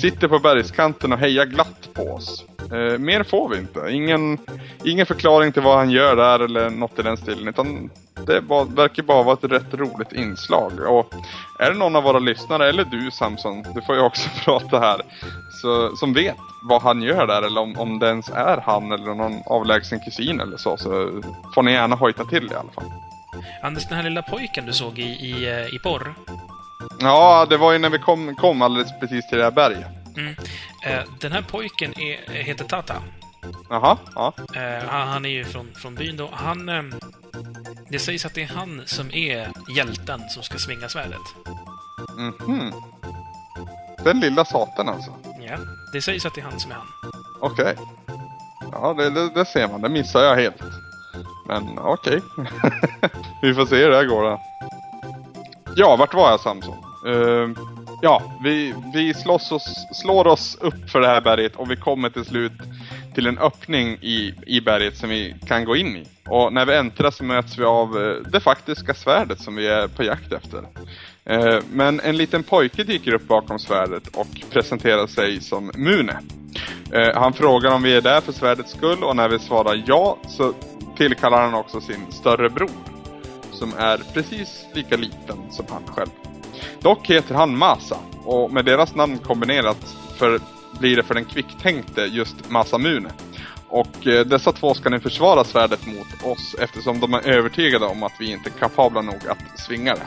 sitter på bergskanten och hejar glatt på oss. Eh, mer får vi inte. Ingen, ingen förklaring till vad han gör där eller något i den stilen. Utan det var, verkar bara vara ett rätt roligt inslag. Och är det någon av våra lyssnare, eller du Samson, du får ju också prata här, så, som vet vad han gör där eller om, om det ens är han eller någon avlägsen kusin eller så, så får ni gärna hojta till i alla fall. Anders, den här lilla pojken du såg i, i, eh, i Porr. Ja, det var ju när vi kom, kom alldeles precis till det här berget. Mm. Eh, den här pojken är, heter Tata. Jaha, ja. Eh, han, han är ju från, från byn då. Han... Eh, det sägs att det är han som är hjälten som ska svinga svärdet. Mhm. Den lilla satan alltså. Ja, det sägs att det är han som är han. Okej. Ja, det, det, det ser man. Det missar jag helt. Men okej. vi får se hur det här går då. Ja, vart var jag Samson? Uh, ja, vi, vi slåss oss, slår oss upp för det här berget och vi kommer till slut till en öppning i, i berget som vi kan gå in i. Och när vi äntrar så möts vi av eh, det faktiska svärdet som vi är på jakt efter. Eh, men en liten pojke dyker upp bakom svärdet och presenterar sig som Mune. Eh, han frågar om vi är där för svärdets skull och när vi svarar ja så tillkallar han också sin större bror. Som är precis lika liten som han själv. Dock heter han Masa och med deras namn kombinerat för, blir det för den kvicktänkte just Masa Mune. Och eh, dessa två ska nu försvara svärdet mot oss eftersom de är övertygade om att vi inte är kapabla nog att svinga det.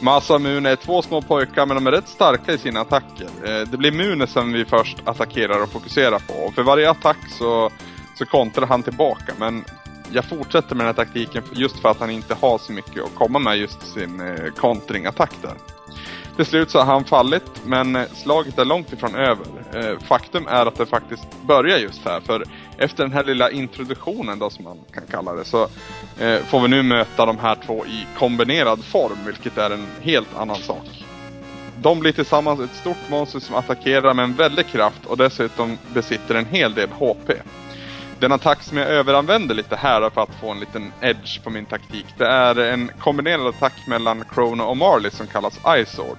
Masa och Mune är två små pojkar men de är rätt starka i sina attacker. Eh, det blir Mune som vi först attackerar och fokuserar på. Och för varje attack så, så kontrar han tillbaka men jag fortsätter med den här taktiken just för att han inte har så mycket att komma med just sin eh, kontringattack där. Till slut så har han fallit, men eh, slaget är långt ifrån över. Eh, faktum är att det faktiskt börjar just här, för efter den här lilla introduktionen då som man kan kalla det, så eh, får vi nu möta de här två i kombinerad form, vilket är en helt annan sak. De blir tillsammans ett stort monster som attackerar med en väldig kraft och dessutom besitter en hel del HP. Den attack som jag överanvänder lite här för att få en liten edge på min taktik, det är en kombinerad attack mellan Chrono och Marley som kallas Ice Sword.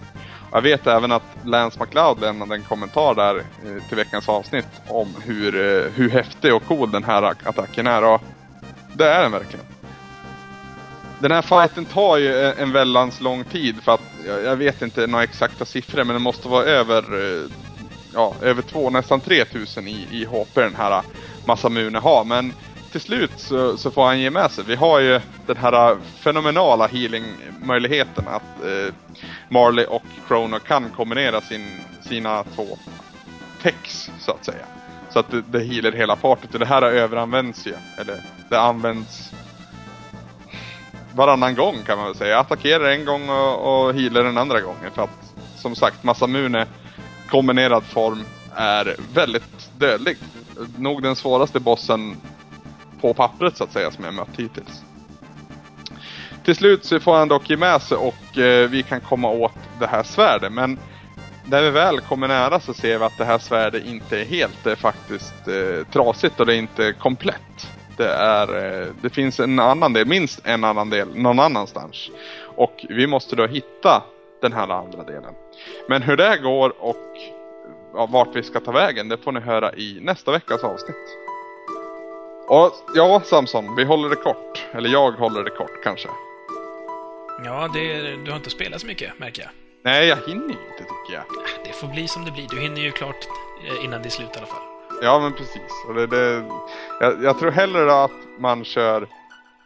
Jag vet även att Lance McLeod lämnade en kommentar där eh, till veckans avsnitt om hur, eh, hur häftig och cool den här attacken är och det är den verkligen. Den här fighten tar ju eh, en väldans lång tid för att jag, vet inte några exakta siffror men det måste vara över eh, ja, över två, nästan 3000 i, i HP den här Masamune har. Men till slut så, så, får han ge med sig. Vi har ju den här äh, fenomenala healing-möjligheten att eh, Marley och Chrono kan kombinera sin, sina två techs så att säga. Så att det, det healar hela partyt och det här överanvänds ju. Eller det används varannan gång kan man väl säga. Attackerar en gång och, och healar den andra gången. För att som sagt Masamune kombinerad form är väldigt dödlig. Nog den svåraste bossen på pappret så att säga som jag mött hittills. Till slut så får han dock ge med sig och eh, vi kan komma åt det här svärdet. Men när vi väl kommer nära så ser vi att det här svärdet inte är helt. Det är faktiskt eh, trasigt och det är inte komplett. Det, är, eh, det finns en annan del, minst en annan del, någon annanstans. Och vi måste då hitta den här andra delen. Men hur det går och ja, vart vi ska ta vägen, det får ni höra i nästa veckas avsnitt. Och ja, Samson, vi håller det kort. Eller jag håller det kort kanske. Ja, det, du har inte spelat så mycket, märker jag. Nej, jag hinner ju inte tycker jag. Det får bli som det blir. Du hinner ju klart eh, innan det är slut i alla fall. Ja, men precis. Och det, det, jag, jag tror hellre att man kör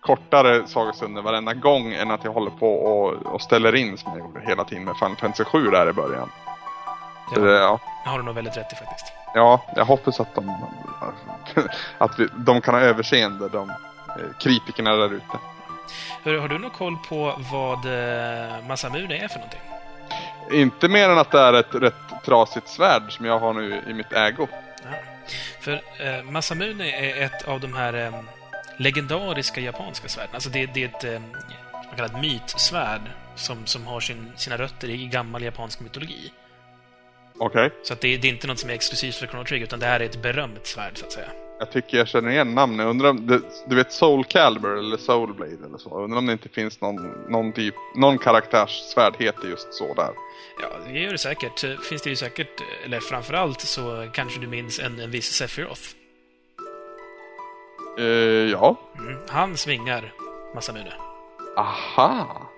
kortare sagostunder varenda gång än att jag håller på och, och ställer in som jag gjorde hela tiden med Final Fantasy 7 där i början. Ja, det, ja. Det har du nog väldigt rätt i faktiskt. Ja, jag hoppas att de, att vi, de kan ha överseende, de eh, kritikerna där ute. Hur, har du någon koll på vad eh, Masamune är för någonting? Inte mer än att det är ett rätt trasigt svärd som jag har nu i mitt ägo. Ja. För eh, Masamune är ett av de här eh, legendariska japanska svärden. Alltså det, det är ett eh, man kallar mytsvärd som, som har sin, sina rötter i gammal japansk mytologi. Okej. Okay. Så det, det, är inte något som är exklusivt för Chrono Trigger, utan det här är ett berömt svärd, så att säga. Jag tycker jag känner igen namnet. undrar om det, du vet Soul Calibur eller Soul Blade eller så. undrar om det inte finns någon, någon typ, någon karaktärssvärd heter just så där. Ja, det gör det säkert. Finns det ju säkert, eller framförallt så kanske du minns en, en viss Sephiroth. Uh, ja. Mm, han svingar massa Masamune. Aha!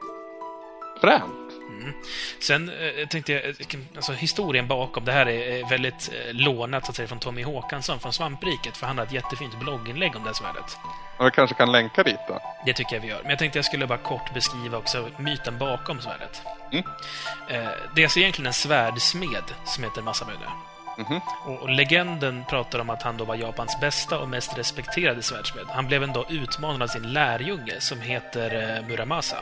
Fränt. Mm. Sen eh, tänkte jag, eh, alltså historien bakom, det här är väldigt eh, lånat så att säga från Tommy Håkansson från Svampriket, för han har ett jättefint blogginlägg om det här svärdet. Vi kanske kan länka dit då? Det tycker jag vi gör. Men jag tänkte jag skulle bara kort beskriva också myten bakom svärdet. Mm. Eh, det är alltså egentligen en svärdsmed som heter Masamune. Mm -hmm. och, och, legenden pratar om att han då var Japans bästa och mest respekterade svärdsmed. Han blev ändå utmanad av sin lärjunge som heter eh, Muramasa.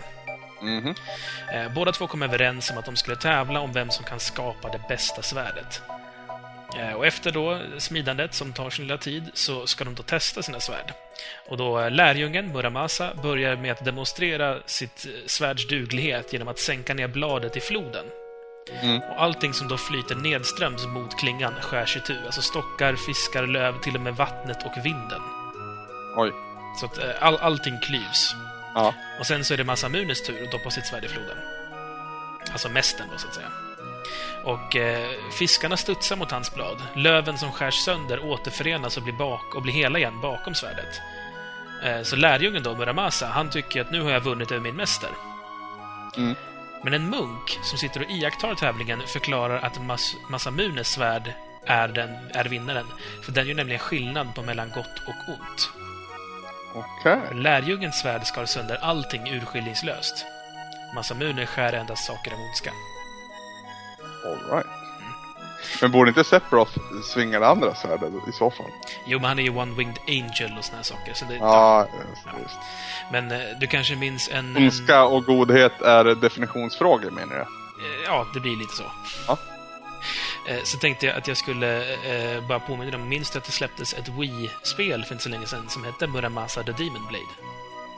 Mm -hmm. Båda två kom överens om att de skulle tävla om vem som kan skapa det bästa svärdet. Eh, och efter då smidandet, som tar sin lilla tid, så ska de då testa sina svärd. Och då eh, lärjungen, Muramasa, börjar med att demonstrera sitt svärds duglighet genom att sänka ner bladet i floden. Mm. Och allting som då flyter nedströms mot klingan skärs itu. Alltså stockar, fiskar, löv, till och med vattnet och vinden. Oj. Så att all, allting klyvs. Ja. Och sen så är det Masamunes tur att doppa sitt svärd i floden. Alltså mästen då, så att säga. Och eh, fiskarna studsar mot hans blad. Löven som skärs sönder återförenas och blir, bak och blir hela igen bakom svärdet. Eh, så lärjungen då, Muramasa, han tycker att nu har jag vunnit över min mäster. Mm. Men en munk som sitter och iakttar tävlingen förklarar att Mas Masamunes svärd är, den, är vinnaren. För den gör nämligen skillnad på mellan gott och ont. Okay. Lärjungens svärd skar sönder allting urskillningslöst. Masamune skär endast saker av ondska. Alright. Mm. Men borde inte Sephiroth svinga det andra svärdet i så fall? Jo, men han är ju One-Winged Angel och såna här saker. Så det, ja, just, ja. Just. Men eh, du kanske minns en... Ondska och godhet är definitionsfrågor menar du? Eh, ja, det blir lite så. Ja. Eh, så tänkte jag att jag skulle eh, bara påminna om, minns du att det släpptes ett Wii-spel för inte så länge sedan som hette Muramasa the Demon Blade?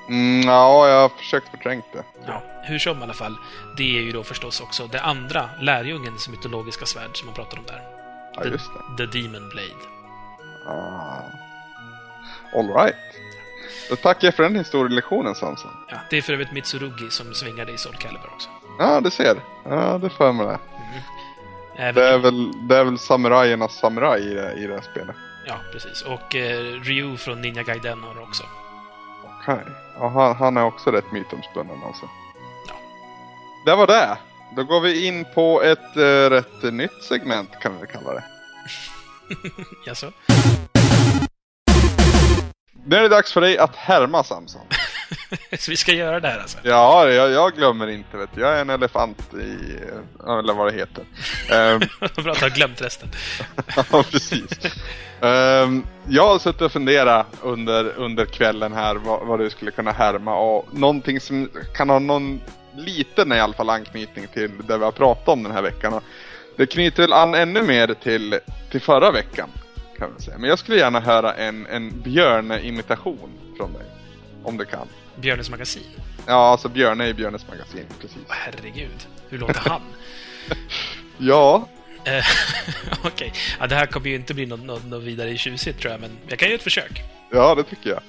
Mm, ja, jag har försökt förträngt det. Ja, hur som i alla fall. Det är ju då förstås också det andra lärjungens mytologiska svärd som man pratar om där. Ja, the, just det. The Demon Blade. Ah. Alright. Då tackar jag för den historielektionen, Samson. Ja, det är för övrigt Mitsurugi som svingade i Soul Calibur också. Ja, du ser. Ja, det får jag med det. Det, är väl, det är väl samurajernas samuraj i det, i det här spelet. Ja, precis. Och eh, Ryu från Ninja Gaiden har också. Okej. Okay. Ja, han, han, är också rätt mytomspunnen alltså. Ja. Det var det. Då går vi in på ett äh, rätt nytt segment kan vi kalla det. Jaså? Nu är det dags för dig att härma Samson. Så vi ska göra det här alltså? Ja, jag, jag glömmer inte vet. Jag är en elefant i... Eller vad det heter. um, Bra att har glömt resten. ja, precis. Um, jag har suttit och funderat under, under kvällen här vad, vad du skulle kunna härma och någonting som kan ha någon liten i alla fall anknytning till det vi har pratat om den här veckan. Och det knyter väl an ännu mer till, till förra veckan. Kan man säga. Men jag skulle gärna höra en, en Björne-imitation från dig. Om du kan. Björnes magasin? Ja, alltså Björne i Björnes magasin, precis. Åh, herregud, hur låter han? ja. Eh, Okej, okay. ja, det här kommer ju inte bli något, något, något vidare tjusigt tror jag, men jag kan göra ett försök. Ja, det tycker jag.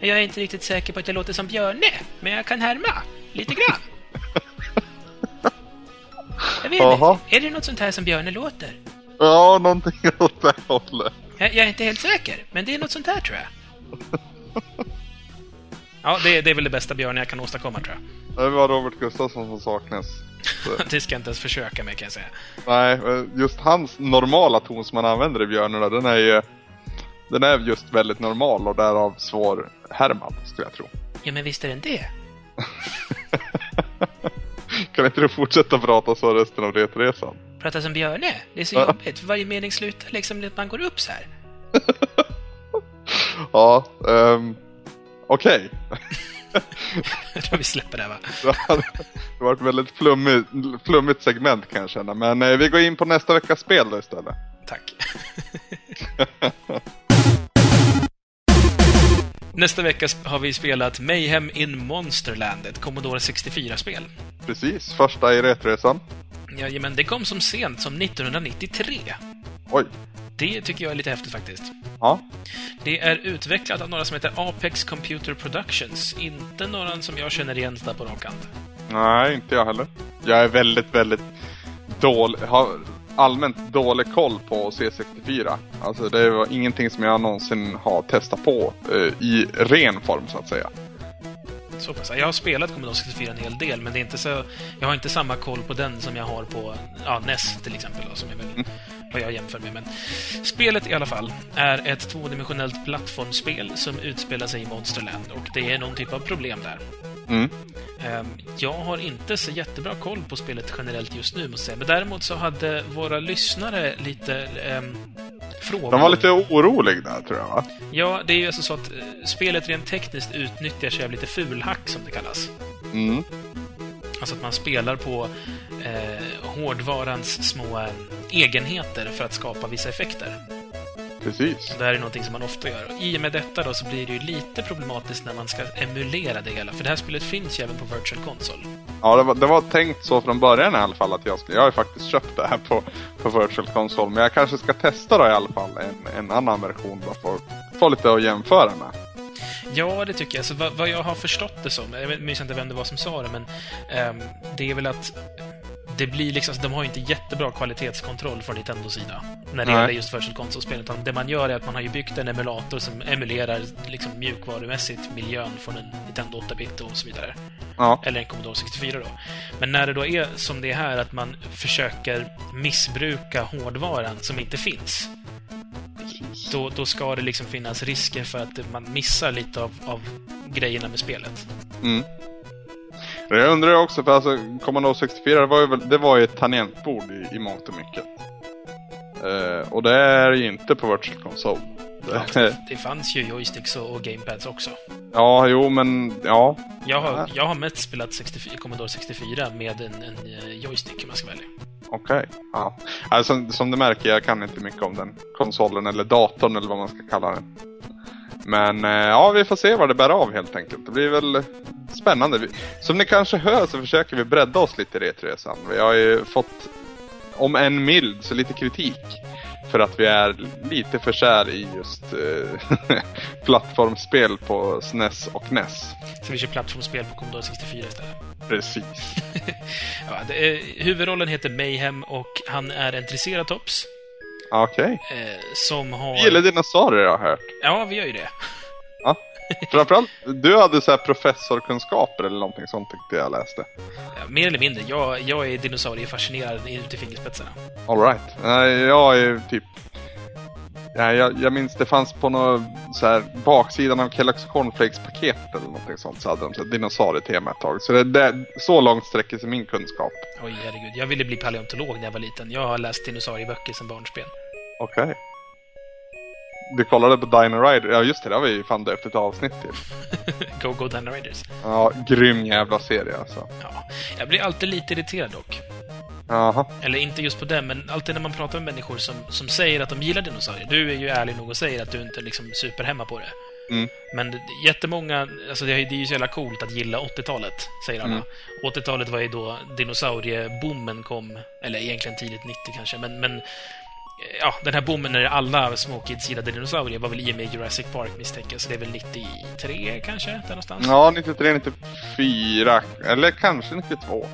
Jag är inte riktigt säker på att jag låter som Björne, men jag kan härma. Lite grann. jag vet inte, är det något sånt här som Björne låter? Ja, någonting åt det hållet. Jag, jag är inte helt säker, men det är något sånt här tror jag. Ja, det, det är väl det bästa Björn jag kan åstadkomma tror jag. Det var Robert Gustafsson som saknas. det ska jag inte ens försöka med kan jag säga. Nej, just hans normala ton som han använder i Björnarna, den är ju... Den är just väldigt normal och därav svår härmad, skulle jag tro. Ja, men visst är den det? kan inte du fortsätta prata så resten av retresan? Prata som Björne? Det är så jobbigt. Varje mening slutar liksom att man går upp så här. ja, um, okej. Okay. jag tror vi släpper det va? det var ett väldigt flummigt, flummigt segment kan jag känna. Men eh, vi går in på nästa veckas spel då istället. Tack. Nästa vecka har vi spelat Mayhem in Monsterland, ett Commodore 64-spel. Precis, första i Retresan. Jajamän, det kom som sent som 1993. Oj. Det tycker jag är lite häftigt faktiskt. Ja. Det är utvecklat av några som heter Apex Computer Productions. Inte några som jag känner igen där på rak Nej, inte jag heller. Jag är väldigt, väldigt dålig, har allmänt dålig koll på C64. Alltså det var ingenting som jag någonsin har testat på eh, i ren form så att säga. Så pass. Jag har spelat Commodore 64 en hel del, men det är inte så, jag har inte samma koll på den som jag har på ja, NES till exempel, då, som är väl mm. Vad jag jämför med. Men spelet i alla fall är ett tvådimensionellt plattformsspel som utspelar sig i Monsterland och det är någon typ av problem där. Mm. Ehm, jag har inte så jättebra koll på spelet generellt just nu, måste jag säga. Men däremot så hade våra lyssnare lite um, frågor. De var lite oroliga tror jag, va? Ja, det är ju alltså så att uh, spelet rent tekniskt utnyttjar sig av lite fulhack, som det kallas. Mm. Alltså att man spelar på eh, hårdvarans små eh, egenheter för att skapa vissa effekter. Precis. Det här är någonting som man ofta gör. I och med detta då så blir det ju lite problematiskt när man ska emulera det hela. För det här spelet finns ju även på Virtual Console. Ja, det var, det var tänkt så från början i alla fall att jag ska... Jag har ju faktiskt köpt det här på, på Virtual Console. Men jag kanske ska testa då i alla fall en, en annan version då för att få lite att jämföra med. Ja, det tycker jag. Så vad, vad jag har förstått det som, jag minns inte vem det var som sa det, men um, det är väl att det blir liksom, de har ju inte jättebra kvalitetskontroll från Nintendos sida när det gäller just Virtual Console-spel. Utan det man gör är att man har ju byggt en emulator som emulerar liksom mjukvarumässigt miljön från en Nintendo 8-bit och så vidare. Ja. Eller en Commodore 64 då. Men när det då är som det är här, att man försöker missbruka hårdvaran som inte finns. Då, då ska det liksom finnas risker för att man missar lite av, av grejerna med spelet. Mm. Jag undrar också, för alltså Commodore 64 det var ju, det var ju ett tangentbord i, i mångt och mycket. Uh, och det är ju inte på Virtual Console. Det fanns ju joysticks och gamepads också. Ja, jo men ja. Jag har, jag har mest spelat 64, Commodore 64 med en, en eh, joystick om jag ska välja. Okej, okay. ja. Alltså, som du märker, jag kan inte mycket om den konsolen eller datorn eller vad man ska kalla den. Men eh, ja, vi får se vad det bär av helt enkelt. Det blir väl spännande. Som ni kanske hör så försöker vi bredda oss lite i Retresan. Vi har ju fått, om en mild, så lite kritik. För att vi är lite för kär i just eh, plattformsspel på SNES och NES. Så vi kör plattformsspel på Commodore 64 istället? Precis. ja, eh, huvudrollen heter Mayhem och han är en triceratops. Okej. Okay. Eh, som har... Vi gillar dinosaurier har jag hört. Ja, vi gör ju det. Ja. Framförallt, du hade så här professorkunskaper eller någonting sånt tyckte jag läste. Ja, mer eller mindre. Jag, jag är dinosauriefascinerad ut i fingerspetsarna. Alright. Jag är typ... Ja, jag, jag minns det fanns på någon så här baksidan av Kellogg's Cornflakes-paket eller någonting sånt så hade de så här dinosaurietema ett tag. Så det, det, så långt sträcker sig min kunskap. Oj, herregud. Jag ville bli paleontolog när jag var liten. Jag har läst dinosaurieböcker sedan barnsben. Okej. Du kollade på Dino Rider? Ja just det, det har vi ju fan döpt ett avsnitt till. Go Go Dino Riders. Ja, grym jävla serie alltså. Ja. Jag blir alltid lite irriterad dock. Jaha. Eller inte just på den, men alltid när man pratar med människor som, som säger att de gillar dinosaurier. Du är ju ärlig nog och säger att du inte liksom superhemma på det. Mm. Men jättemånga, alltså det är ju så jävla coolt att gilla 80-talet, säger alla. Mm. 80-talet var ju då dinosaurieboomen kom, eller egentligen tidigt 90 kanske, men, men ja, den här boomen när alla små kids gillade dinosaurier var väl i och med Jurassic Park misstänker så det är väl 93 kanske, där någonstans? Ja, 93, 94, eller kanske 92.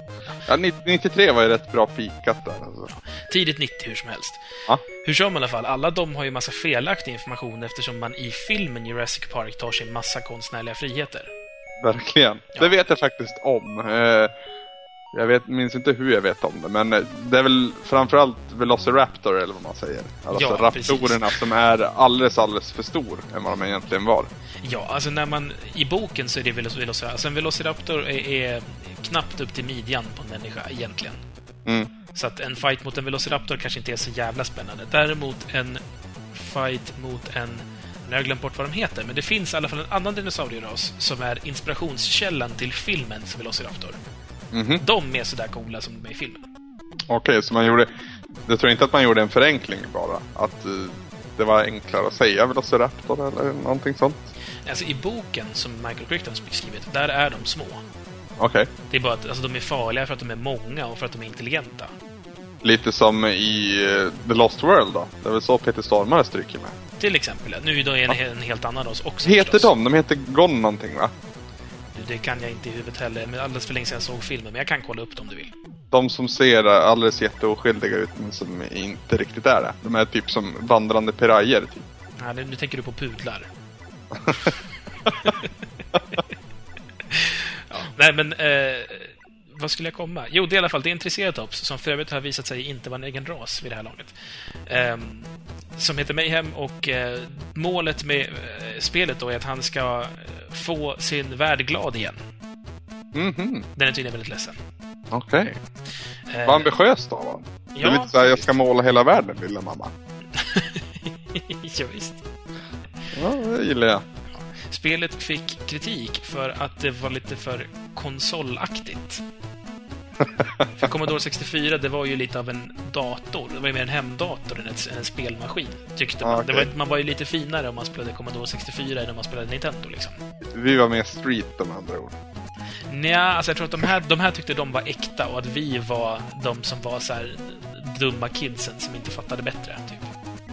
Ja, 90 93 var ju rätt bra pikat där alltså. Tidigt 90 hur som helst. Ja. Hur som i alla fall, alla de har ju massa felaktig information eftersom man i filmen Jurassic Park tar sig massa konstnärliga friheter. Verkligen. Ja. Det vet jag faktiskt om. Eh, Jag vet, minns inte hur jag vet om det, men eh, det är väl framförallt Velociraptor eller vad man säger. Alltså Ja, raptorerna som är alldeles, alldeles för stor än vad de egentligen var. Ja, alltså när man... I boken så är det Veloc- Velociraptor. Alltså en Velociraptor är, är knappt upp till midjan på en människa egentligen. Mm. Så att en fight mot en Velociraptor kanske inte är så jävla spännande. Däremot en fight mot en... Nu har jag glömt bort vad de heter, men det finns i alla fall en annan dinosaurieras som är inspirationskällan till filmens Velociraptor. Mhm. De är sådär coola som de är i filmen. Okej, så man gjorde... Jag tror inte att man gjorde en förenkling bara. Att eh, det var enklare att säga Velociraptor eller någonting sånt. Alltså i boken som Michael Crichton skrivit, där är de små. Okej. Det är bara att alltså, de är farliga för att de är många och för att de är intelligenta. Lite som i eh, The Lost World då. Det är väl så Peter Stormare stryker med. Till exempel. ja. Nu är det en, en helt annan ras också Heter förstås. de? De heter Gon någonting va? Det kan jag inte i huvudet heller, men alldeles för länge sedan jag såg filmen. Men jag kan kolla upp dem om du vill. De som ser alldeles jätteoskyldiga ut men som inte riktigt är det. De är typ som vandrande pirajer typ. Nej, nu, nu tänker du på pudlar. ja, nej, men... Eh, vad skulle jag komma? Jo, det är i alla fall det är en triceratops som för övrigt har visat sig inte vara en egen ras vid det här laget. Ehm, som heter Mayhem och eh, målet med eh, spelet då är att han ska eh, få sin värld glad igen. Mhm, Den är tydligen väldigt ledsen. okej. Eh, Vad ambitiöst av honom. det är ja, lite såhär, jag ska måla hela världen lilla mamma. ja, visst. Ja, det gillar jag. Spelet fick kritik för att det var lite för konsolaktigt. för Commodore 64, det var ju lite av en dator. Det var ju mer en hemdator än ett- en spelmaskin, tyckte man. Det okej. var, man var ju lite finare om man spelade Commodore 64 än om man spelade Nintendo, liksom. Vi var mer street med andra ord. Nja, alltså jag tror att de här, de här tyckte de var äkta och att vi var de som var så här dumma kidsen som inte fattade bättre, typ.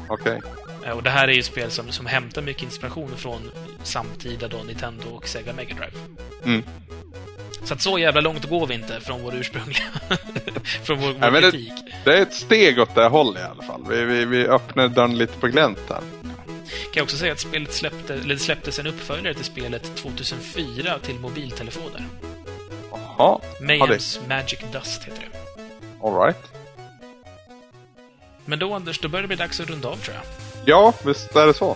Okej. Eh, Och det här är ju spel som, som hämtar mycket inspiration från samtida då Nintendo och Sega Mega Drive. Mm. Så att så jävla långt går vi inte från vår ursprungliga... från vår, vår Nej, men det- kritik. Det är ett steg åt det hållet i alla fall. Vi, vi, vi öppnar dörren lite på glänt här. Kan jag också säga att spelet släppte, eller det släpptes en uppföljare till spelet 2004 till mobiltelefoner. Jaha, Mayhems Magic Dust heter det. alright. Men då, Anders, då börjar det bli dags att runda av, tror jag. Ja, visst är det så.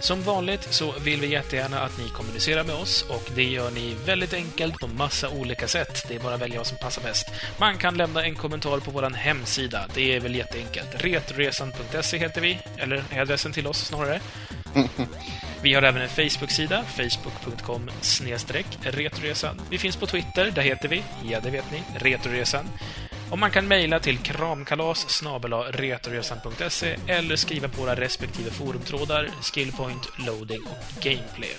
Som vanligt så vill vi jättegärna att ni kommunicerar med oss och det gör ni väldigt enkelt på massa olika sätt. Det är bara att välja vad som passar bäst. Man kan lämna en kommentar på vår hemsida. Det är väl jätteenkelt. Retroresan.se heter vi, eller är adressen till oss snarare. Vi har även en Facebook-sida, facebook.com retroresan. Vi finns på Twitter, där heter vi, ja det vet ni, Retroresan. Och man kan mejla till kramkalas retroresan.se eller skriva på våra respektive forumtrådar Skillpoint, Loading och Gameplayer.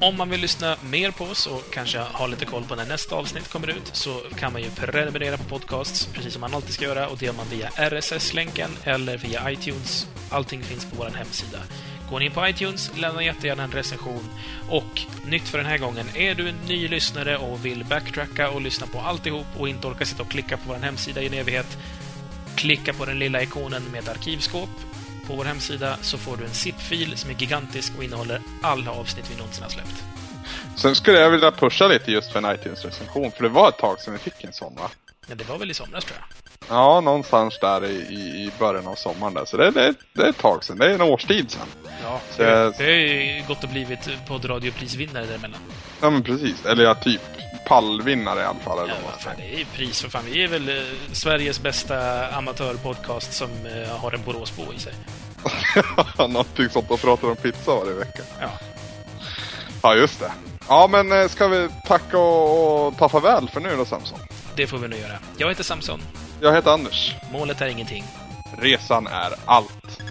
Om man vill lyssna mer på oss och kanske ha lite koll på när nästa avsnitt kommer ut så kan man ju prenumerera på podcasts, precis som man alltid ska göra, och det gör man via RSS-länken eller via iTunes. Allting finns på vår hemsida. Går ni in på iTunes, lämna jättegärna en recension. Och nytt för den här gången, är du en ny lyssnare och vill backtracka och lyssna på alltihop och inte orkar sitta och klicka på vår hemsida i en evighet, klicka på den lilla ikonen med ett arkivskåp. På vår hemsida så får du en zip-fil som är gigantisk och innehåller alla avsnitt vi någonsin har släppt. Sen skulle jag vilja pusha lite just för en iTunes-recension, för det var ett tag sedan vi fick en sån va? Ja, det var väl i somras tror jag. Ja, någonstans där i, i, början av sommaren där. Så det, det, det är ett tag sedan. Det är en årstid sedan. Ja, Så det, det har ju gått och blivit poddradioprisvinnare däremellan. Ja, men precis. Eller ja, typ pallvinnare i alla fall. Eller Ja, fan, det är ju pris för fan. Vi är väl eh, Sveriges bästa amatörpodcast som eh, har en Boråsbo i sig. Någonting sånt och pratar om pizza varje vecka. Ja. Ja, just det. Ja, men eh, ska vi tacka och, och ta farväl för nu då, Samson? Det får vi nu göra. Jag heter Samson. Jag heter Anders. Målet är ingenting. Resan är allt.